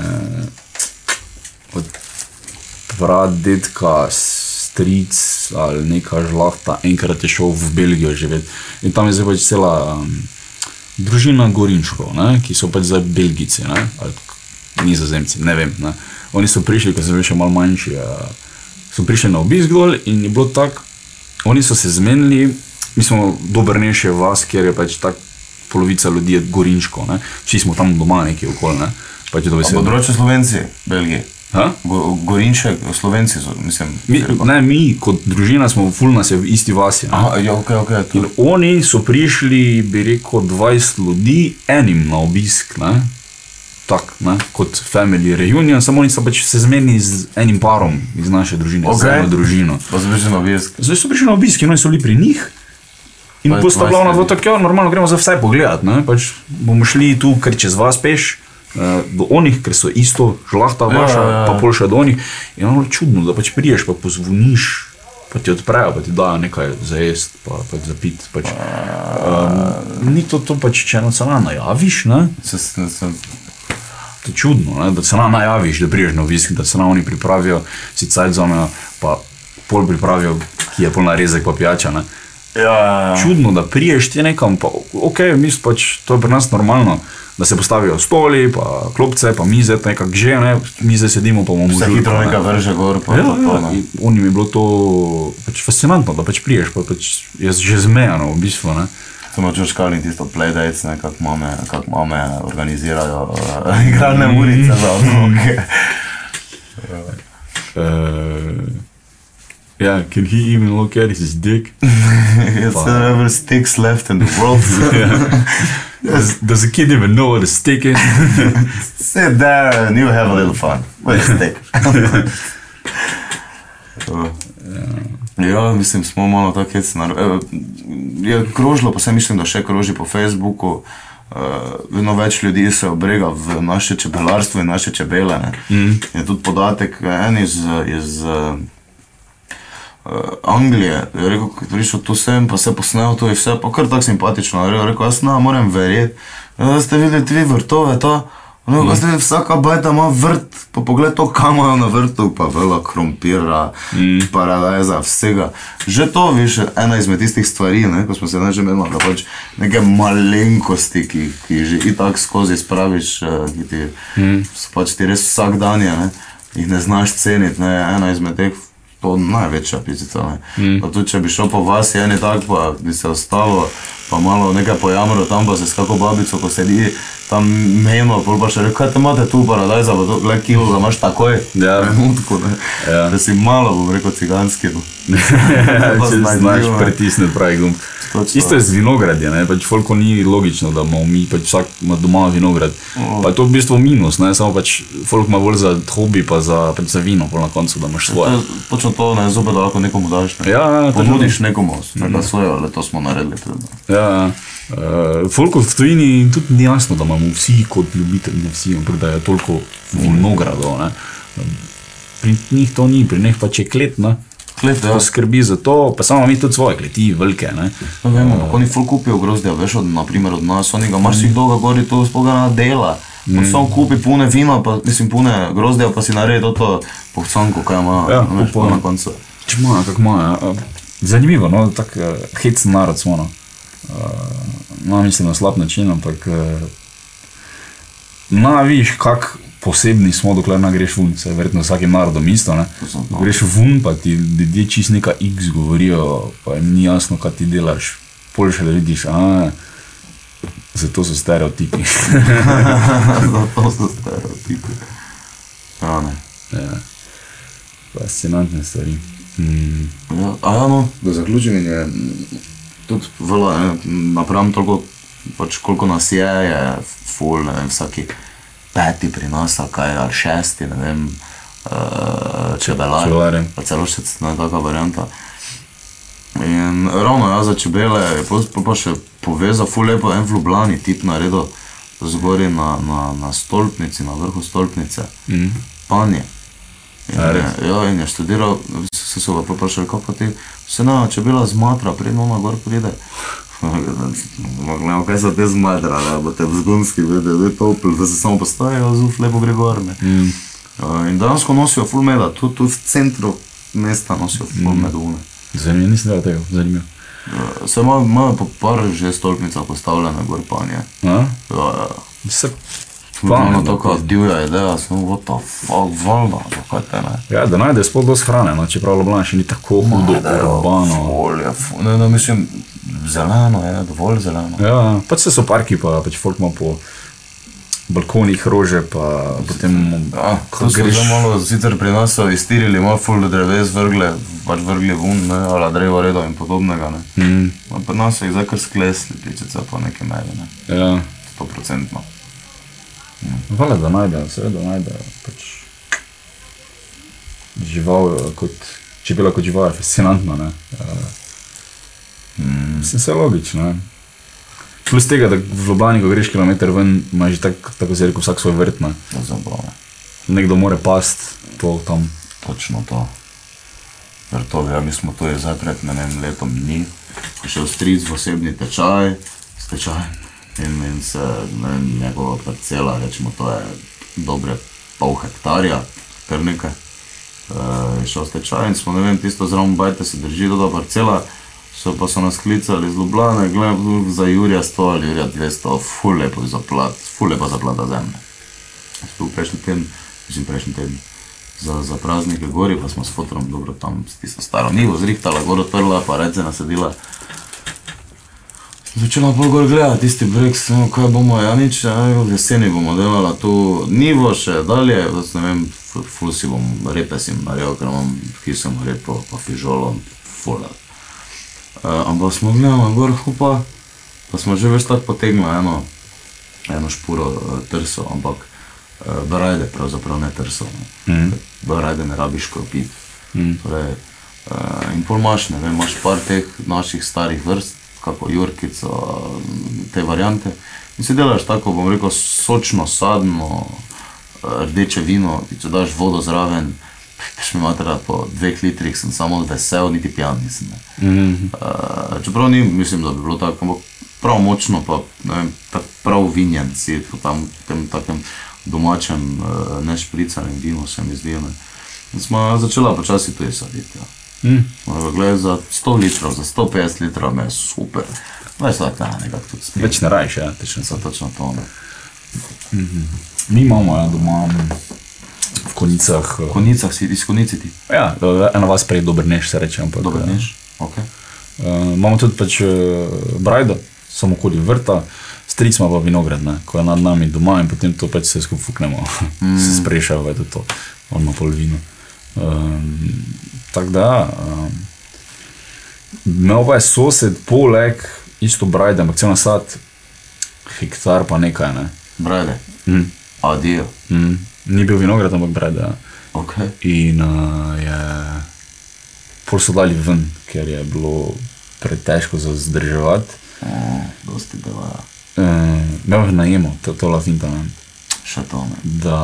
Speaker 2: od brat, dedka, stric ali neka žlahta, enkrat je šel v Belgijo živeti. In tam je zdaj pač cela um, družina Gorinčkov, ne, ki so pač zdaj Belgici, ne, ali nizozemci, ne vem. Ne. Oni so prišli, ko so bili še malo manjši, uh, so prišli na obisk dol in je bilo tako, oni so se zmenili, mi smo dobrnejši vas, kjer je pač tako polovica ljudi je Gorinčko, ne. vsi smo tam doma neki okoli, ne. Pač
Speaker 3: področje Slovenci, Belgiji. Go, Gorinšek, Slovenci so, mislim.
Speaker 2: Mi, ne, mi kot družina smo, ful nas je v isti vasi. Ne.
Speaker 3: Aha, ja, ok, ok, tu.
Speaker 2: In oni so prišli, bi rekel, 20 ljudi, enim na obisk, ne? tak, ne? kot family reunion, samo oni so pač se zmenili z enim parom iz naše družine,
Speaker 3: Ok.
Speaker 2: z eno družino.
Speaker 3: Pa zbežen obisk.
Speaker 2: Zdaj so prišli na obisk in oni so bili pri njih. In
Speaker 3: Pa je
Speaker 2: posta
Speaker 3: 20
Speaker 2: bila ona
Speaker 3: ljudi.
Speaker 2: dva tako, normalno gremo za vse pogledat. Ne? Pač bomo šli tu, ker čez vas peš. Eh, Do onih, ker so isto žlahta vaša,
Speaker 3: ja, ja.
Speaker 2: pa pol še do onih. In ono je čudno, da pač priješ, pa pozvoniš, pa ti odprejo, pa ti dajo nekaj za jesti, pa pač za pit. Pač. Um, ni to, to pač, če se nam najaviš, ne?
Speaker 3: Se, se, se,
Speaker 2: To je čudno, ne? da se nam najaviš, da priješ na obisk, da se nam oni pripravijo, si cajt zamejo, pa pol pripravijo, ki je polna rezek pa pijača. Ne?
Speaker 3: Ja, ja, ja.
Speaker 2: Čudno, da priješ ti nekam, pa ok, mi pač, to je pri nas normalno, da se postavijo stoli, pa klopce, pa mize, nekako že, ne, mi zdaj sedimo, pa bomo žurko,
Speaker 3: hitro
Speaker 2: ne.
Speaker 3: nekaj vrže gor, pa
Speaker 2: Ja,
Speaker 3: to,
Speaker 2: ja,
Speaker 3: ne.
Speaker 2: in onim je bilo to pač fascinantno, da pač priješ, pa pač je že zmejano v bistvu. Ne.
Speaker 3: Samo če škali tisto playdates, kako mame, kak mame organizirajo uh, igralne urice za otroke.
Speaker 2: Uh, yeah, can he even look at his dick?
Speaker 3: Is there ever sticks left in the world?
Speaker 2: Does, does the kid even know what a stick is?
Speaker 3: Sit there and you have a little fun. With a stick. Uh, Ja, mislim, smo malo tako hecni. Eh, Je krožilo, pa se mislim, da še kroži po Facebooku. Uh, vedno več ljudi se obrega v naše čebelarstvo in naše čebele. ne.
Speaker 2: Mm.
Speaker 3: Je tudi podatek, en iz, iz uh, Anglije, je rekel, ko prišel tu sem, pa se posnel to in vse, pa kar tako simpatično. Je rekel, jaz ne morem verjeti. Ja, ste videli tri vrtove, ta, No, mm. zdaj, vsaka bajta ima vrt, pa pogled to, kam imajo na vrtu, pa vela krompira, mm. paradajza, vsega. Že to, veš, ena izmed tistih stvari, ne, ko smo se ne že menili, da pač neke malenkosti, ki, ki že itak skozi spraviš, eh, ki ti, mm. so pač ti res vsak dan je, ne, jih ne znaš ceniti, ne, ena izmed teh, to največja pizzica. Mm. Tudi, če bi šel po vas, je eni tak, pa bi se ostalo, pa malo nekaj pojamro tam, pa se s kako babico, ko sedi tam mejno, pol pa še reče, kaj te imate tu, paradajza, pa to, gled kilo, ga imaš takoj,
Speaker 2: Ja.
Speaker 3: trenutku, ne.
Speaker 2: Ja.
Speaker 3: Da si malo, bom rekel, ciganski. No.
Speaker 2: Če
Speaker 3: znaj
Speaker 2: znaš
Speaker 3: ne.
Speaker 2: pritisniti pravi gumb.
Speaker 3: Točno.
Speaker 2: Isto je z vinogradje, ne? pač folko ni logično, da imamo mi pač vsak ima doma vinograd.
Speaker 3: Oh.
Speaker 2: Pa je to v bistvu minus, ne? samo pač folk ima bolj za hobi, pa za, pač za vino, pol na koncu, da imaš
Speaker 3: To
Speaker 2: svoje.
Speaker 3: je točno to, ne, zopet lahko nekomu daš. Ne.
Speaker 2: Ja, ja, to je
Speaker 3: Ponudiš nekomu, da svoje, ali to smo naredili. Tudi, no.
Speaker 2: Ja, uh, folko v tujini tudi ni jasno, da imamo vsi kot ljubitelji, ne vsi, ampak da je toliko vinogradov. ne. Pri njih to ni, pri njih pač je klet, ne?
Speaker 3: Klet, ja.
Speaker 2: skrbi za to, pa samo mi tudi svoje kleti, velike. Ne?
Speaker 3: No, vemo, ampak oni ful kupijo grozdja, veš, od, naprimer od nas, oni ga marsikdo ga gori, to spoga na dela. Mm. Sam kupi pune vina, pa mislim pune grozdja, pa si naredi to, to pohcanko, kaj ima,
Speaker 2: Ja,
Speaker 3: veš, pa na koncu.
Speaker 2: Če ima, kako ima. ja. Zanimivo, no, tako uh, hecen narod smo. No. No, mislim na slab način, ampak uh, na viš, kak posebni smo, dokler ne greš ven, se je verjetno vsakim narodom isto. Ne. Greš ven, pa ti ljudje čist neka X govorijo, pa jim ni jasno, kaj ti delaš. Pol še da vidiš, a zato so stereotipi.
Speaker 3: Zato so stereotipi. Ja, ne.
Speaker 2: ja. Fascinantne stvari. Mm.
Speaker 3: Ja, a ja, no, da zaključim in je tudi velo, ne, napram toliko, pač koliko nas je, je full, ne vem, vsaki peti pri nas, kaj, ali šesti, ne vem, uh, čebelar,
Speaker 2: Čebelarji.
Speaker 3: pa celo še ne taka varianta. In ravno ja, za čebele pol pa še povezal ful lepo en v Ljubljani, tip naredil zgori na, na, na stolpnici, na vrhu stolpnice,
Speaker 2: Mm.
Speaker 3: panje. In,
Speaker 2: A,
Speaker 3: je,
Speaker 2: res?
Speaker 3: ja, in je študiral, se so ga poprašali, kako ti, se na, če bila zmatra, predno ona gor pride. Gledamo, kaj so te zmatra, da bo te v zgonski videl, da je topel, da se samo postavijo, zuf lepo gre gor. ne.
Speaker 2: Mm.
Speaker 3: Uh, In dejansko nosijo full meda, tudi tu v centru mesta nosijo full
Speaker 2: Mm.
Speaker 3: medune.
Speaker 2: Zanimivo, nisem vedel tega, zanimivo.
Speaker 3: Uh, Se ima, ima pa par že stolpnica postavljene gor panje. Ja, ja.
Speaker 2: Se
Speaker 3: Pravno to, ko divja ideja, sem what the fuck, valda, zakaj te ne?
Speaker 2: Ja, da najdeš spod dosti hrane, no, čeprav Ljubljana še ni tako hudo, urbano.
Speaker 3: Ful je, ful, ne, no, mislim, zeleno je, dovolj zeleno.
Speaker 2: Ja, pač se so parki, pa pač folk ima po balkonih rože, pa potem...
Speaker 3: Ja, to so
Speaker 2: greš...
Speaker 3: že malo, sicer pri nas so iztirili, malo ful dreves vrgle, pač vrgli vun, ne, ali drevo redo in podobnega, ne.
Speaker 2: Mm.
Speaker 3: Pri nas so jih zdaj kar sklesli, pičica pa nekaj najde, ne.
Speaker 2: Ja.
Speaker 3: 100%. Ja,
Speaker 2: Hvala, da najdejo, seveda najdejo. Pač žival eh, kot, čebela kot žival je fascinantna. Ne? Uh, mm. Mislim, vse je logično. Plus tega, da v Ljubljani, ko greš kilometr ven, imaš že tak, tako se reko vsak svoj vrt. Ne?
Speaker 3: Zabravo.
Speaker 2: Nekdo more past, to tam.
Speaker 3: Točno to. Vrtove, ja, mi smo tu zdaj pred ne vem, letom dni, ko še v stric v osebni tečaj, s tečajem in, in se ne njegova parcela, rečemo, to je dobre pol hektarja, kar nekaj. Je šel stečaj in smo, ne vem, tisto zraven bajte se drži do ta parcela, so pa so nas klicali iz Ljubljane, gledaj, za Jurija 100 ali Jurija 200, ful lepo za plat, ful lepa za plata zemlje. Spil prejšnji teden, mislim prejšnji teden, za, za praznike gori, pa smo s fotorom dobro tam s tisto staro nivo zrihtala, gor odprla, pa rece nasedila. Začela bolj gor gledati tisti breg, no kaj bomo, ja nič, aj, v jeseni bomo delala tu nivo še dalje, zdaj ne vem, ful si bom, repe si naredil, ker imam kisem repo, pa fižolo, ful. Uh, ampak smo gledali gor, hupa, pa smo že več tako potegnili eno, eno špuro uh, trso, ampak uh, barajde pravzaprav ne trso. Ne.
Speaker 2: Mm.
Speaker 3: Barajde ne rabiš kropiti.
Speaker 2: Mm.
Speaker 3: Torej, uh, in pol imaš, ne vem, imaš par teh naših starih vrst, kako Jurkico, te variante. In si delaš tako, bom rekel, sočno, sadno, eh, rdeče vino, ki če daš vodo zraven, peš mi matera po dveh litrih, sem samo vesel, niti pijan nisem.
Speaker 2: Mm.
Speaker 3: Uh, čeprav ni, mislim, da bi bilo tako, ampak prav močno, pa vem, prav vinjen si po tam tem takem domačem, uh, nešpricanem vinu, se mi zdi. Ne. In smo začela počasi tudi saditi. Ja.
Speaker 2: Mm.
Speaker 3: Glede za 100 litrov, za 150 litrov, me je super. Veš, da je nekako tudi spet.
Speaker 2: Več ne rajš, ja, točno
Speaker 3: Za točno to. Ne.
Speaker 2: Mi imamo ja, doma mm, v konicah.
Speaker 3: V
Speaker 2: eh,
Speaker 3: konicah si, iz konici ti,
Speaker 2: Ja, eh, ena vas prej dober neš, se reče. Ampak,
Speaker 3: dobro
Speaker 2: eh,
Speaker 3: neš. Okay.
Speaker 2: Uh, imamo tudi pač uh, brajdo, samo okoli vrta, stric ima pa vinograd, ne, ko je nad nami doma in potem to pač vse skupaj fuknemo, mm. se sprešava v to, on ima pol vino. Um, Tako da, um, imel pa je sosed poleg isto brajde, ampak cel nasad, hektar pa nekaj, ne.
Speaker 3: Brajde,
Speaker 2: Mm.
Speaker 3: adijo.
Speaker 2: Mm. Ni bil vinograd, ampak brajde. Ja.
Speaker 3: Okay.
Speaker 2: In uh, je pol so dali ven, ker je bilo pretežko za zdrževati.
Speaker 3: Oh, dosti dela,
Speaker 2: Uh, imel je najemo, to, to lafinta. Ne.
Speaker 3: Še to ne.
Speaker 2: Da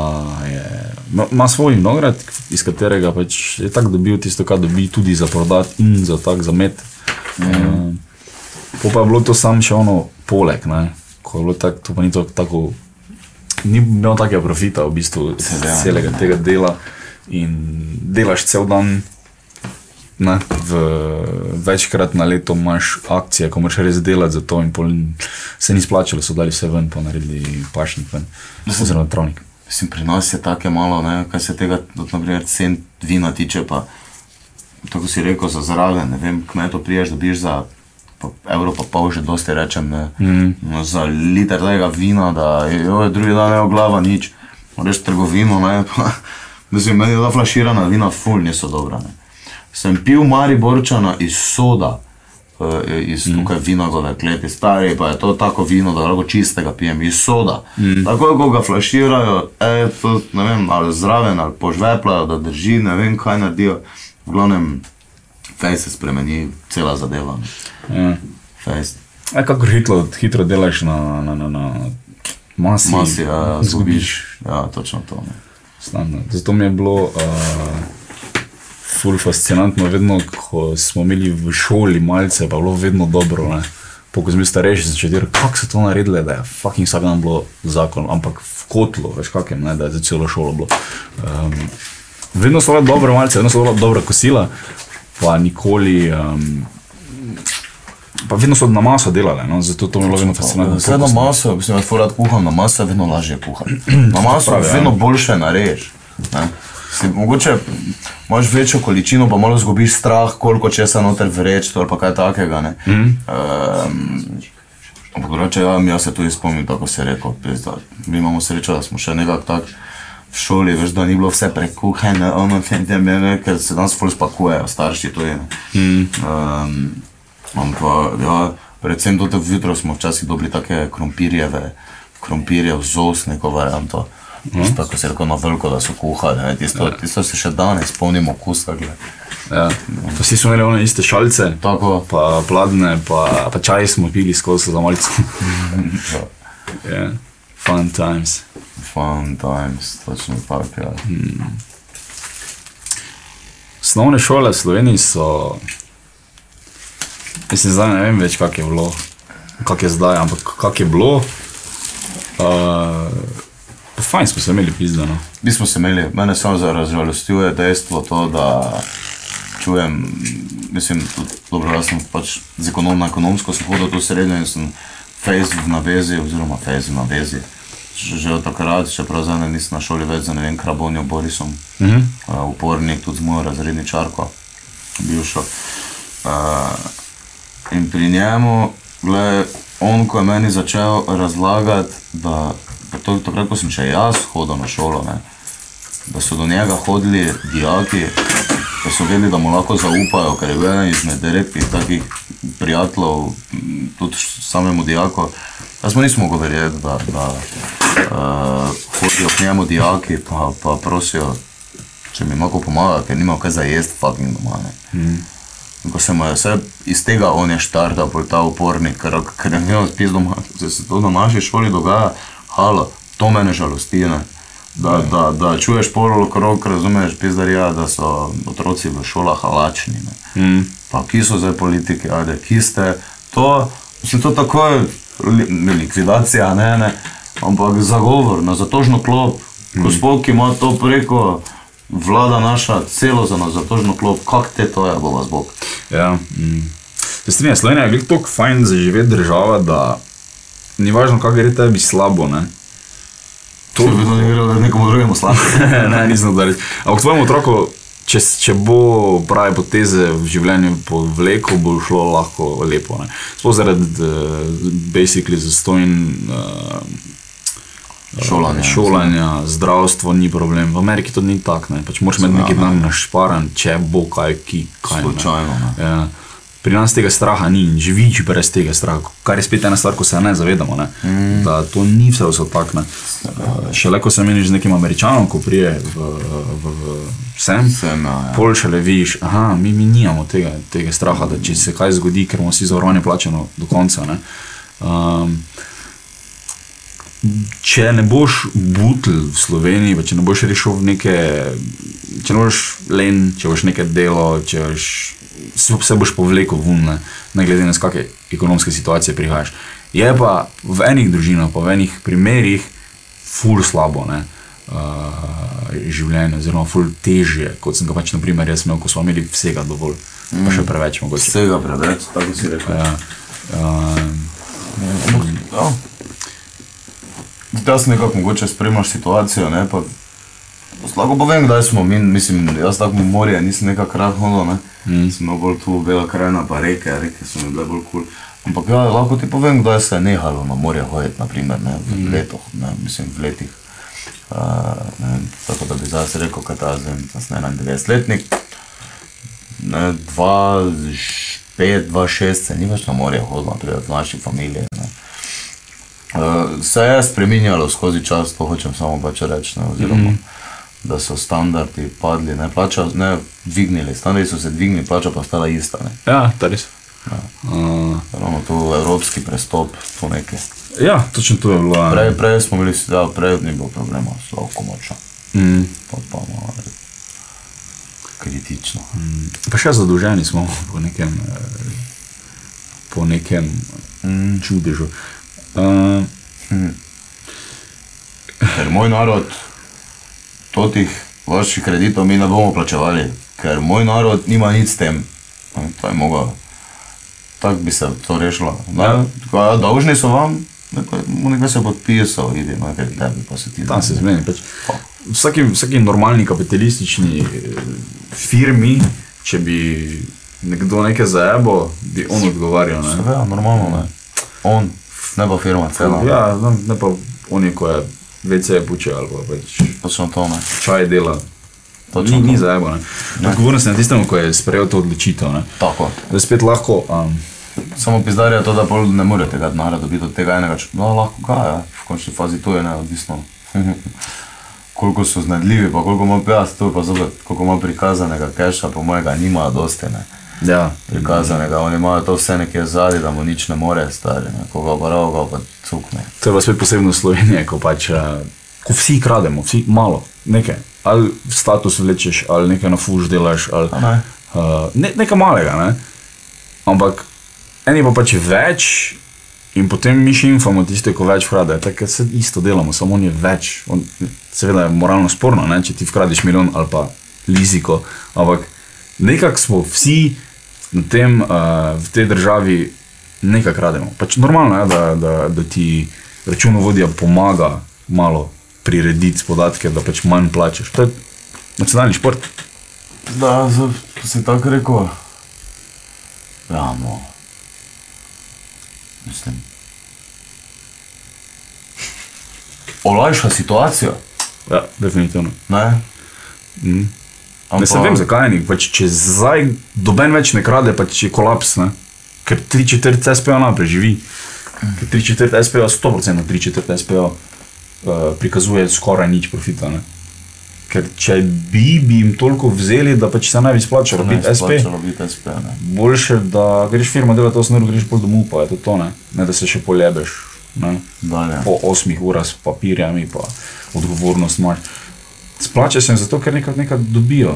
Speaker 2: je, ima- ima svoj vinograd, iz katerega pač je tako dobil tisto, kar dobi tudi za prodati in za tak za met. Mm. Uh, pa je bilo to sam še ono poleg, ne. ko je bilo tako, to pa ni to tako, ni imel takega profita v bistvu
Speaker 3: Seveda.
Speaker 2: celega tega dela in delaš cel dan. Ne, v, večkrat na leto imaš akcije, ko moraš res delati za to, in pol, se ni splačalo, so dali vse ven, pa naredili pašnik ven, oziroma travnik.
Speaker 3: Mislim, pri nas je tako malo, ne, kaj se tega, tudi, naprimer, cen vina tiče, pa tako si rekel, za zraven, ne vem, kmeto priješ, dobiš za pa evro pa pol, že dosti rečem, ne, mm. no, za liter tega vina, da jo, drugi dan je glava nič, greš v trgovino, ne, pa, mislim, meni ta flaširana vina ful niso dobra, ne. Sem pil Mariborčana iz soda, eh, iz mm. tukaj vinogove kleti, stari pa je to tako vino, da lahko čistega pijem iz soda. Mm. Tako ko ga flaširajo, e, to, ne vem, ali zraven ali požveplajo, da drži, ne vem kaj naredijo. V glavnem, fej se spremeni cela zadeva. ne.
Speaker 2: Ja.
Speaker 3: Fej,
Speaker 2: Ja, kako hitro, hitro delaš na, na, na, na masi,
Speaker 3: masi, ja, zgubiš. Ja, točno to. Ne.
Speaker 2: Standard. Zato mi je bilo uh, ful fascinantno, vedno, ko smo imeli v šoli malce, pa je bilo vedno dobro. Ne? Po, ko smo bili starejši, začeti reči, kako so to naredili, da je fucking vsak dan bilo zakon, ampak v kotlu, veš kakem, ne, da je za celo šolo bilo. Um, vedno so bile dobre malce, vedno so bila dobra kosila, pa nikoli. Um, Pa vedno so na maso delali, no? zato to mi je bilo vedno fascinantno.
Speaker 3: Vse na maso, mislim, da furat kuham, na maso je vedno lažje kuhati. Na maso
Speaker 2: ja.
Speaker 3: vedno boljše narediš. ne. Si, mogoče imaš večjo količino, pa malo zgubiš strah, koliko česa noter vreč ali pa kaj takega. ne.
Speaker 2: Mhm.
Speaker 3: Um, ampak drugače, ja, jaz se tudi spomnim, tako se je rekel. pizda. Mi imamo srečo, da smo še nekako tako v šoli, veš, da ni bilo vse prekuhane, ono, tem, tem, ne, ker se danes ful spakujejo, starši tudi. ne. Um, ampak, ja, predvsem tudi vjutro smo včasih dobili take krompirjeve, krompirjev z os, neko varianto. Mm. Tako se je rekel na veliko, da so kuhali, ne, tisto, tisto se še danes spomnimo okusa.
Speaker 2: Ja. Pa Vsi smo imeli one iste šalice,
Speaker 3: Tako,
Speaker 2: pa pladne, pa, pa čaj smo pili skozi za malico.
Speaker 3: ja,
Speaker 2: yeah. Fun times.
Speaker 3: fun times, točno tako, ja.
Speaker 2: Osnovne šole v Sloveniji so, mislim, zdaj ne vem več, kak je bilo, kak je zdaj, ampak kak je bilo. Uh, pa fajn smo se imeli pizdano.
Speaker 3: Mi smo se imeli, mene samo za razžalostjuje dejstvo to, da čujem, mislim, tudi, dobro, jaz sem pač z ekonom, na ekonomsko sem hodil tu srednjo in sem fejs v navezi, oziroma fejs v navezi. Že, od takrat, čeprav zdaj ne nisem na šoli več za ne vem, Krabonjo Borisom, mm -hmm. uh, upornik tudi z mojo razredničarko, bivšo. Uh, in pri njemu, gledaj, on, ko je meni začel razlagati, da to, takrat, ko sem še jaz hodil na šolo, ne, da so do njega hodili dijaki, da so vedeli, da mu lahko zaupajo, ker je bil eden izmed redkih takih prijateljev, m, tudi samemu dijaku. Jaz mu nisem mogel verjeti, da, da uh, hodijo k njemu dijaki, pa, pa prosijo, če mi lahko pomaga, ker nima kaj za jesti, fucking doma. Ne. In Ko se mu je vse iz tega on je štartal, pol ta upornik, ker, ker je imel spis doma, da se to na naši šoli dogaja, halo, to mene žalosti, ne. Da, da, da čuješ pol okrog, razumeš, pizdarija, da so otroci v šolah halačni. Ne.
Speaker 2: Mm.
Speaker 3: Pa ki so zdaj politiki, ajde, ki ste, to, mislim, to tako je likvidacija, ne, ne. Ampak zagovor na zatožno klop, gospod, ki ima to preko vlada naša, celo za nas zatožno klop, kak te to je, bo vas Bog.
Speaker 2: Ja, mm. Se strinjam, Slovenija je glih tako fajn za živeti država, da ni važno, kako gre tebi slabo. Ne?
Speaker 3: To je vedno nekaj, da nekomu drugemu slabo.
Speaker 2: ne, nisem da reči. Ampak tvojemu otroku, če, če bo prave poteze v življenju povlekel, bo šlo lahko lepo. ne. Sploh zaradi uh, basically zastojn. Uh,
Speaker 3: Šolanja.
Speaker 2: šolanja, zdravstvo ni problem. V Ameriki to ni tako. Ne. Pač moraš imeti neki dan našparan, če bo kaj, ki kaj. ne.
Speaker 3: Slučajno. ne.
Speaker 2: Ja. Pri nas tega straha ni in živiš brez tega straha, kar je spet ena stvar, ko se ne zavedamo. Ne? Mm. Da to ni vse vse tako. Šele ko se meniš z nekim američanom, ko prije v, v, v sem,
Speaker 3: Sem, ja, ja.
Speaker 2: pol šele vidiš, da mi, mi nimamo tega, tega straha, da če se kaj zgodi, ker imamo vsi zavarovanje plačeno do konca. Ne? Um, če ne boš butl v Sloveniji, če ne boš rešil neke, če ne boš len, če boš nekaj delo, če boš, se, se boš povlekel ven, ne, ne glede na z kakšne ekonomske situacije prihajaš. Je pa v enih družinah, pa v enih primerih, ful slabo. Ne. Uh, življenje, oziroma ful težje, kot sem ga pač, na primer, jaz imel, ko smo imeli vsega dovolj, pa še preveč mogoče.
Speaker 3: Vsega preveč, tako si rekel.
Speaker 2: Ja, uh,
Speaker 3: Ja. Jaz nekako mogoče spremljaš situacijo, ne, pa Lahko povem, kdaj smo mi, mislim, jaz tako morje nisem nekako rad hodil, ne. Mm. Sem imel bolj tu bela krajina, pa reke, reke so mi bile bolj kul. Cool. Ampak ja, lahko ti povem, kdaj se je nehalo na morje hoditi, naprimer, ne, v mm. letoh, ne, mislim, v letih. Uh, ne, vem, tako da bi zdaj se rekel, kaj ta zdaj, jaz sem 91-letnik, ne, 2-5, 2-6 se ni več na morje hodilo, naprimer v naši familiji. Ne. Uh, se je spremenjalo skozi čas, to hočem samo pač reči. Ne, oziroma, mm -hmm. Da so standardi padli, ne, plača, ne dvignili, standardi so se dvignili, plača pa ostala ista. Ne.
Speaker 2: ja, to res. Uh,
Speaker 3: Ravno tu evropski prestop, tu nekaj.
Speaker 2: ja, točno to je bilo. ja.
Speaker 3: Prej, prej smo bili, ja, prej ni bilo problema, lahko močno.
Speaker 2: Mm.
Speaker 3: Pa pa malo kritično.
Speaker 2: Pa še zadolženi smo po nekem, eh, po nekem mm. čudežu. Uh,
Speaker 3: Ker moj narod, totih vaših kreditov mi ne bomo plačevali, ker moj narod nima nič s tem. No, To je moglo. Tako bi se to rešilo. Da, ja. Dolžni so vam, ne nekaj se podpisal, idi, no, ker tebi pa se ti
Speaker 2: tam se zmeni. Pač. Vsaki, vsaki normalni kapitalistični eh, firmi, če bi nekdo nekaj zajebo, bi on odgovarjal. Ne?
Speaker 3: Ja, normalno ne. On, ne pa firma, cela. Ja.
Speaker 2: Ja, no, ne pa oni, ko je VC puče ali pa pač
Speaker 3: Točno to ne.
Speaker 2: čaj dela.
Speaker 3: Točno
Speaker 2: Ni, ni zajebo. Odgovorno sem na tistem, ko je sprejel to odločitev. Ne?
Speaker 3: Tako.
Speaker 2: Da spet lahko. Um,
Speaker 3: Samo pizdarja to, da pol ne more tega denarja dobiti od tega enega. No, lahko ga, ja. v končni fazi to je neodvisno. koliko so znadljivi, pa koliko ima pjas, to je pa zopet, koliko ima prikazanega keša, po mojega nimajo dosti, ne.
Speaker 2: Ja,
Speaker 3: Prikazanega, oni imajo to vse nekje zadaj, da mu nič ne more, stari, ne. Koga pa ga pa cukne.
Speaker 2: To je pa spet posebno Slovenije, ko pač eh, ko vsi krademo, vsi malo, nekaj. Ali status vlečeš, ali nekaj na fuž delaš, ali
Speaker 3: A ne?
Speaker 2: uh, ne, nekaj malega. Ne? Ampak eni pa pač več. In potem mi še infamo tiste, ko več krade, tako se isto delamo, samo on je več. On, seveda je moralno sporno, ne? če ti vkradeš milijon ali pa liziko, ampak nekako smo vsi na tem, uh, v tej državi nekaj krademo. Pač normalno je, da, da, da ti računovodja pomaga malo prirediti podatke, da pač manj plačeš. To je nacionalni šport.
Speaker 3: Da, z- ko si tako rekel, ja, no. Mislim. Olajša situacijo,
Speaker 2: Ja, definitivno.
Speaker 3: ne?
Speaker 2: Mm.
Speaker 3: Ampak,
Speaker 2: Ne se vem, zakaj ni. Pač, če zdaj doben več ne krade, pač je kolaps. Ne? Ker tri četrt SPO naprej živi. Ker tri četrt SPO, 100% tri četrt SPO uh, prikazuje skoraj nič profita. Ne? Ker če bi, bi jim toliko vzeli, da pač se ne bi splačalo
Speaker 3: Ne,
Speaker 2: biti SP.
Speaker 3: SP, ne.
Speaker 2: Boljše, da greš firma delati to smer, greš bolj domov, pa je to to, ne, ne da se še poljebeš. Ne?
Speaker 3: Dalje.
Speaker 2: po osmih urah s papirjami, pa odgovornost imaš. Splača se jim zato, ker nekaj, nekaj dobijo,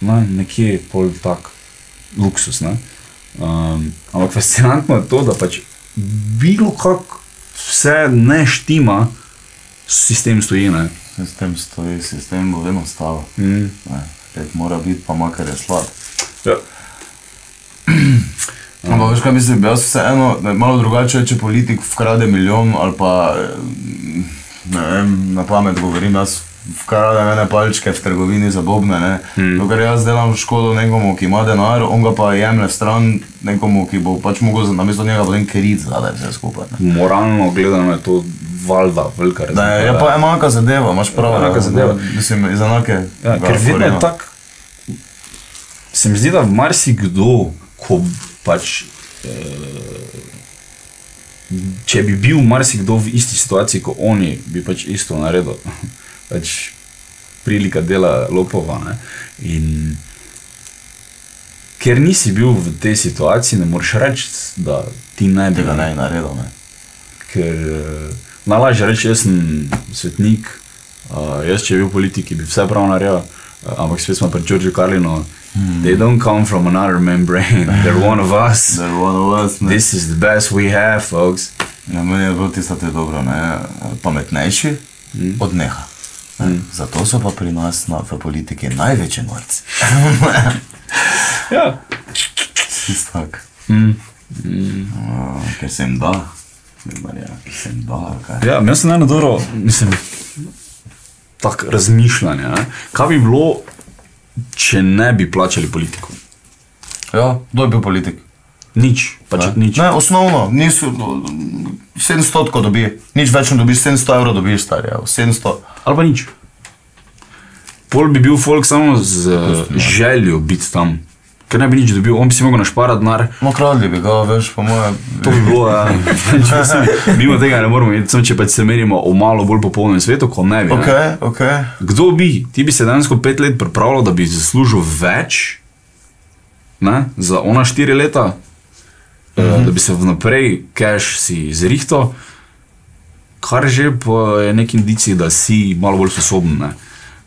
Speaker 2: ne? nekje pol tak luksus. Ne? Um, ampak fascinantno je to, da pač bilo kako vse ne štima, sistem stoji. Ne?
Speaker 3: Sistem stoji, sistem bo vedno stal.
Speaker 2: Mm.
Speaker 3: Red mora biti, pa makar je slab.
Speaker 2: Ja.
Speaker 3: Ampak veš kaj mislim, jaz vseeno, malo drugače, če politik vkrade milijon ali pa, eh, ne vem, na pamet govorim, jaz vkrade mene palčke v trgovini za bobne, ne. Hmm. Dokler jaz delam škodo nekomu, ki ima denar, on ga pa jemlje stran nekomu, ki bo pač mogel namesto njega potem kriz zadaj vse skupaj. Ne.
Speaker 2: Moralno gledano je to valjda velika
Speaker 3: Da je, je pa enaka zadeva, imaš prav.
Speaker 2: Enaka
Speaker 3: ja.
Speaker 2: zadeva.
Speaker 3: Mislim, iz enake.
Speaker 2: Ja, ker vedno je tako. Se mi zdi, da marsikdo, ko pač. Eh, če bi bil marsikdo v isti situaciji kot oni, bi pač isto naredil. Pač prilika dela lopova. Ne? In ker nisi bil v tej situaciji, ne moreš reči, da ti ne bi
Speaker 3: Tega bi naredil. Ne.
Speaker 2: ker uh, najlažje reči, jaz sem svetnik, uh, jaz če bi bil politik, bi vse prav naredil, uh, ampak spet smo pri Georgeu Carlinu. Hmm. They don't come from another membrane, they're one of us.
Speaker 3: Da je ono vas, ne.
Speaker 2: This is the best we have, folks.
Speaker 3: Ja, meni je bilo tisto te dobro, ne? pametnejši mm. od neha. Mm. Zato so pa pri nas na, v politiki največji norci.
Speaker 2: Ja.
Speaker 3: Čisto tako.
Speaker 2: Mm.
Speaker 3: Uh, ker se jim da. Marja, ker se jim da, kaj.
Speaker 2: Ja, jaz sem eno dobro, mislim, tako razmišljanje. Ne? Kaj bi bilo, če ne bi plačali politikov?
Speaker 3: Ja, kdo je bil politik?
Speaker 2: Nič, pač
Speaker 3: Ne?
Speaker 2: nič.
Speaker 3: Ne, osnovno, niso, 700 ko dobi, nič več ne dobiš, 700 evrov dobiš, star je, 700.
Speaker 2: Ali pa nič. Pol bi bil folk samo z uh, željo biti tam, ker ne bi nič dobil, on bi si mogel našparati denar.
Speaker 3: No, kradli bi ga, veš, po moje.
Speaker 2: To bi bilo, ja. Mimo tega ne moramo iti, samo če pač se merimo o malo bolj popolnem svetu, kot ne bi.
Speaker 3: Ok,
Speaker 2: Ne.
Speaker 3: ok.
Speaker 2: Kdo bi, ti bi se dejansko pet let pripravljal, da bi zaslužil več, ne, za ona štiri leta, mm -hmm. da bi se vnaprej cash si zrihtal, kar že pa je nek indicij, da si malo bolj sposoben, ne.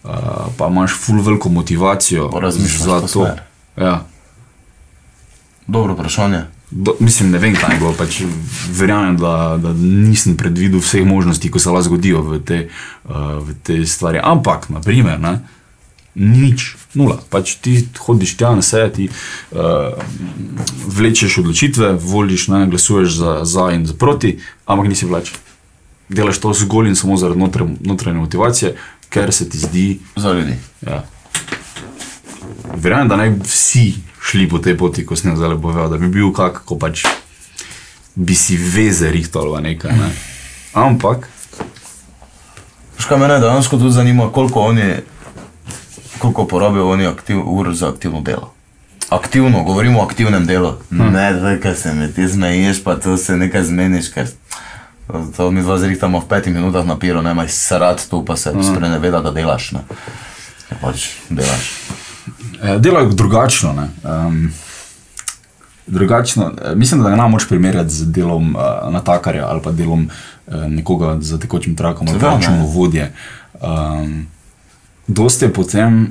Speaker 2: Uh, pa imaš full veliko motivacijo
Speaker 3: Pa razmišljaš
Speaker 2: za to.
Speaker 3: smer.
Speaker 2: Ja.
Speaker 3: Dobro vprašanje.
Speaker 2: Do, mislim, ne vem, kaj je bilo. Pač verjamem, da, da nisem predvidel vseh možnosti, ko se lahko zgodijo v te, uh, v te stvari. Ampak, naprimer, ne, nič, nula. Pač ti hodiš tja na seje, ti uh, vlečeš odločitve, voliš, ne, glasuješ za, za in za proti, ampak nisi vleč. Delaš to zgolj in samo zaradi notre, notranje motivacije, ker se ti zdi.
Speaker 3: Za ljudi.
Speaker 2: Ja. Verjamem, da naj vsi šli po tej poti, ko sem zdaj povedal, da bi bil kak, ko pač bi si veze rihtal ali nekaj. Ne? Ampak,
Speaker 3: Veš kaj mene dejansko tudi zanima, koliko oni, koliko porabijo oni aktiv, ur za aktivno delo. Aktivno, govorimo o aktivnem delu. Hmm. Ne, zdaj, ker se mi ti zmeješ, pa to se nekaj zmeniš, ker to mi dva zrihtamo v petih minutah na piro, ne imaš srat tu, pa se hmm. spreneveda, da delaš. Ne. Ja, pač delaš.
Speaker 2: eh, delajo drugačno. ne. Um, drugačno eh, mislim, da ga ne moč primerjati z delom uh, natakarja ali pa delom uh, nekoga za tekočim trakom ali pa računovodje. Um, dosti je potem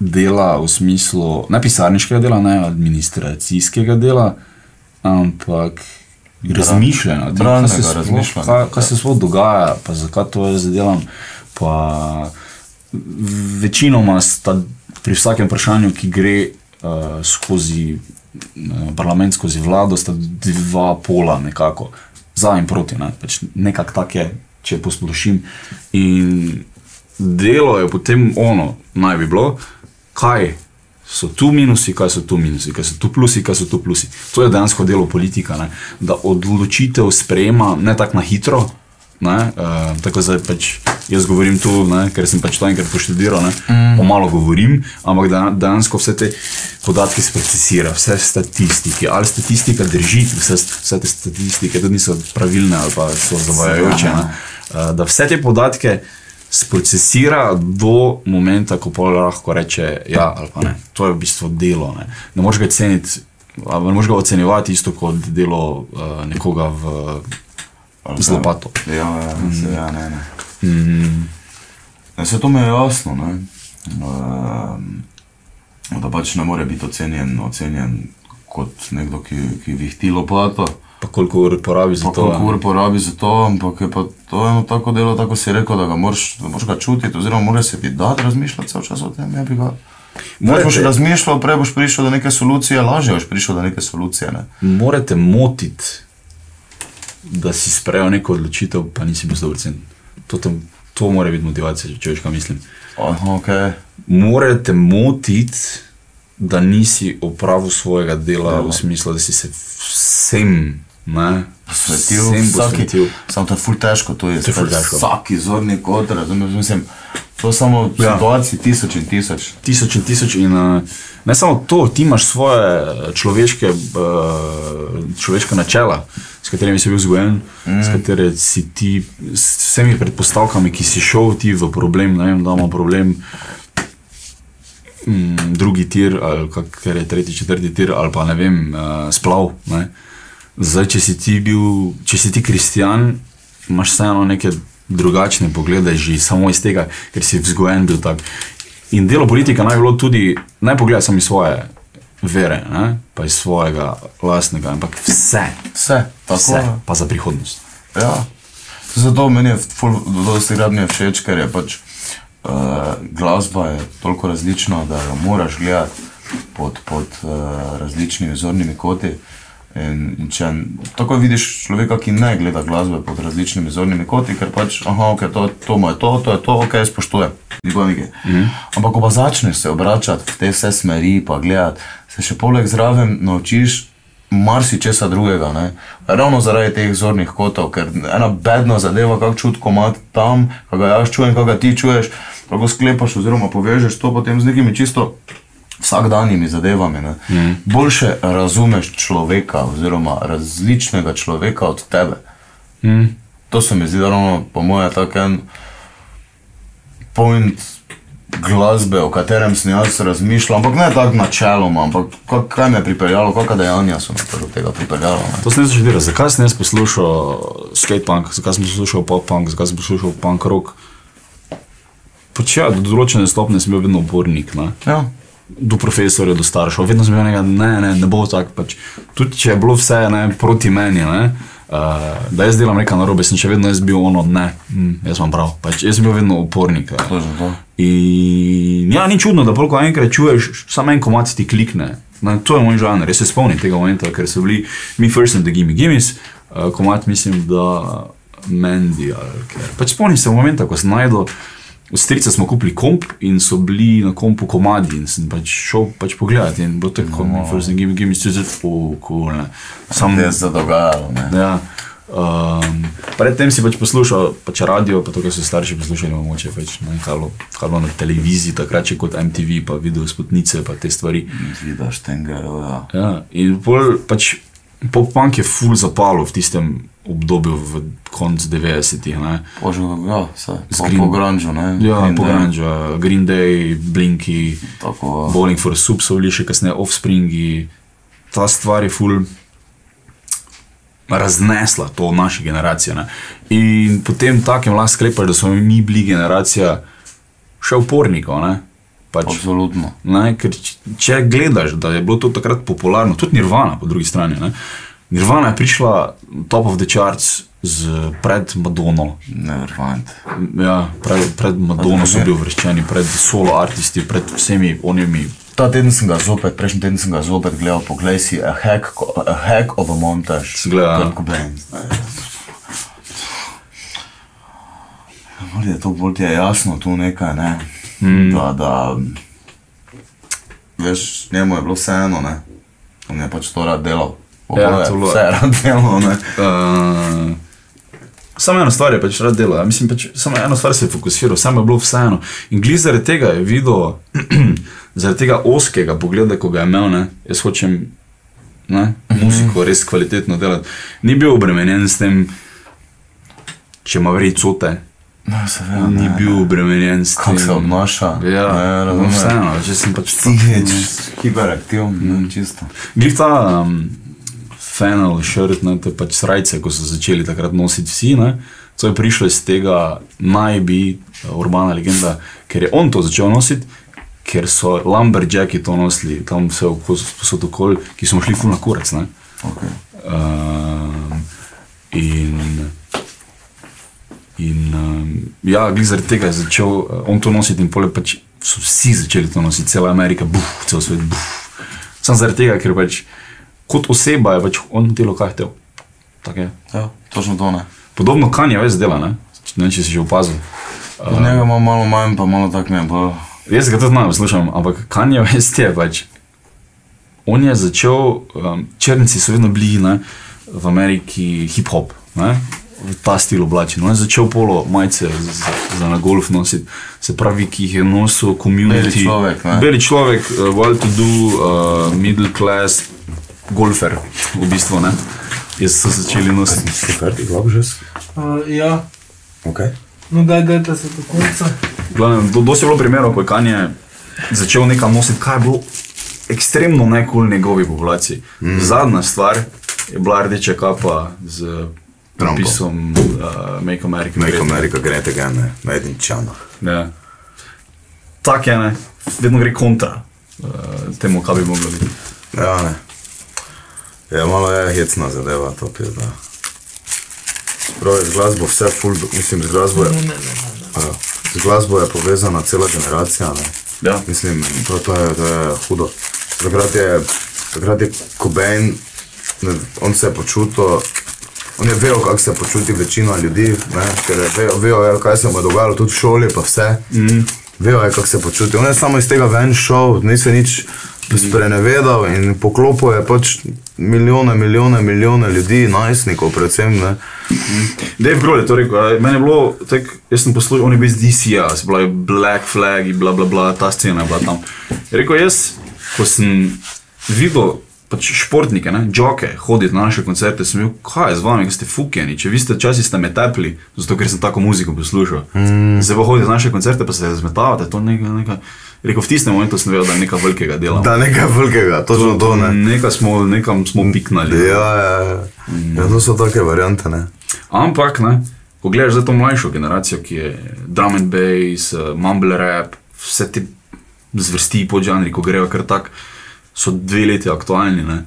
Speaker 2: dela v smislu ne pisarniškega dela, ne administracijskega dela, ampak razmišljanja. o tem, kaj se
Speaker 3: bralnega
Speaker 2: sploh-
Speaker 3: razmišljanja,
Speaker 2: Kaj, kaj se sploh dogaja, pa zakaj to jaz delam. Pa večinoma sta pri vsakem vprašanju, ki gre uh, skozi uh, parlament, skozi vlado, sta dva pola nekako, za in proti. Ne? Pač nekako tak je, če posplošim. In delo je potem ono, naj bi bilo, kaj so tu minusi, kaj so tu minusi, kaj so tu plusi, kaj so tu plusi. To je dejansko delo politika, ne? da odločitev sprejema ne tako na hitro. Ne, uh, tako zdaj pač jaz govorim tu, ne, ker sem pač to enkrat poštudiral, ne, mm. malo govorim, ampak dejansko vse te podatke se procesira, vse statistike. Ali statistika drži, vse, vse te statistike tudi niso pravilne ali pa so zavajajoče. Ne, uh, da vse te podatke sprocesira do momenta, ko pa lahko reče ja ali pa ne. To je v bistvu delo. Ne, ne moreš ga ceniti. ali Ne moreš ga ocenjevati isto kot delo uh, nekoga v z lopato.
Speaker 3: Ja, ja, se, ja ne, ne.
Speaker 2: Mm,
Speaker 3: Ja, se to mi je jasno, ne? Um, da pač ne more biti ocenjen, ocenjen kot nekdo, ki, ki vihti lopato.
Speaker 2: Pa koliko ur porabi za
Speaker 3: Pa
Speaker 2: to.
Speaker 3: koliko ur porabi za to, ampak je pa to eno tako delo, tako si rekel, da ga moraš, da moraš ga čutiti, oziroma moraš se ti dati razmišljati vse čas o tem, ne bi ga. Moraš boš
Speaker 2: Morate-
Speaker 3: razmišljal, prej boš prišel do neke solucije, lažje boš prišel do neke solucije. Ne?
Speaker 2: Morate motiti, da si sprejel neko odločitev, pa nisi bil 100%. To, te, to mora biti motivacija, če veš, kaj mislim.
Speaker 3: Aha, okay.
Speaker 2: Morate motiti, da nisi opravil svojega dela
Speaker 3: Dela.
Speaker 2: v smislu, da si se vsem ne,
Speaker 3: Posvetil,
Speaker 2: vsem posvetil.
Speaker 3: samo to je ful težko, to je,
Speaker 2: To je težko.
Speaker 3: Vsak izorni kot, razumeš, mislim, to samo
Speaker 2: Ja.
Speaker 3: situacij tisoč in tisoč.
Speaker 2: tisoč in tisoč. In, uh, ne samo to, ti imaš svoje človeške, uh, človeška načela, s katerimi si bil vzgojen, mm. s katerimi si ti, s vsemi predpostavkami, ki si šel ti v problem, ne vem, da imamo problem. Mm, drugi tir, ali kar je tretji, četrti tir, ali pa ne vem, uh, splav. Ne. Zdaj, če si ti bil, če si ti kristijan, imaš vseeno neke drugačne poglede, že samo iz tega, ker si vzgojen bil tak. In delo politika naj bi bilo tudi, naj pogleda samo iz svoje vere, ne? pa iz svojega lastnega, ampak vse,
Speaker 3: Vse, tako
Speaker 2: vse,
Speaker 3: je.
Speaker 2: pa za prihodnost.
Speaker 3: Ja. Zato meni je dosti krat mi je všeč, ker je pač uh, glasba je toliko različna, da jo moraš gledati pod, pod uh, različnimi zornimi koti. In, in če tako vidiš človeka, ki ne gleda glasbe pod različnimi zornimi koti, ker pač, aha, okay, to, to je to, to je to, ok, spoštujem. Mm. Ampak, ko pa začneš se obračati v te vse smeri, pa gledati, se še poleg zraven naučiš marsičesa drugega. Ne? Ravno zaradi teh zornih kotov, ker ena bedna zadeva, kako čut komat tam, kaj ga jaz čujem, kaj ga ti čuješ, lahko sklepaš oziroma povežeš to potem z nekimi čisto vsakdanjimi zadevami. Ne? Mm. Boljše razumeš človeka oziroma različnega človeka od tebe.
Speaker 2: Mm.
Speaker 3: To se mi zdi, ravno po mojem tak en point glasbe, o katerem sem jaz razmišljal, ampak ne tako načeloma, ampak kak, kaj me je pripeljalo, kakšna dejanja so me do tega pripeljala. Ne?
Speaker 2: To sem jaz že videl, zakaj sem jaz poslušal skatepunk, zakaj sem poslušal pop-punk, zakaj sem poslušal punk rock. Pač ja, do določene stopnje sem bil vedno upornik. Ne?
Speaker 3: Ja.
Speaker 2: Do profesorja, do staršev, vedno sem bil nekaj, ne, ne, ne bo tako. Pač. Tudi če je bilo vse ne, proti meni, ne, uh, da jaz delam nekaj narobe, sem še vedno jaz bil ono, ne, mm, jaz sem prav. Pač, jaz sem bil vedno upornik. eh.
Speaker 3: To.
Speaker 2: In ja, ni čudno, da polko enkrat čuješ, samo en komat ti klikne. Na, to je moj žanr, jaz se spomnim tega momenta, ker so bili mi first and the gimme gimmies, uh, komat mislim, da kaj. Pač spomnim se momenta, ko sem najdel. Od strica smo kupili komp in so bili na kompu komadi in sem pač šel pač pogledati in bilo tako, no. first and gimme gimmies, tudi zelo cool. ne. Sam,
Speaker 3: Kaj se dogajalo? Ne?
Speaker 2: Ja. Um, predtem si pač poslušal pač radio, pa to, kar so starši poslušali, mogoče pač, ne, kaj bilo na televiziji, takrat še kot MTV, pa video spotnice, pa te stvari.
Speaker 3: Vidiš tega, ja.
Speaker 2: Ja, in pol pač pop-punk je full zapalo v tistem obdobju v koncu 90-ih. ne.
Speaker 3: Bože, ja. Po,
Speaker 2: Green-
Speaker 3: ne?
Speaker 2: Ja,
Speaker 3: Green
Speaker 2: po
Speaker 3: Day,
Speaker 2: Grunge, Green Day, Blinky,
Speaker 3: Tako,
Speaker 2: Bowling for Soup so bili še kasneje Offspringi. Ta stvar je full raznesla to naše generacije. Ne? In potem takem lahko sklepaš, da smo mi bili generacija še upornikov. Ne? Pač,
Speaker 3: absolutno.
Speaker 2: ne? Ker če gledaš, da je bilo to takrat popularno, tudi Nirvana po drugi strani. Ne? Nirvana je prišla top of the charts z pred Madono.
Speaker 3: Nevermind.
Speaker 2: Ja, pred, pred Madono so bili uvrščeni, pred solo artisti, pred vsemi onimi.
Speaker 3: Ta teden sem ga zopet, prejšnji teden sem ga zopet gledal, poglej si, a hack, a hack of a montage.
Speaker 2: Si gledal, ja.
Speaker 3: Je to bolj ti je jasno, tu nekaj, ne. Mm. Da, da, veš, njemu je bilo vseeno, ne. On je pač to rad delal.
Speaker 2: Ja, bilo-
Speaker 3: vse je rad delal, ne.
Speaker 2: Uh, samo ena stvar je pač rad delal, ja. mislim, pač, samo ena stvar se je fokusiral, samo je bilo vseeno. In glede zaradi tega je videl, zaradi tega oskega pogleda, ko ga je imel, ne, jaz hočem ne, muziko res kvalitetno delati. Ni bil obremenjen s tem, če ima vrej cote,
Speaker 3: No, seveda,
Speaker 2: ni
Speaker 3: ne.
Speaker 2: bil obremenjen s tem.
Speaker 3: Kako se obnaša.
Speaker 2: Ja,
Speaker 3: ne,
Speaker 2: no,
Speaker 3: razumem.
Speaker 2: vseeno, če sem pač
Speaker 3: Psihič, hiperaktiven, mm. čisto.
Speaker 2: Glej ta um, flannel shirt, ne, to je pač srajce, ko so začeli takrat nositi vsi. Ne. To je prišlo iz tega, naj bi eh, urbana legenda, ker je on to začel nositi, ker so Lumberjacki to nosili, tam vse posod okoli, ki smo šli ful na kurec. Ne.
Speaker 3: Okay.
Speaker 2: Um, eh, in in um, ja, zaradi tega je začel on to nositi in pole pač so vsi začeli to nositi, cela Amerika, buf, cel svet, buf. Sam zaradi tega, ker pač kot oseba je pač on delo kaj hotel. Tako je.
Speaker 6: Ja, točno to ne.
Speaker 2: Podobno Kanye West dela, ne? Ne vem, če si že opazil.
Speaker 6: Od njega imam malo manj, pa malo tak ne. Pa...
Speaker 2: Jaz ga tudi malo poslušam, ampak Kanye West je pač. On je začel, um, črnci so vedno bili ne, v Ameriki hip-hop, ne, v ta stil oblačen. On je začel polo majice za, za, za na golf nositi, se pravi, ki jih je nosil community.
Speaker 6: Beli človek, ne.
Speaker 2: Beli človek, uh, well to do, uh, middle class, golfer, v bistvu, ne. Jaz so začeli nositi.
Speaker 3: Ste fertig, lahko že?
Speaker 4: Uh, ja,
Speaker 3: Okay.
Speaker 4: no daj, dajte se do konca.
Speaker 2: Glavnem, do, dosti je bilo primerov, ko je Kanye začel nekam nositi, kaj je bilo ekstremno najkul njegovi populaciji. Mm. Zadnja stvar je bila rdeča kapa z napisom uh, Make America
Speaker 3: Make
Speaker 2: Great.
Speaker 3: America great again, ne, made in China.
Speaker 2: Ja. Tak je, ne, vedno gre kontra uh, temu, kaj bi moglo biti.
Speaker 3: Ja, ne. Ja, malo je hecna zadeva, to je da. Prav je z glasbo vse full, mislim, z glasbo je,
Speaker 4: Ne, ne, ne, ne.
Speaker 3: ja, z glasbo je povezana cela generacija, ne.
Speaker 2: Ja.
Speaker 3: Mislim, to, to, je, to je hudo. Takrat je, takrat je Cobain, ne, on se je počutil, on je vedel, kako se počuti večina ljudi, ne, ker je vedel, vedel je, kaj se mu je dogajalo tudi v šoli, pa vse. Mm. Vedel je, kako se počuti. On je samo iz tega ven šel, ni se nič sprenevedal in poklopil je pač milijone, milijone, milijone ljudi, najstnikov predvsem. Ne.
Speaker 2: Dave Grohl je to rekel, meni je bilo, tak, jaz sem poslušal, on je bil iz DC-ja, se pravi Black Flag in bla bla bla, ta scena je bila tam. Je rekel, jaz, ko sem videl pač športnike, ne, joke, hoditi na naše koncerte, sem bil, kaj je z vami, ki ste fukeni, če vi ste časi ste me tepli, zato ker sem tako muziko poslušal. Mm. Zdaj pa hodite na naše koncerte, pa se zmetavate, to nekaj, nekaj. Rekel, v tistem momentu sem vedel, da nekaj velikega dela.
Speaker 3: Da, nekaj velikega, točno to ne.
Speaker 2: Nekaj smo, nekam smo piknali.
Speaker 3: Ja, ja, ja. ja, to so take variante, ne.
Speaker 2: Ampak, ne, ko gledaš za to mlajšo generacijo, ki je drum and bass, uh, mumble rap, vse te zvrsti podžanri, ko grejo kar tako, so dve leti aktualni. Ne.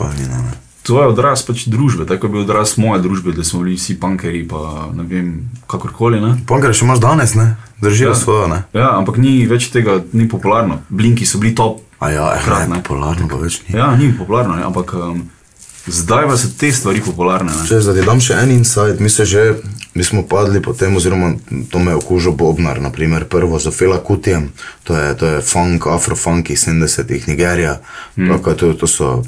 Speaker 3: Pa ni ne. ne.
Speaker 2: To je odraz pač družbe, tako je bil odraz moje družbe, da smo bili vsi punkeri, pa ne vem, kakorkoli. Ne.
Speaker 3: Punkere še imaš danes, ne? Držijo
Speaker 2: Ja.
Speaker 3: svojo, ne?
Speaker 2: Ja, ampak ni več tega, ni popularno. Blinki so bili top.
Speaker 3: A ja,
Speaker 2: Takrat,
Speaker 3: ne,
Speaker 2: ne.
Speaker 3: popularno pa več ni.
Speaker 2: Ja, ni popularno, ne, ampak um, zdaj pa so te stvari popularne. Ne.
Speaker 3: Če zdaj dam še en insight, mi se že, mi smo padli po tem, oziroma to me je okužil Bobnar, naprimer prvo z Fela Kutijem, to je, to je funk, afrofunk iz 70-ih Nigerija, mm. to, to so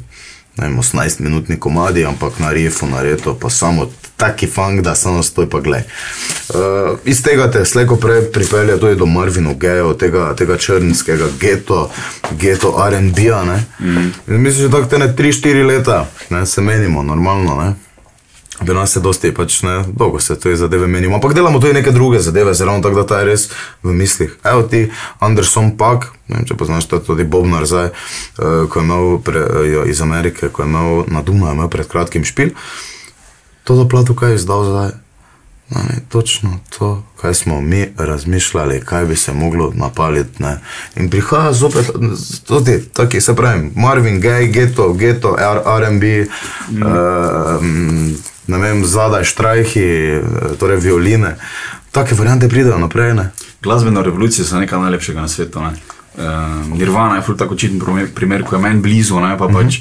Speaker 3: vem, 18-minutni komadi, ampak na rifu nareto, pa samo taki funk, da samo stoj pa glej. Uh, iz tega te slejko prej pripelje tudi do Marvinu Gejo, tega, tega črnskega geto, geto R&B-a, ne. Mm. Mislim, že tako te ne 3-4 leta, ne, se menimo, normalno, ne. Pri nas je dosti, pač ne, dolgo se te zadeve menimo, ampak delamo tudi neke druge zadeve, zelo tako, da ta je res v mislih. Evo ti, Anderson Pak, ne vem, če poznaš to tudi Bobnar zdaj, uh, ko je imel pre, jo, iz Amerike, ko je imel na Dunaju, imel pred kratkim špil. To zaplato, kaj je izdal zdaj? No, ne, točno to, kaj smo mi razmišljali, kaj bi se moglo napaliti. Ne. In prihaja zopet, tudi taki, se pravi, Marvin Gaye, Ghetto, R- RB, mm. uh, ne vem, zadaj štrajhi, eh, torej violine. Take variante pridejo naprej. Ne.
Speaker 2: Glasbena revolucija so nekaj najlepšega na svetu. Ne? Uh, Nirvana je tako očiten primer, ko je meni blizu, ne? pa
Speaker 3: Mhm.
Speaker 2: pač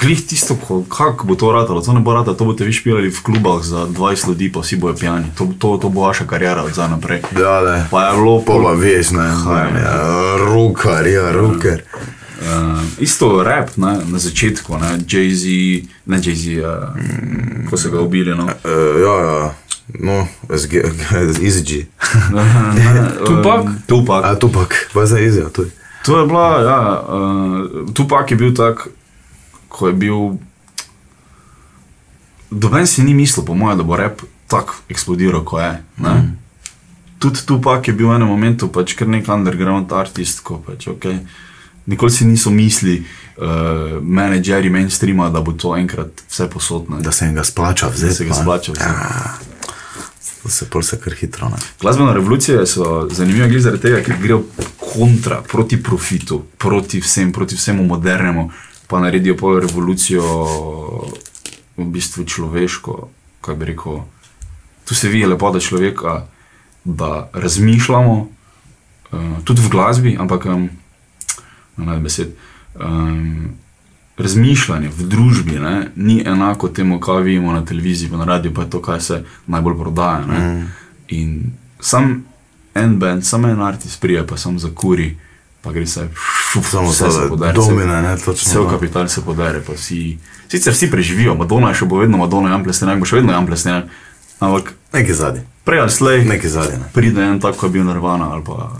Speaker 2: glih tisto, ko, kako bo to ratalo, to ne bo ratalo, to boste vi špilali v klubah za 20 ljudi, pa vsi bojo pijani, to, to, to bo vaša karijera od zdaj naprej.
Speaker 3: Ja, ne.
Speaker 2: Pa je bilo
Speaker 3: Pa pa veš, ne,
Speaker 2: Kaj,
Speaker 3: ne, ja, rukar, ja, ruker.
Speaker 2: Uh, isto rap ne, na začetku, ne, Jay-Z, ne Jay-Z, uh, ko so ga ubili. No.
Speaker 3: Uh, ja, ja, no.
Speaker 2: Ne,
Speaker 4: Tupac?
Speaker 2: Um, Tupac.
Speaker 3: A Tupak, pa za a to je.
Speaker 2: To je bila, ja, uh, Tupac je bil tak, ko je bil. Doben si ni mislil, po mojem, da bo rep tako eksplodiral, kot je. Mm. Tudi Tupac je bil v enem momentu pač kar nek underground artist, ko pač ok. Nikoli si niso mislili, uh, menedžeri mainstreama, da bo to enkrat vse posodne.
Speaker 3: Da se jim ga splača
Speaker 2: Da
Speaker 3: vzeti.
Speaker 2: se ga splača vzeti.
Speaker 3: To se pol se kar hitro, ne.
Speaker 2: Glasbene revolucije so zanimive glede zaradi tega, ker grejo kontra, proti profitu, proti vsem, proti vsemu modernemu, pa naredijo pol revolucijo v bistvu človeško, kaj bi rekel, tu se vidi lepota človeka, da razmišljamo, uh, tudi v glasbi, ampak um, naj besed. Um, razmišljanje v družbi ne, ni enako temu, kaj vidimo na televiziji, na radiju, pa je to, kar se najbolj prodaja. Mm. In sam en bend, samo en artist prije, pa sam za kuri, pa gre se. Šuf,
Speaker 7: Samo
Speaker 2: vse se podere,
Speaker 7: domine, ne, točno.
Speaker 2: Cel kapital se podere, pa vsi. Sicer vsi preživijo, Madonna je še bo vedno Madonna, Jan Plesnenak bo še vedno Jan Plesnenak. Ampak
Speaker 7: Nekaj zadnji,
Speaker 2: prej ali slej
Speaker 7: nekaj zadnji. Ne.
Speaker 2: pride en tak, kot je bil Nirvana ali pa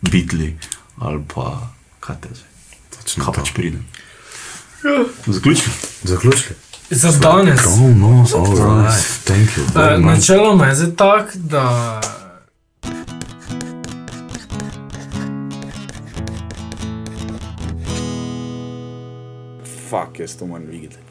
Speaker 2: Beatli ali pa kaj te zdaj.
Speaker 7: Točno
Speaker 2: Kaj
Speaker 7: to.
Speaker 2: pač pride. Zaključili.
Speaker 7: Zaključili.
Speaker 4: Za danes.
Speaker 7: Oh, no, all right. Thank you.
Speaker 4: Uh,
Speaker 7: very much.
Speaker 4: načeloma je zdaj tak, da
Speaker 2: Fuck, jaz to moram videti.